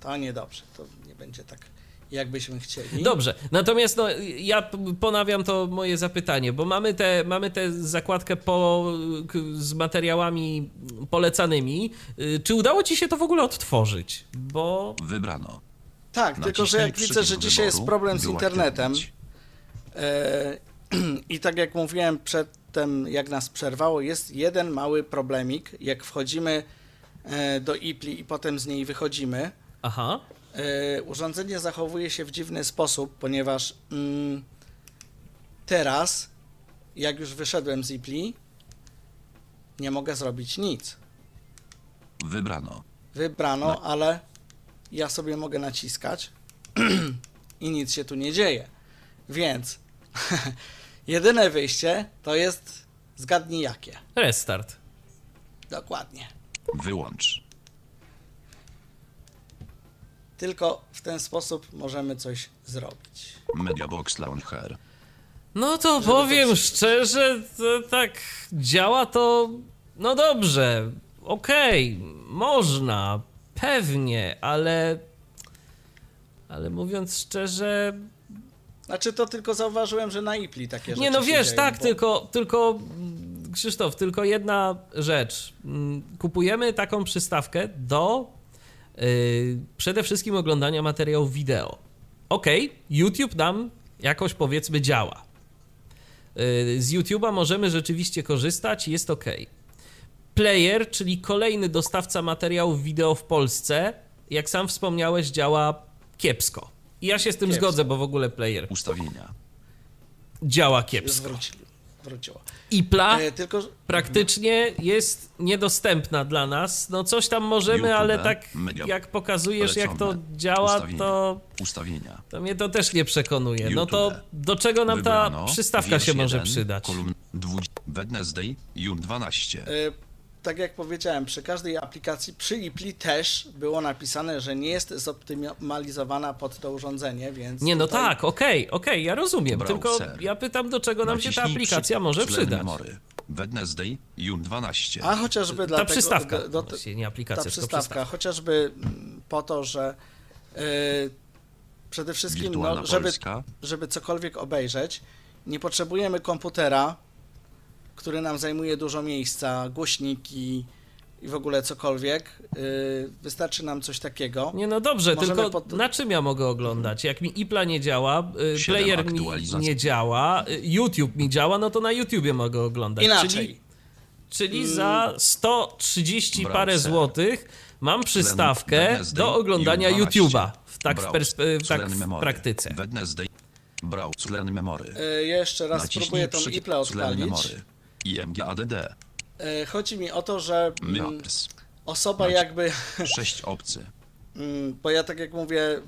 To niedobrze. To nie będzie tak, jakbyśmy chcieli. Dobrze, natomiast no, ja ponawiam to moje zapytanie, bo mamy tę mamy tę zakładkę po, z materiałami polecanymi. Y, Czy udało ci się to w ogóle odtworzyć? Bo Wybrano. Tak, tylko że Naciśnij jak widzę, że dzisiaj jest problem z internetem e, i tak jak mówiłem przedtem, jak nas przerwało, jest jeden mały problemik. Jak wchodzimy e, do Ipli i potem z niej wychodzimy, aha, e, urządzenie zachowuje się w dziwny sposób, ponieważ mm, teraz, jak już wyszedłem z Ipli, nie mogę zrobić nic. Wybrano. Wybrano, No. ale ja sobie mogę naciskać i nic się tu nie dzieje. Więc jedyne wyjście to jest zgadnij jakie. restart. Dokładnie. Wyłącz. Tylko w ten sposób możemy coś zrobić. Mediabox Launcher. No to Żeby to powiem przy- szczerze, to tak działa to no dobrze, okej, można, pewnie, ale ale mówiąc szczerze, Znaczy to tylko zauważyłem, że na Ipli takie rzeczy Nie no wiesz, dzieją, tak, bo- tylko, tylko Krzysztof, tylko jedna rzecz. Mm, Kupujemy taką przystawkę do Yy, przede wszystkim oglądania materiałów wideo. Okej, YouTube nam jakoś powiedzmy działa. Yy, z YouTube'a możemy rzeczywiście korzystać, jest ok. Player, czyli kolejny dostawca materiałów wideo w Polsce, jak sam wspomniałeś, działa kiepsko. I ja się z tym Kiepsko. zgodzę, bo w ogóle player Ustawienia. działa kiepsko. wróci, wróciło. Ipla E, tylko, praktycznie jest niedostępna dla nas. No coś tam możemy, YouTube, ale tak media, jak pokazujesz, jak to polecone, działa, ustawienia, to, Ustawienia. to mnie to też nie przekonuje. No to YouTube. do czego nam ta Wybrano przystawka się może przydać? Kolumn 20, Wednesday, Jun 12. e, tak jak powiedziałem, przy każdej aplikacji, przy IPLI też było napisane, że nie jest zoptymalizowana pod to urządzenie, więc. Nie, no tutaj- tak, okej, okej, ja rozumiem, tylko Browser. ja pytam, do czego nam się ta Naciśnij aplikacja przy- może przydać. Memory. Wednesday, Jun 12. A chociażby Ta dlatego. przystawka, do- do- właściwie nie ta aplikacja, tylko przystawka, przystawka. chociażby mm, po to, że e, przede wszystkim, no, żeby, żeby cokolwiek obejrzeć, nie potrzebujemy komputera, który nam zajmuje dużo miejsca, głośniki i w ogóle cokolwiek. Y, Wystarczy nam coś takiego. Nie, no dobrze, Możemy tylko pod- na czym ja mogę oglądać? Jak mi Ipla nie działa, y, player mi nie działa, y, YouTube mi działa, no to na YouTubie mogę oglądać. Inaczej. Czyli, czyli za 130 Browser. parę złotych mam przystawkę do oglądania Jun 12. YouTube'a. W, tak w, perspe- tak w memory. praktyce. Memory. Y, Jeszcze raz Naciśnij spróbuję tą tlen odpalić. memory. IMGADD. Y, Chodzi mi o to, że mm, Maps. osoba jakby, 6 obcy. mm, bo ja tak jak mówię,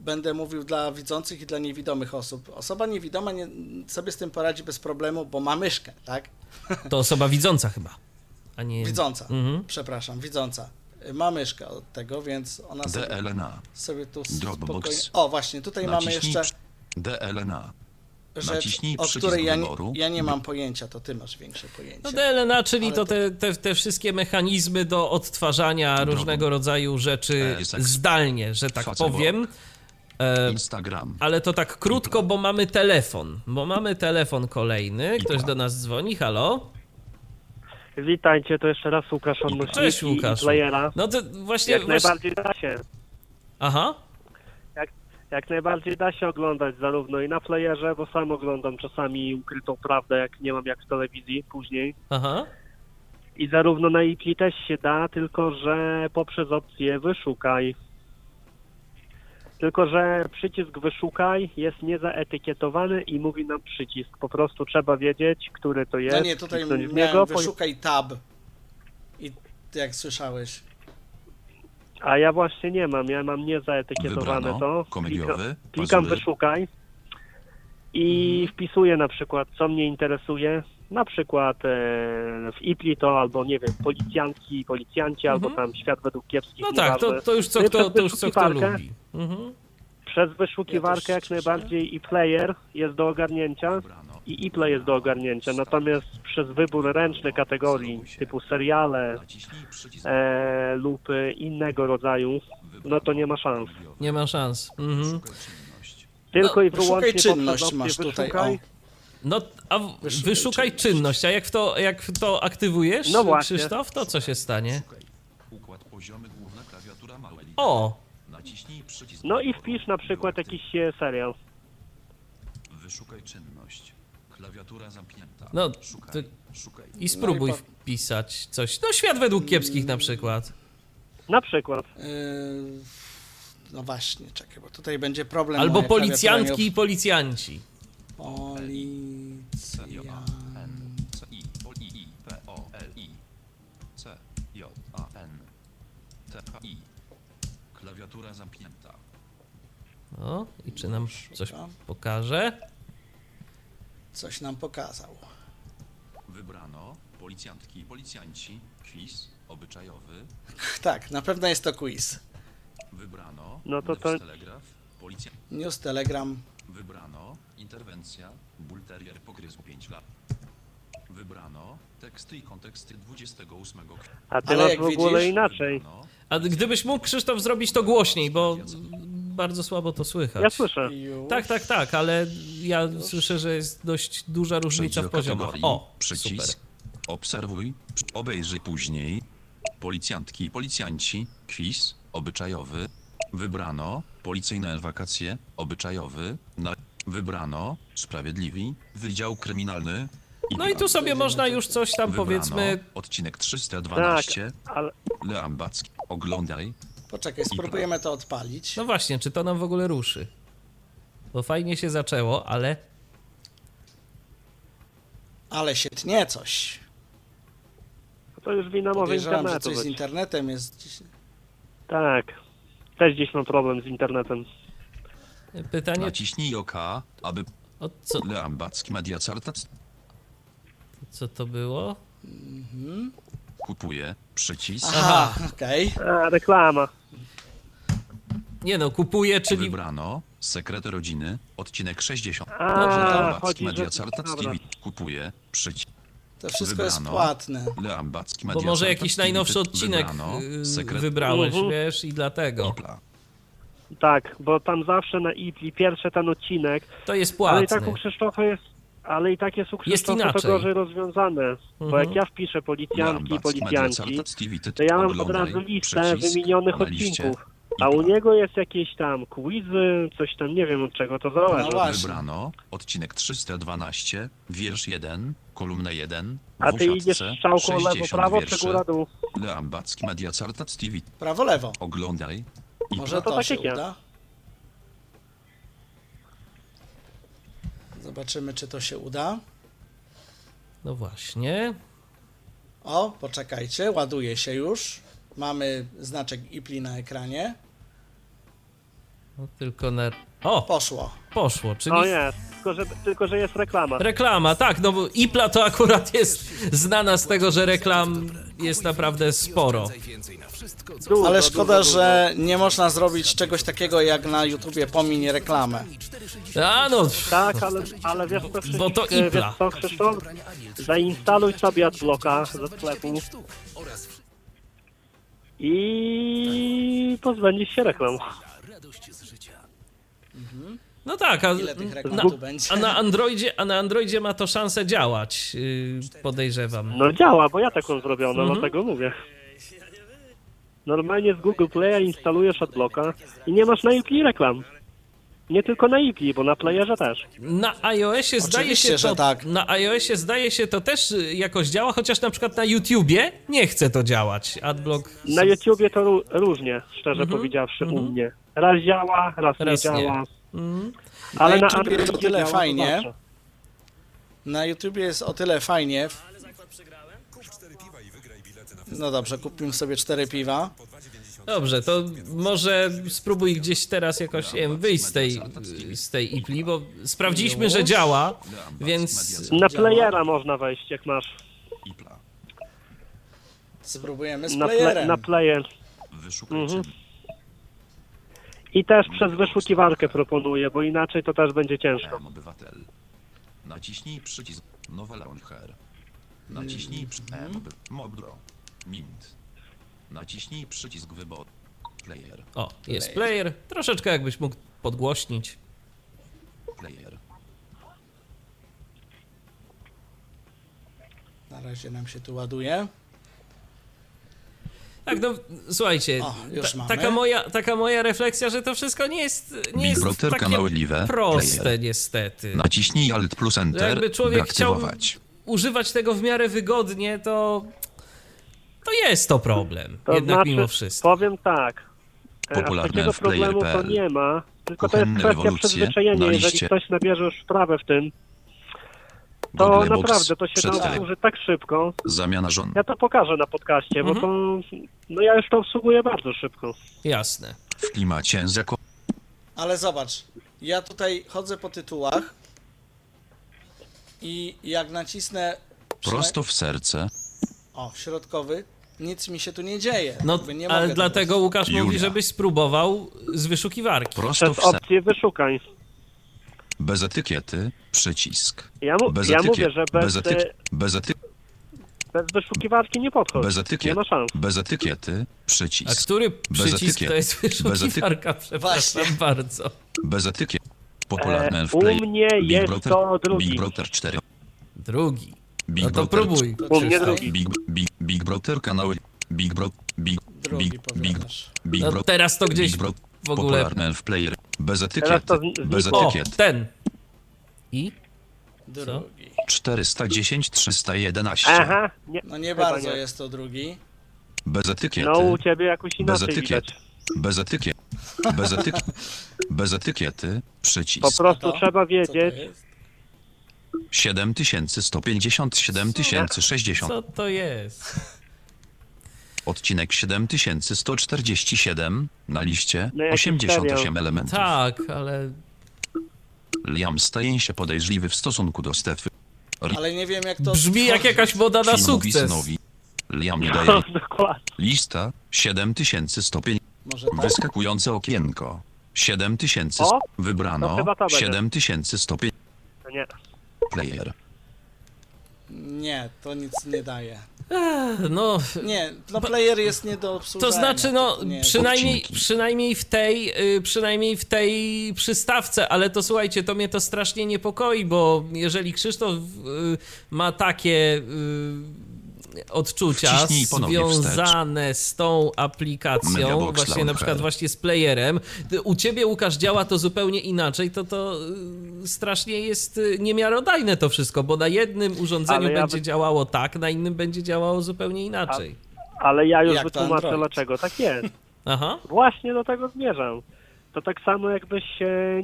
będę mówił dla widzących i dla niewidomych osób. Osoba niewidoma nie, sobie z tym poradzi bez problemu, bo ma myszkę, tak? To osoba widząca chyba, a nie... Widząca, Mhm. przepraszam, widząca. Ma myszkę od tego, więc ona sobie, DLNA. sobie tu Dropbox. spokojnie... O, właśnie, tutaj mamy Naciśnij jeszcze przy- DLNA. Rzecz, naciśnij o której ja ja nie mam pojęcia, to ty masz większe pojęcie. No DLNA, czyli Ale to to- te, te, te wszystkie mechanizmy do odtwarzania różnego rodzaju rzeczy E, zdalnie, że tak Facebook. powiem. E, Instagram. ale to tak krótko, bo mamy telefon. Bo mamy telefon kolejny. Ktoś do nas dzwoni, halo? Witajcie, to jeszcze raz Łukasz odnośnie Cześć Łukasz. No to właśnie... Jak właśnie... najbardziej da się. Aha, Jak najbardziej da się oglądać zarówno i na playerze, bo sam oglądam czasami ukrytą prawdę, jak nie mam jak w telewizji później. aha. I zarówno na IP też się da, tylko że poprzez opcję wyszukaj. Tylko, że przycisk wyszukaj jest niezaetykietowany i mówi nam przycisk. Po prostu trzeba wiedzieć, który to jest. No nie, tutaj miałem niego, wyszukaj tab. I jak słyszałeś. A ja właśnie nie mam, ja mam niezaetykietowane Wybrano to. komediowy, Klika- Klikam pazury. wyszukaj i wpisuję na przykład, co mnie interesuje. Na przykład e, w IPLI to albo nie wiem, policjantki, policjanci, albo tam świat według kiepskich. No tak, to, to już co kto, przez to już co kto wyszukiwarkę- lubi. Mhm. Przez Ja wyszukiwarkę też jak najbardziej i player jest do ogarnięcia Wybrano. I iPlay jest do ogarnięcia. Natomiast przez wybór ręczny kategorii typu seriale e, lub innego rodzaju, no to nie ma szans. Nie ma szans. Mhm. Tylko No, i wyłącznie czynność masz tutaj, wyszukaj. o. No, a w, Wyszukaj wyszukaj czynność. a jak w to, jak w to aktywujesz, No właśnie. Krzysztof, to co się stanie? Szukaj. Układ poziomy główna klawiatura małe litery. O, Naciśnij przycisk No i wpisz na przykład jakiś serial. Wyszukaj czynność. Klawiatura zamknięta. No, szukaj. Szukaj. i spróbuj po- wpisać coś. No, świat według kiepskich na przykład. Na przykład. Yy, no właśnie, czekaj, bo tutaj będzie problem. Albo moja klawiatura policjantki i policjanci. nie- Policja. N C I O I I P O L I C J A N T H I Klawiatura zamknięta. O, i czy nam coś pokaże? Coś nam pokazał. Wybrano policjantki i policjanci. Quiz obyczajowy. Tak, na pewno jest to quiz. Wybrano No to to- telegraf. Policjant. News, Telegram. Wybrano interwencja. Bulterier pogryzł 5 lat. Wybrano teksty i konteksty 28 kwietnia. A ty Ale masz jak w ogóle widzisz- inaczej. Wybrano A gdybyś mógł, Krzysztof, zrobić to głośniej, bo bardzo słabo to słychać. Ja słyszę. Już. Tak, tak, tak, ale ja słyszę, że jest dość duża różnica w poziomach. O, Przycisk. super. Obserwuj. Obejrzyj później. Policjantki i policjanci. Quiz. obyczajowy. Wybrano policyjne wakacje, obyczajowy. Na, wybrano sprawiedliwi, wydział kryminalny. No i tu sobie można już coś tam Wybrano powiedzmy. odcinek Tak, 312. ale Leambacki. Oglądaj. Poczekaj, spróbujemy to odpalić. No właśnie, czy to nam w ogóle ruszy? Bo fajnie się zaczęło, ale Ale się tnie coś. to już wina może Podejrzewam, że internetu coś z internetem jest dziś. Tak. Też gdzieś mam problem z internetem. pytanie. Naciśnij OK, aby O co, Leambacki Media Cartat co to było? Kupuje przycisk. Aha, okej. A, reklama. Nie no, kupuje, czyli. Wybrano sekret rodziny, odcinek 60. A, Leambacki chodzi, Media że... Dobra. TV kupuje przycisk. To wszystko jest Wybrano. płatne. Leambacki Bo Media może jakiś najnowszy odcinek Wybrano yy, sekret wybrałeś, Mhm. wiesz, i dlatego. Opla. Tak, bo tam zawsze na IPLI pierwszy ten odcinek, To jest ale i płatny. tak u Krzysztofa jest, ale i tak Krzysztofa to inaczej. gorzej rozwiązane. Bo Mhm. jak ja wpiszę policjantki i policjanci, to ja mam od razu listę wymienionych odcinków. A u niego jest jakieś tam quizy, coś tam, nie wiem od czego to zależy. No. Wybrano odcinek 312, wiersz 1, kolumnę 1. A ty idziesz strzałką lewo, 60 prawo czy wierszy. góra dół? Leambacki Media TV. Prawo, lewo. Oglądaj. I Może No to to, tak się jak ja. uda. Zobaczymy, czy to się uda. No właśnie. O, poczekajcie, ładuje się już. Mamy znaczek IPLI na ekranie. No, tylko na. O, Poszło. poszło, czyli. O jest, tylko że, tylko że jest reklama. Reklama, tak, no bo Ipla to akurat jest znana z tego, że reklam jest naprawdę sporo. Ale szkoda, że nie można zrobić czegoś takiego jak na YouTubie pomiń reklamę. A no, Tak, ale, ale wiesz co, Bo to wiesz Ipla. co, Krzysztof? Zainstaluj sobie adblocka ze sklepu i pozbędziesz się reklam. No tak, a, Ile tych reklam tu będzie? a, na Androidzie, a na Androidzie ma to szansę działać, yy, podejrzewam. No działa, bo ja taką zrobiono, Mhm. dlatego mówię. Normalnie z Google Play'a instalujesz adblocka i nie masz na IPLI reklam. Nie tylko na IPLI, bo na playerze też. Na iOSie zdaje Oczywiście, się że to, tak. na iOSie zdaje się to też y, jakoś działa, chociaż na przykład na YouTubie nie chce to działać. Adblock Na YouTubie to ró- różnie, szczerze Mhm, powiedziawszy, u mnie. Raz działa, raz, Raz nie nie. Mm. Ale Na na YouTubie jest o tyle fajnie. Na YouTubie jest o tyle fajnie. No dobrze, kupimy sobie cztery piwa. Dobrze, to może spróbuj gdzieś teraz jakoś nie wiem, wyjść z tej, z tej IPLI, bo sprawdziliśmy, że działa, więc Na playera można wejść, jak masz. Ipla. Spróbujemy z Na, ple- playerem. na player. Wyszukajcie. Mhm. I też przez wyszukiwarkę proponuję, bo inaczej to też będzie ciężko. Obywatel. Naciśnij przycisk Nowe Launcher. Naciśnij przycisk Mobro. Mint. Naciśnij przycisk wyboru. Player. o, jest player. Troszeczkę jakbyś mógł podgłośnić. Player. Na razie nam się tu ładuje. Tak, no słuchajcie, O, już ta, mamy. taka, moja, taka moja refleksja, że to wszystko nie jest, nie jest takie proste player. niestety. Naciśnij Alt plus Enter, Jakby by człowiek chciał używać tego w miarę wygodnie, to to jest to problem, To jednak znaczy, mimo wszystko. powiem tak. e, Popularne takiego problemu to nie ma, tylko to jest Kuchenne kwestia przyzwyczajenia. na Jeżeli ktoś nabierze już wprawę w tym, to Google Box naprawdę to się da użyć tak szybko. Zamiana żon. Ja to pokażę na podcaście, Mhm. bo to, no ja już to obsługuję bardzo szybko. Jasne. W klimacie jako Ale zobacz, ja tutaj chodzę po tytułach i jak nacisnę prosto w serce. o, środkowy, nic mi się tu nie dzieje. No, nie ale dlatego Łukasz mówi, Julia. żebyś spróbował z wyszukiwarki. Prosto Przez w serce. opcję wyszukań. Bez etykiety. Przycisk. Ja, mu, Bez ja etykiet. mówię, że bez, Bez e, etykiet. Bez etykiet. bez wyszukiwarki nie podchodzi. Bez Nie etykiet. ma szans. Bez etykiety. A Przycisk. który Bez przycisk etykiet. to jest wyszukiwarka? Przepraszam Właśnie. bardzo. Bez etykiet. Popularne w E, u mnie Big jest Brother. to drugi. Big Brother 4. Drugi. Big No to Brother próbuj. U mnie drugi. Big, Big, Big Brother kanały. Big Bro. Big, Drugi Big, big, powiadasz. big No, Bro, teraz to gdzieś Big Bro, w ogóle... popularny w player, bez Teraz etykiety, to z- bez znikło. O, etykiet, ten. I? Drugi. 410, 311, Aha, nie, No nie chyba bardzo nie. jest to drugi. bez etykiety, No u ciebie jakoś bez inaczej etykiet, widać. bez etykiet, bez etykiet, bez etykiety, przycisk, Po prostu to? trzeba Co to wiedzieć, jest? 7150, 7060, Co to jest? Odcinek 7147, na liście No jakiś 88 serial. elementów. Tak, ale Liam staje się podejrzliwy w stosunku do Stefy. Ale nie wiem jak to brzmi jak jakaś moda na sukces. synowi. Liam nie no, daje dokładnie. lista 7150. Może tak? Wyskakujące okienko. 7000 O, wybrano. to chyba to będzie. 7105 No Nie. player. Nie, to nic nie daje. No, Nie, no player jest nie do obsłużenia. to znaczy, no, to przynajmniej, Odcinki. przynajmniej w tej, y, przynajmniej w tej przystawce, ale to słuchajcie, to mnie to strasznie niepokoi, bo jeżeli Krzysztof y, ma takie y, odczucia związane z tą aplikacją, Mediabox właśnie na przykład właśnie z playerem, u ciebie Łukasz działa to zupełnie inaczej, to to y, strasznie jest y, niemiarodajne to wszystko, bo na jednym urządzeniu ja będzie wy- działało tak, na innym będzie działało zupełnie inaczej. Ale ja już Jak wytłumaczę dlaczego tak jest. Aha. Właśnie do tego zmierzam. To tak samo jakbyś,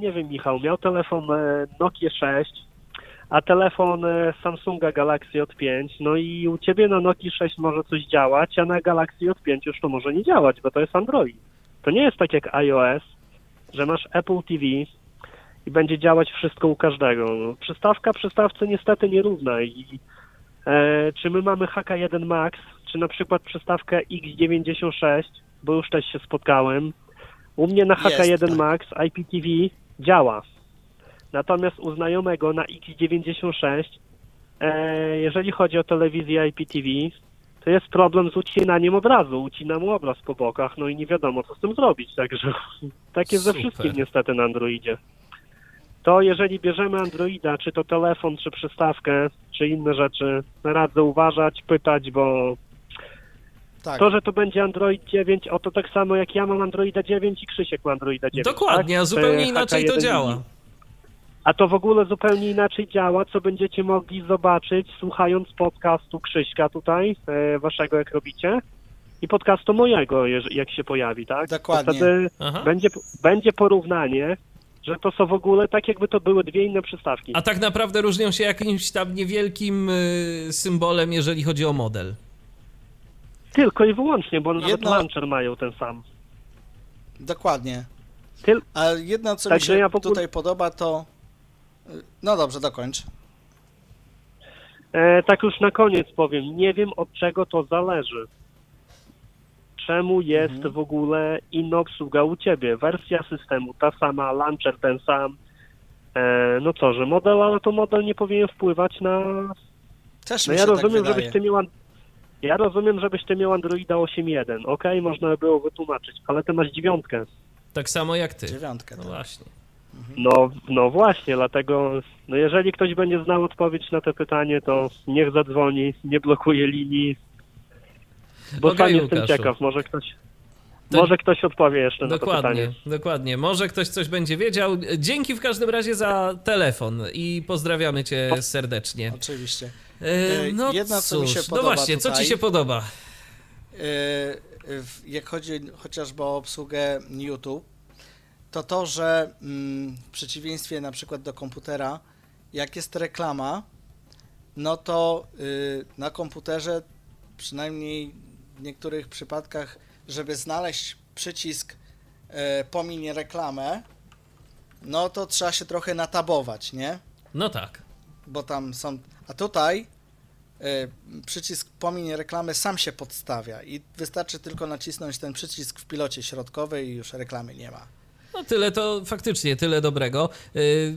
nie wiem Michał, miał telefon e, Nokia 6, a telefon e, Samsunga Galaxy J5, no i u ciebie na Nokia 6 może coś działać, a na Galaxy J5 już to może nie działać, bo to jest Android. To nie jest tak jak iOS, że masz Apple TV i będzie działać wszystko u każdego. No, Przystawka przystawce niestety nierówna i e, czy my mamy HK1 Max, czy na przykład przystawkę X96, bo już też się spotkałem. U mnie na Jest, HK1 tak. Max IPTV działa. Natomiast u znajomego na X96, e, jeżeli chodzi o telewizję IPTV, to jest problem z ucinaniem obrazu. Ucina mu obraz po bokach, no i nie wiadomo, co z tym zrobić. Także tak jest ze Super. wszystkim niestety na Androidzie. To jeżeli bierzemy Androida, czy to telefon, czy przystawkę, czy inne rzeczy, radzę uważać, pytać, bo Tak. to, że to będzie Android 9, o to tak samo jak ja mam Androida 9 i Krzysiek ma Androida 9. Dokładnie, tak? a zupełnie inaczej to HK1 działa. A to w ogóle zupełnie inaczej działa, co będziecie mogli zobaczyć słuchając podcastu Krzyśka tutaj, e, waszego jak robicie, i podcastu mojego, jak się pojawi, tak? Dokładnie. To wtedy Aha. będzie, będzie porównanie, że to są w ogóle tak, jakby to były dwie inne przystawki. A tak naprawdę różnią się jakimś tam niewielkim y, symbolem, jeżeli chodzi o model. Tylko i wyłącznie, bo nawet Jedno- launcher mają ten sam. Dokładnie. Tyl- A jedno, co mi Także się ja ogóle- tutaj podoba, to... No dobrze, dokończ. E, tak już na koniec powiem, nie wiem od czego to zależy. Czemu jest Mhm. w ogóle inna obsługa u ciebie? Wersja systemu ta sama, launcher ten sam. E, no co, że model, ale to model nie powinien wpływać na. Też No mi ja się rozumiem, tak żebyś ty miał. Ja rozumiem, żebyś ty miał Androida 8.1. Okej, można by było wytłumaczyć, ale ty masz dziewiątkę. Tak samo jak ty. Dziewiątkę. No tak. właśnie. No, no właśnie, dlatego no jeżeli ktoś będzie znał odpowiedź na to pytanie, to niech zadzwoni, nie blokuje linii. Bo Okej, sam jestem Łukaszu. ciekaw, może ktoś, To- może ktoś odpowie jeszcze na to Dokładnie, pytanie. dokładnie. Może ktoś coś będzie wiedział. Dzięki w każdym razie za telefon i pozdrawiamy cię serdecznie. Oczywiście. E, E, no jedno, co mi cóż, się no podoba właśnie, co ci tutaj- się podoba? Jak chodzi chociażby o obsługę YouTube, to to, że mm, w przeciwieństwie na przykład do komputera, jak jest reklama, no to yy, na komputerze, przynajmniej w niektórych przypadkach, żeby znaleźć przycisk yy, pomiń reklamę, no to trzeba się trochę natabować, nie? No tak. bo tam są. A tutaj y, przycisk pomiń reklamę sam się podstawia i wystarczy tylko nacisnąć ten przycisk w pilocie środkowej i już reklamy nie ma. No tyle to faktycznie, tyle dobrego. Y,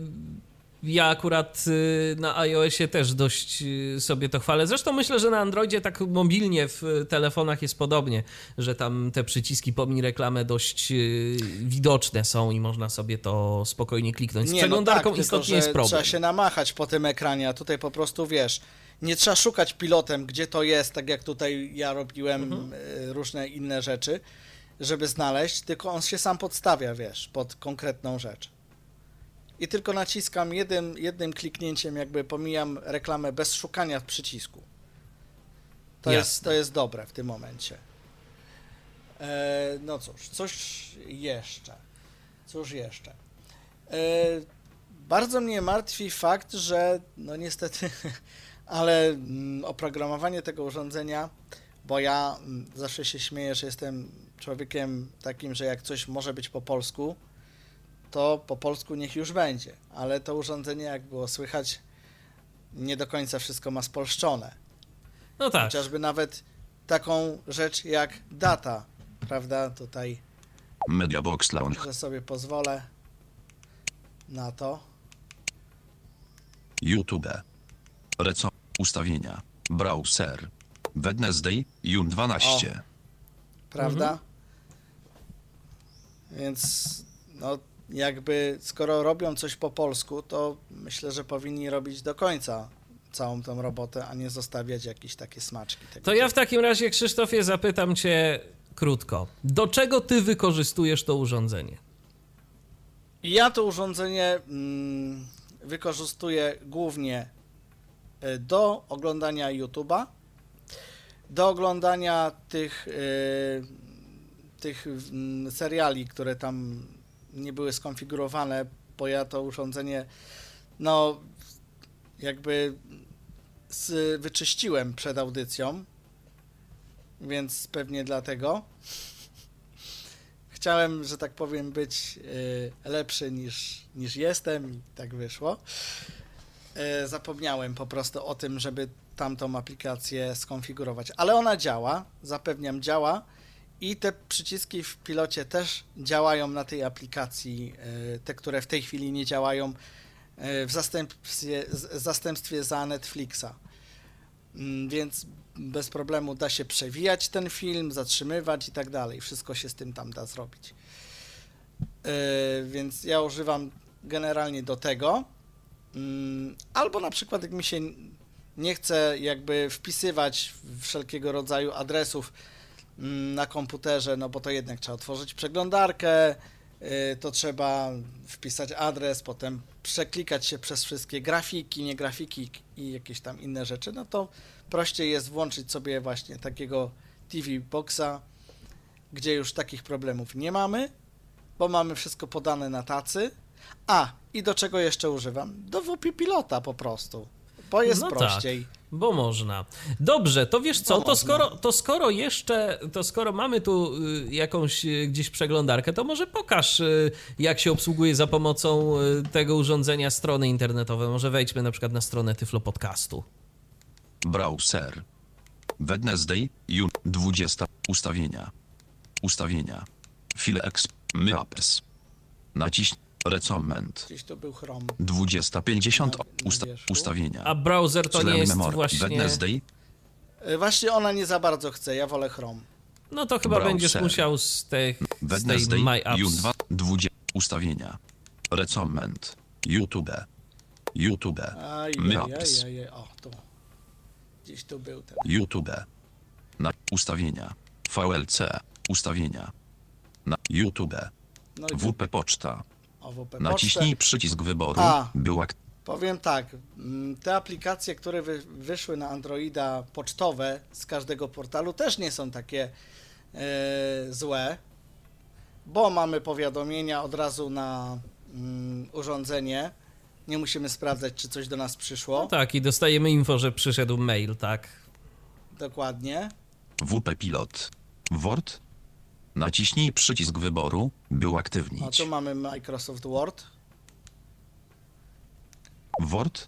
Ja akurat y, na iOSie też dość y, sobie to chwalę. Zresztą myślę, że na Androidzie tak mobilnie w telefonach jest podobnie, że tam te przyciski pomiń reklamę dość widoczne są i można sobie to spokojnie kliknąć. Z Nie, przeglądarką no tak, istotnie tylko, jest problem. Trzeba się namachać po tym ekranie, a tutaj po prostu wiesz, Nie trzeba szukać pilotem, gdzie to jest, tak jak tutaj ja robiłem y, różne inne rzeczy, żeby znaleźć, tylko on się sam podstawia, wiesz, pod konkretną rzecz. I tylko naciskam jednym, jednym kliknięciem, jakby pomijam reklamę bez szukania w przycisku. To, Jasne. jest, to jest dobre w tym momencie. E, no cóż, coś jeszcze. Cóż jeszcze? E, bardzo mnie martwi fakt, że no niestety, ale mm, oprogramowanie tego urządzenia, bo ja mm, zawsze się śmieję, że jestem człowiekiem takim, że jak coś może być po polsku, to po polsku niech już będzie. Ale to urządzenie, jak było słychać, nie do końca wszystko ma spolszczone. No tak. Chociażby nawet taką rzecz jak data, prawda? Tutaj, Mediabox Lounge. że sobie pozwolę na to. YouTube. Reco. Ustawienia. Browser. Wednesday. Jun 12. prawda? Więc no jakby skoro robią coś po polsku, to myślę, że powinni robić do końca całą tą robotę, a nie zostawiać jakieś takie smaczki. Tego To ja w takim razie, Krzysztofie, zapytam cię krótko. Do czego ty wykorzystujesz to urządzenie? Ja to urządzenie mm, wykorzystuję głównie y, do oglądania YouTube'a, do oglądania tych, y, tych mm, seriali, które tam nie były skonfigurowane, bo ja to urządzenie, no, jakby z, wyczyściłem przed audycją, więc pewnie dlatego. Chciałem, że tak powiem, być y, lepszy niż, niż jestem i tak wyszło. Y, zapomniałem po prostu o tym, żeby tamtą aplikację skonfigurować, ale ona działa, zapewniam, działa i te przyciski w pilocie też działają na tej aplikacji, y, te, które w tej chwili nie działają y, w zastępstwie, zastępstwie za Netflixa. Mm, Więc bez problemu da się przewijać ten film, zatrzymywać i tak dalej. Wszystko się z tym tam da zrobić. Yy, więc ja używam generalnie do tego. Mm, Albo na przykład jak mi się nie chce jakby wpisywać wszelkiego rodzaju adresów na komputerze, no bo to jednak trzeba otworzyć przeglądarkę, yy, to trzeba wpisać adres, potem przeklikać się przez wszystkie grafiki, nie grafiki i jakieś tam inne rzeczy, no to prościej jest włączyć sobie właśnie takiego TV Boxa, gdzie już takich problemów nie mamy, bo mamy wszystko podane na tacy. A, i do czego jeszcze używam? Do WP Pilota po prostu, bo jest No tak. prościej. Bo można. Dobrze, to wiesz co, Bo to można. skoro, to skoro jeszcze, to skoro mamy tu y, jakąś y, gdzieś przeglądarkę, to może pokaż, y, jak się obsługuje za pomocą tego urządzenia strony internetowe. Może wejdźmy na przykład na stronę Tyflo Podcastu. Browser. Wednesday. Jun 20. Ustawienia. Ustawienia. File exp. Maps. Naciśnij. Recommend. Gdzieś tu był Chrome. 2050. Na- na Usta ustawienia. A browser to nie Slam jest memory. właśnie... Wednesday. Y, Właśnie ona nie za bardzo chce, ja wolę Chrome. No to chyba Browser. będziesz musiał z tej, z tej Wednesday. My Apps. 2. 20. Ustawienia. Recommend. YouTube. YouTube. Maps. o, tu. Gdzieś tu był ten. YouTube. Na ustawienia. VLC. Ustawienia. Na YouTube. No WP Poczta. Naciśnij przycisk wyboru. A. Była Powiem tak, mm, te aplikacje, które wy, wyszły na Androida pocztowe z każdego portalu też nie są takie e, złe, bo mamy powiadomienia od razu na mm, urządzenie. Nie musimy sprawdzać, czy coś do nas przyszło. No tak, i dostajemy info, że przyszedł mail, tak? Dokładnie. WP Pilot. Word. Naciśnij przycisk wyboru, by uaktywnić. tu mamy Microsoft Word. Word.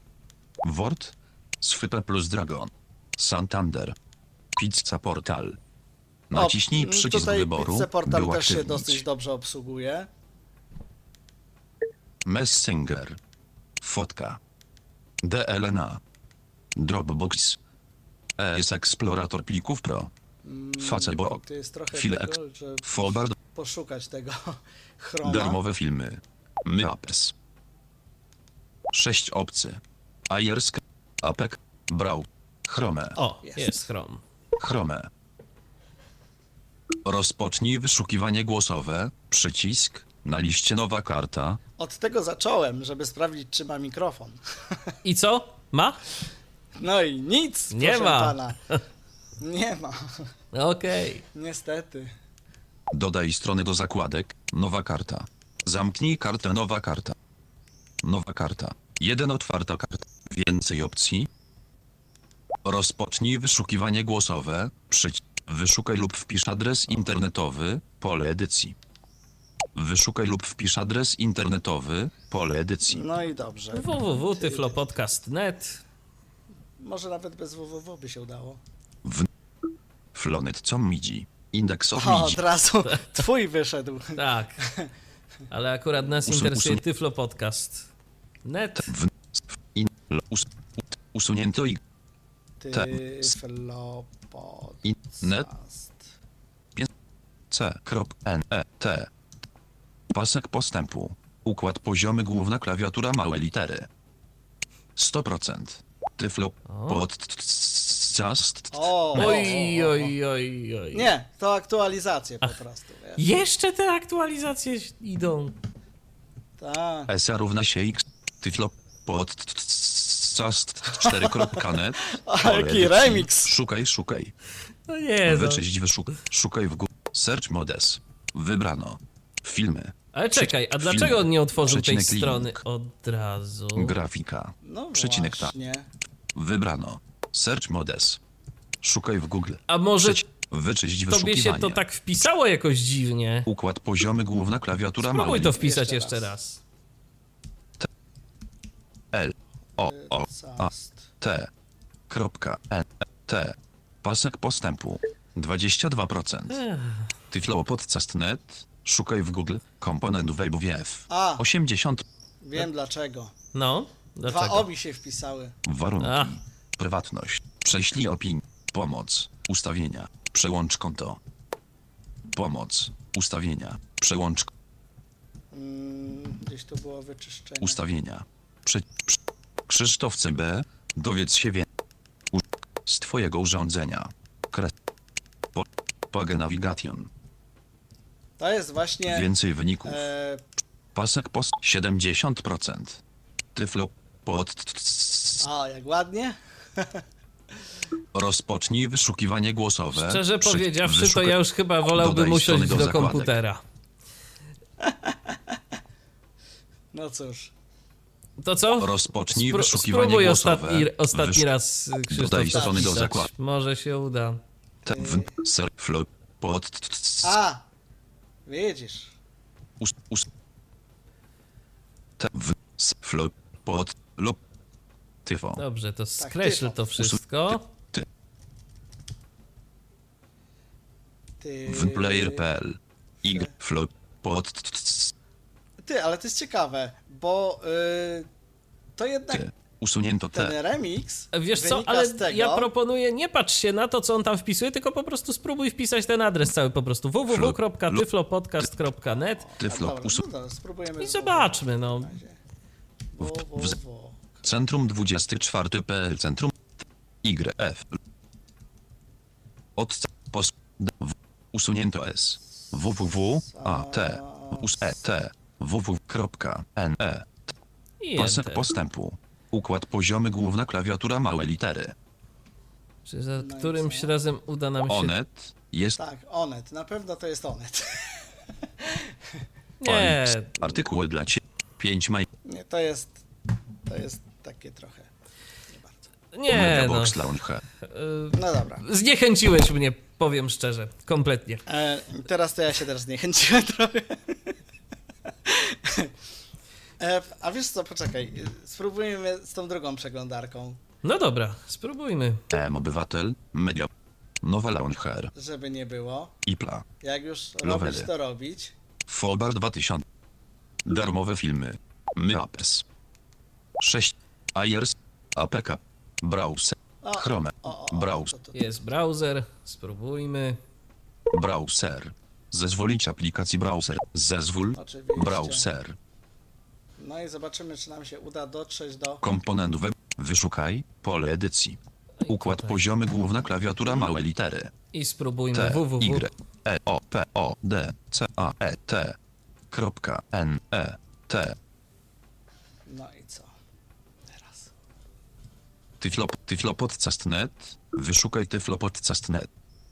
Word. Swype plus Dragon. Santander. Pizza Portal. Naciśnij O, przycisk tutaj wyboru, Pizza Portal by też się dosyć dobrze obsługuje. Messenger. Fotka. DLNA. Dropbox. ES Explorator plików Pro. Facebook. To jest trochę File tego, ex- że Forward. poszukać tego Chroma. Darmowe filmy. Maps. 6 obcy. Ajersk. Apek. Brał. Chrome. O, Jest. jest Chrome. Chrome. Rozpocznij wyszukiwanie głosowe. Przycisk. Na liście nowa karta. Od tego zacząłem, żeby sprawdzić, czy ma mikrofon. I co? Ma? No i nic, Nie ma. pana. Nie ma, Okej. niestety. Dodaj strony do zakładek. Nowa karta. Zamknij kartę nowa karta. Nowa karta. Jeden otwarta karta. Więcej opcji. Rozpocznij wyszukiwanie głosowe. Przycisk. Wyszukaj lub wpisz adres internetowy. Pole edycji. Wyszukaj lub wpisz adres internetowy. Pole edycji. No i dobrze. www.tyflopodcast.net Może nawet bez www by się udało. Flonet co midzi. Indeks of O, od razu twój wyszedł. Tak. Ale akurat nas Usun- interesuje usun- Tyflo Podcast. Net. W, in, us, usunięto i Te- Tyflopodcast. net. C. N. E. T. Pasek postępu. Układ poziomy główna klawiatura małe litery. 100%. Tyflo. O, Oj, oj, oj, oj. Nie, to aktualizacje po prostu. wiesz. Jeszcze te aktualizacje idą. Tak. SA równa się X. Tyflo. Podcast. 4.net. A, Pole jaki edycji. remix. Szukaj, szukaj. No nie no. Wyczyść, wyszukaj. Szukaj w Google. Search Modes. Wybrano. Filmy. Ale czekaj, a dlaczego on nie otworzył tej Przecinek strony link. od razu? Grafika. No Przecinek tak. Wybrano. Search Modes. Szukaj w Google. A może Przeci- Wyczyść tobie się to tak wpisało jakoś dziwnie? Układ poziomy główna klawiatura Spróbuj mały. to wpisać Jeszcze raz. L. O. O. A. T. Kropka. N. T. Pasek postępu. 22%. Tyflo podcast.net. Szukaj w Google. Komponent WebWF. A. 80. Wiem dlaczego. No, Dwa dlaczego? obi się wpisały. Warunki. A. Prywatność. Prześlij opinię. Pomoc. Ustawienia. Przełącz konto. Pomoc. Ustawienia. Przełącz Mm, gdzieś tu było wyczyszczenie. ustawienia. Prze, prze, Krzysztof CB. Dowiedz się więcej. U- Z twojego urządzenia. Kres. Po, Page Navigation. To jest właśnie Więcej wyników. e, Pasek post 70%. Tyflo pod. A, jak ładnie. Rozpocznij wyszukiwanie głosowe. Szczerze Przy- powiedziawszy, to wyszukaj- ja już chyba wolałbym Dodaj usiąść do, komputera. No cóż. To co? Rozpocznij Spró- wyszukiwanie spróbuj głosowe. ostatni, ostatni Wysz- raz, Krzysztof, Dodaj to strony do zakładu. Może się uda. A! Widzisz. us, us, pod, lo, tyfo, Dobrze, to Tak, skreśl to wszystko. Ty... w player.pl, y, pod, Ty, ale to jest ciekawe, bo y, to jednak ty, usunięto ten te, remix Wiesz co, ale tego... ja proponuję, nie patrz się na to, co on tam wpisuje, tylko po prostu spróbuj wpisać ten adres cały po prostu www.tyflopodcast.net tyflo, Dobra, usu, no spróbujemy i zobaczmy, no. www. Centrum 24.pl, centrum, YF, od, pos, w, usunięto S, www, a, t, us, e, t, www.ne, I Pasek postępu. Układ poziomy główna klawiatura małe litery. Czy za No którymś co? razem uda nam się... Onet jest Tak, Onet, na pewno to jest Onet. Nie, artykuły dla ciebie. 5 maj. Nie, to jest, to jest takie trochę. nie, no. Box Lounge. No dobra. Zniechęciłeś mnie, powiem szczerze, kompletnie. E, teraz to ja się też zniechęciłem trochę. E, a wiesz co, poczekaj, spróbujmy z tą drugą przeglądarką, No dobra, spróbujmy. M obywatel. Media. Nowa Launcher. żeby nie było. IPLA. Jak już Lowely. robisz to robić, Fobar 2000. Darmowe filmy. Myapes. 6. Ayers. APK. Browser. Chrome. Browser. Jest browser, spróbujmy. Browser. Zezwolić aplikacji browser. Zezwól. Oczywiście. Browser. No i zobaczymy, czy nam się uda dotrzeć do... Komponent web. Wyszukaj. Pole edycji. Układ tutaj. poziomy główna klawiatura małe litery. I spróbujmy T, www. Y, E, O, P, O, D, C, A, E, T. Kropka, N, E, T. No i co? Teraz. Tyflo, tyflopodcast.net. Wyszukaj tyflopodcast.net.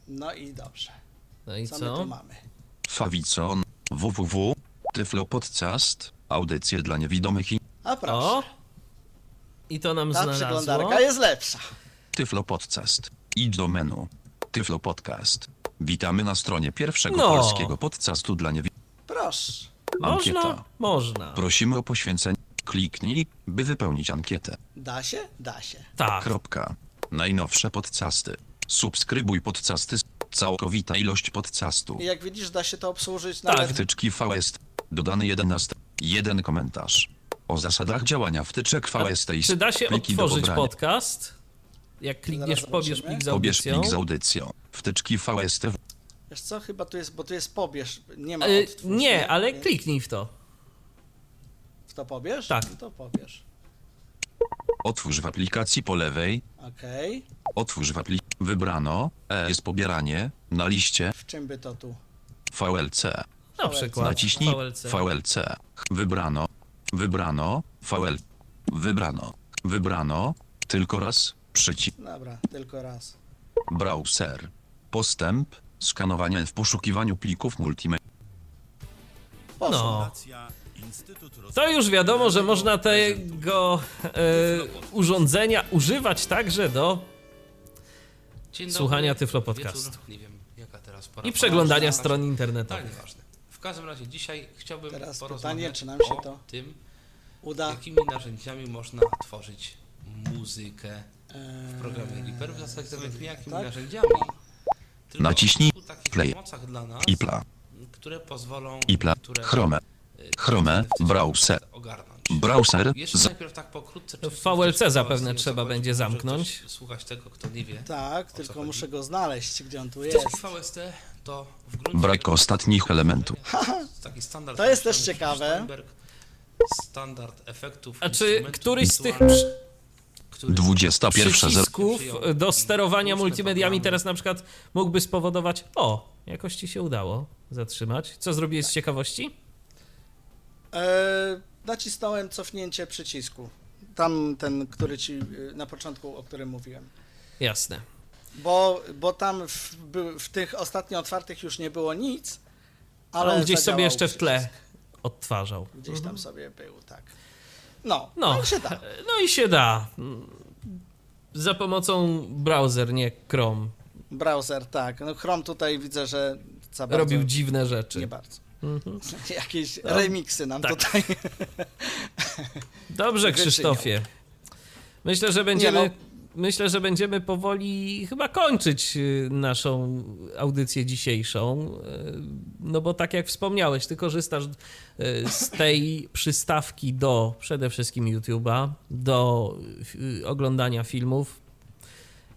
No i dobrze. No i Co, my co? tu mamy? Fawicon. www. Tyflopodcast. Audycje dla niewidomych i A proszę. O! I to nam Ta znalazło. przeglądarka jest lepsza. Tyflopodcast. Idź do menu. Tyflopodcast. Witamy na stronie pierwszego No. polskiego podcastu dla niewidomych. Proszę. Można? Ankieta. Można. Prosimy o poświęcenie. Kliknij, by wypełnić ankietę. Da się? Da się. Tak. Kropka. Najnowsze podcasty. Subskrybuj podcasty. Całkowita ilość podcastu. I jak widzisz, da się to obsłużyć Tak. nawet Wtyczki VST. Dodany 11. Jeden komentarz. O zasadach działania wtyczek VST i Czy da się pliki do pobrania. podcast? Jak klikniesz, Zaraz pobierz zobaczymy. plik z Pobierz audycją. plik z audycją. Wtyczki VST. Wiesz co, chyba tu jest, bo tu jest pobierz, nie ma Y, odtwórz, nie, ale kliknij w to. To pobierz? Tak. No to pobierz. Otwórz w aplikacji po lewej. Okej. Otwórz w aplikacji. Wybrano. E jest pobieranie. Na liście. W czym by to tu? VLC. Na przykład Naciśnij VLC. VLC. Wybrano. Wybrano. VL. Wybrano. Wybrano. Tylko raz. Przycisk. Dobra, tylko raz. Browser. Postęp. Skanowanie w poszukiwaniu plików multimedia. Poszło. No. To już wiadomo, że można tego e, urządzenia używać także do Dzień Słuchania Tyflo Podcastu. Nie wiem, jaka teraz pora. i przeglądania Pora- stron Tak, internetowych. nieważne. W każdym razie dzisiaj chciałbym Teraz porozmawiać pytanie, czy nam się o to tym, Uda. jakimi narzędziami można tworzyć muzykę w programie Reaper. W zasadzie nawet nie jakimi tak? narzędziami, tylko Naciśnij play. nas, Ipla. które pozwolą Ipla. które, Chrome. Chrome. Browser. Browser. Jeszcze Z najpierw tak pokrótce. czy W VLC zapewne trzeba będzie zamknąć. Słuchać tego, kto nie wie. Tak, tylko chodzi? muszę go znaleźć, gdzie on tu jest. VST to w gruncie Brak ostatnich elementów. taki standard. To jest też ciekawe. Standard efektów. A czy któryś z tych wirtualnych, przy- który 21. zer- przycisków do sterowania multimediami teraz na przykład mógłby spowodować o, jakoś ci się udało zatrzymać. Co zrobiłeś z ciekawości? E, nacisnąłem cofnięcie przycisku. Tam ten, który ci y, na początku, o którym mówiłem. Jasne. Bo, bo tam w, w tych ostatnio otwartych już nie było nic, Ale on gdzieś sobie jeszcze w tle przycisk. odtwarzał. Gdzieś tam sobie był, tak. No, No, no i się da. no i się da. Za pomocą browser, nie Chrome. Browser, tak. No Chrome tutaj widzę, że Robił dziwne rzeczy. nie bardzo. Mhm. Jakieś No, remixy nam tak. tutaj. Dobrze. Krzysztofie. Myślę, że będziemy. no. Myślę, że będziemy powoli chyba kończyć y, naszą audycję dzisiejszą. y, No bo tak jak wspomniałeś, ty korzystasz y, z tej przystawki do przede wszystkim YouTube'a, do oglądania filmów.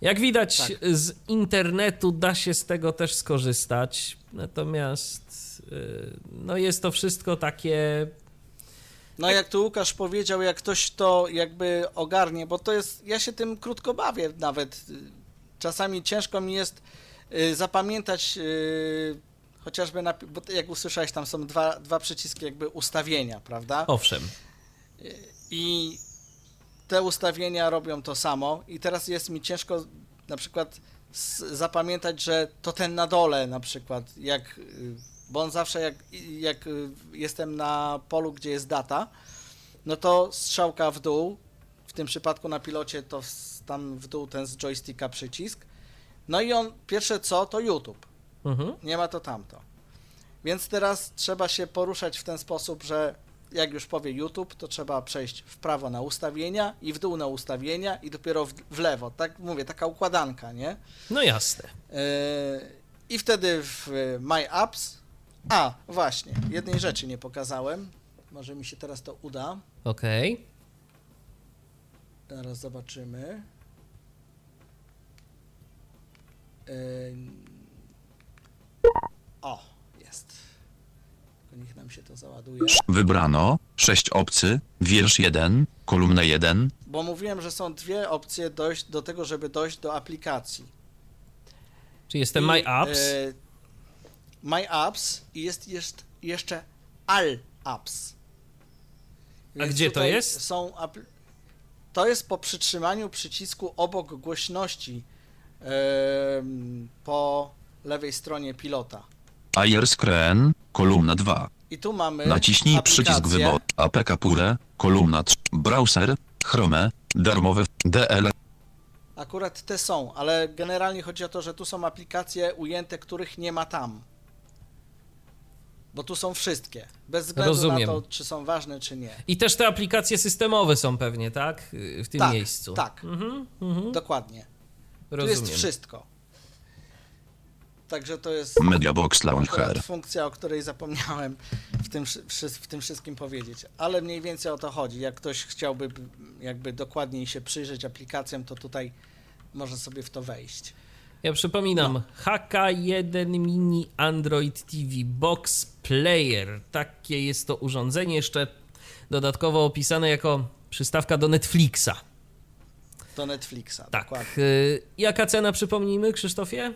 Jak widać Tak. z internetu da się z tego też skorzystać. Natomiast y, no jest to wszystko takie No jak tu Łukasz powiedział, jak ktoś to jakby ogarnie, bo to jest, ja się tym krótko bawię nawet. Czasami ciężko mi jest y, zapamiętać y, chociażby, na, bo jak usłyszałeś, tam są dwa, dwa przyciski jakby ustawienia, prawda? owszem. I te ustawienia robią to samo i teraz jest mi ciężko na przykład zapamiętać, że to ten na dole na przykład, jak, y, bo on zawsze jak, jak y, jestem na polu, gdzie jest data, no to strzałka w dół, w tym przypadku na pilocie to tam w dół ten z joysticka przycisk, no i on pierwsze co to YouTube, Mhm. nie ma to tamto. Więc teraz trzeba się poruszać w ten sposób, że jak już powie YouTube, to trzeba przejść w prawo na ustawienia i w dół na ustawienia i dopiero w, w lewo. Tak mówię, taka układanka, nie? No jasne. Yy, I wtedy w My Apps. A, właśnie, jednej rzeczy nie pokazałem. Może mi się teraz to uda. Okej. Zaraz zobaczymy. Yy, O, niech nam się to załaduje. Wybrano. 6 obcy. Wiersz 1. Kolumna 1. bo mówiłem, że są dwie opcje dojść do tego, żeby dojść do aplikacji. Czy jestem My Apps? e, my Apps i jest, jest jeszcze All Apps. A gdzie to jest? Są apl- to jest po przytrzymaniu przycisku obok głośności em, po lewej stronie pilota. Air Screen, kolumna 2. I tu mamy Naciśnij przycisk aplikację. wyboru. APK Pure, kolumna 3. Browser, Chrome, darmowy, DL. Akurat te są, ale generalnie chodzi o to, że tu są aplikacje ujęte, których nie ma tam. Bo tu są wszystkie. Bez względu Rozumiem. na to, czy są ważne, czy nie. I też te aplikacje systemowe są pewnie, tak? W tym tak, miejscu. Tak, Mhm, mhm, dokładnie. Tu rozumiem. jest wszystko. Także to jest Mediabox Launcher. funkcja, o której zapomniałem w tym, w tym wszystkim powiedzieć. Ale mniej więcej o to chodzi. Jak ktoś chciałby jakby dokładniej się przyjrzeć aplikacjom, to tutaj może sobie w to wejść. Ja przypominam, No. HK1 Mini Android TV Box Player. Takie jest to urządzenie, jeszcze dodatkowo opisane jako przystawka do Netflixa. Do Netflixa, Tak. dokładnie. Y, Jaka cena, przypomnijmy, Krzysztofie?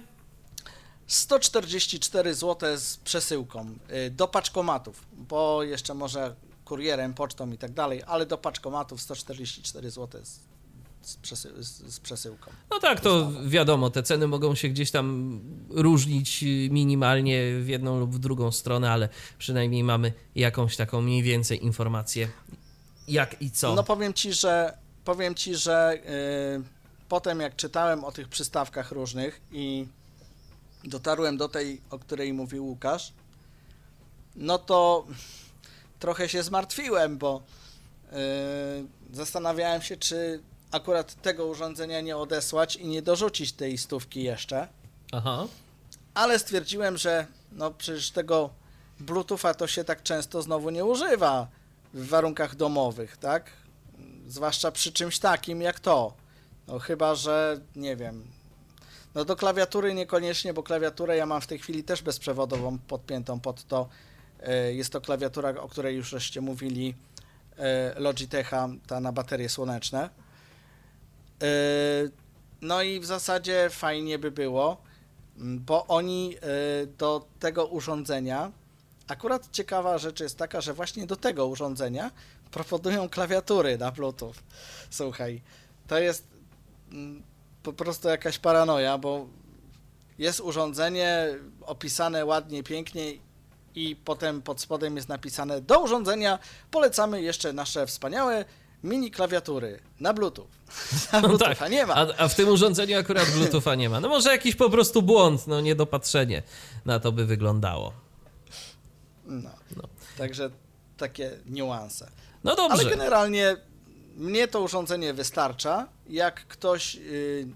144 zł z przesyłką y, do paczkomatów, bo jeszcze może kurierem, pocztą i tak dalej, ale do paczkomatów 144 zł z, z, przesy, z, z przesyłką. No tak, to wiadomo, te ceny mogą się gdzieś tam różnić y, minimalnie w jedną lub w drugą stronę, ale przynajmniej mamy jakąś taką mniej więcej informację, jak i co. No powiem ci, że powiem ci, że y, potem jak czytałem o tych przystawkach różnych i dotarłem do tej, o której mówił Łukasz, no to trochę się zmartwiłem, bo y, zastanawiałem się, czy akurat tego urządzenia nie odesłać i nie dorzucić tej stówki jeszcze. Aha. Ale stwierdziłem, że no przecież tego Bluetootha to się tak często znowu nie używa w warunkach domowych, tak? Zwłaszcza przy czymś takim jak to. No chyba, że nie wiem. No do klawiatury niekoniecznie, bo klawiaturę ja mam w tej chwili też bezprzewodową podpiętą pod to. E, Jest to klawiatura, o której już żeście mówili, e, Logitecha, ta na baterie słoneczne. E, No i w zasadzie fajnie by było, bo oni do tego urządzenia, akurat ciekawa rzecz jest taka, że właśnie do tego urządzenia proponują klawiatury na Bluetooth. Słuchaj, to jest po prostu jakaś paranoja, bo jest urządzenie opisane ładnie, pięknie i potem pod spodem jest napisane do urządzenia polecamy jeszcze nasze wspaniałe mini klawiatury na Bluetooth. Na No Bluetootha tak, nie ma. A, a w tym urządzeniu akurat Bluetootha nie ma. No może jakiś po prostu błąd, no niedopatrzenie na to by wyglądało. No. No. Także takie niuanse. No Ale dobrze. generalnie mnie to urządzenie wystarcza. Jak ktoś y,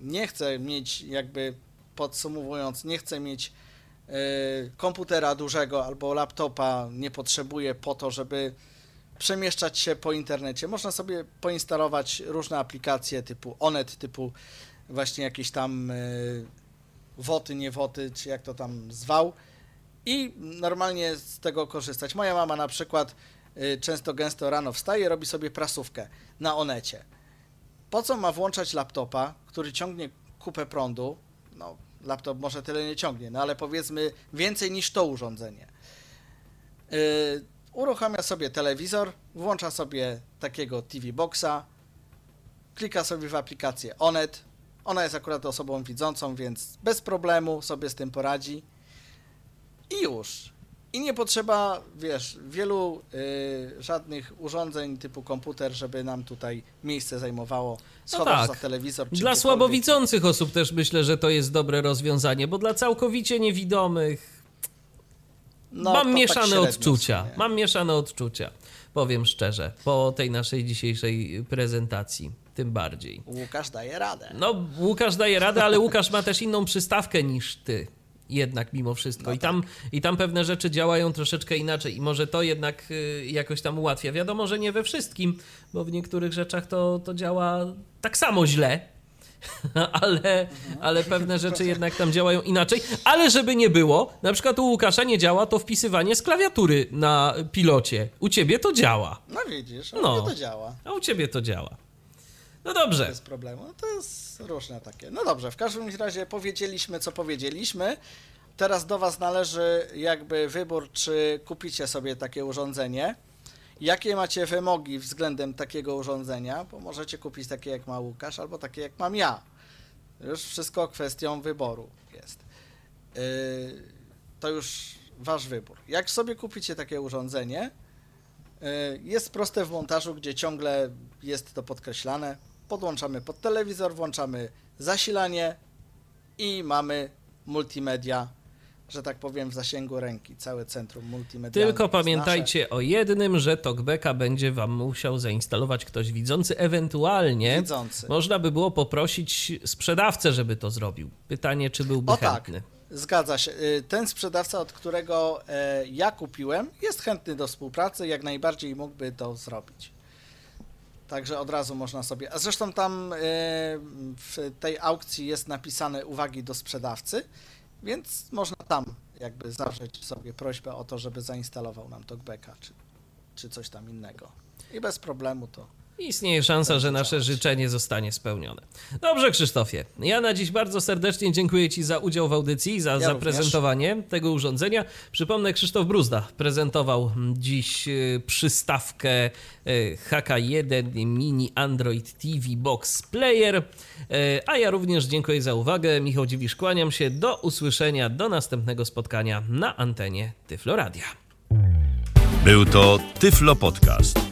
nie chce mieć, jakby podsumowując, nie chce mieć y, komputera dużego albo laptopa, nie potrzebuje po to, żeby przemieszczać się po internecie. Można sobie poinstalować różne aplikacje typu Onet, typu właśnie jakieś tam y, woty, nie woty, czy jak to tam zwał i normalnie z tego korzystać. Moja mama na przykład często gęsto rano wstaje, robi sobie prasówkę na Onecie. Po co ma włączać laptopa, który ciągnie kupę prądu? No, laptop może tyle nie ciągnie, no ale powiedzmy więcej niż to urządzenie. Y, uruchamia sobie telewizor, włącza sobie takiego TV Boxa, klika sobie w aplikację Onet. Ona jest akurat osobą widzącą, więc bez problemu sobie z tym poradzi. I już. I nie potrzeba, wiesz, wielu y, żadnych urządzeń typu komputer, żeby nam tutaj miejsce zajmowało. Schowasz tak. za telewizor. Czy Dla słabowidzących osób też myślę, że to jest dobre rozwiązanie, bo dla całkowicie niewidomych No, mam to mieszane tak odczucia. sumie. Mam mieszane odczucia. Powiem szczerze, po tej naszej dzisiejszej prezentacji, tym bardziej. Łukasz daje radę. No, Łukasz daje radę, ale Łukasz ma też inną przystawkę niż ty. Jednak mimo wszystko. No I, tam, I tam pewne rzeczy działają troszeczkę inaczej. I może to jednak y, jakoś tam ułatwia. Wiadomo, że nie we wszystkim, bo w niektórych rzeczach to, to działa tak samo źle. ale, ale pewne rzeczy jednak tam działają inaczej. Ale żeby nie było, na przykład u Łukasza nie działa to wpisywanie z klawiatury na pilocie. U ciebie to działa. No widzisz, No. no. to działa. A u ciebie to działa. No dobrze. Bez problemu. No to jest różne takie. No dobrze, w każdym razie powiedzieliśmy, co powiedzieliśmy. Teraz do Was należy jakby wybór, czy kupicie sobie takie urządzenie. Jakie macie wymogi względem takiego urządzenia? Bo możecie kupić takie jak ma Łukasz, albo takie jak mam ja. Już wszystko kwestią wyboru jest. Yy, to już Wasz wybór. Jak sobie kupicie takie urządzenie, yy, jest proste w montażu, gdzie ciągle jest to podkreślane. Podłączamy pod telewizor, włączamy zasilanie i mamy multimedia, że tak powiem, w zasięgu ręki. Całe centrum multimedialne. Tylko pamiętajcie o jednym, że TalkBacka będzie wam musiał zainstalować ktoś widzący, ewentualnie nasze. Widzący. można by było poprosić sprzedawcę, żeby to zrobił. Pytanie, czy byłby O tak, chętny. zgadza się. Y, Ten sprzedawca, od którego e, ja kupiłem, jest chętny do współpracy, jak najbardziej mógłby to zrobić. Także od razu można sobie. A zresztą tam e, w tej aukcji jest napisane uwagi do sprzedawcy, więc można tam jakby zawrzeć sobie prośbę o to, żeby zainstalował nam TalkBacka czy, czy coś tam innego. I bez problemu to. Istnieje szansa, że nasze życzenie zostanie spełnione. Dobrze, Krzysztofie. Ja na dziś bardzo serdecznie dziękuję Ci za udział w audycji, za również. zaprezentowanie tego urządzenia. Przypomnę, Krzysztof Bruzda prezentował dziś y, przystawkę y, HK1 Mini Android TV Box Player. Y, A ja również dziękuję za uwagę. Michał Dziwisz, kłaniam się. Do usłyszenia, do następnego spotkania na antenie Tyfloradia. Był to Tyflo Podcast.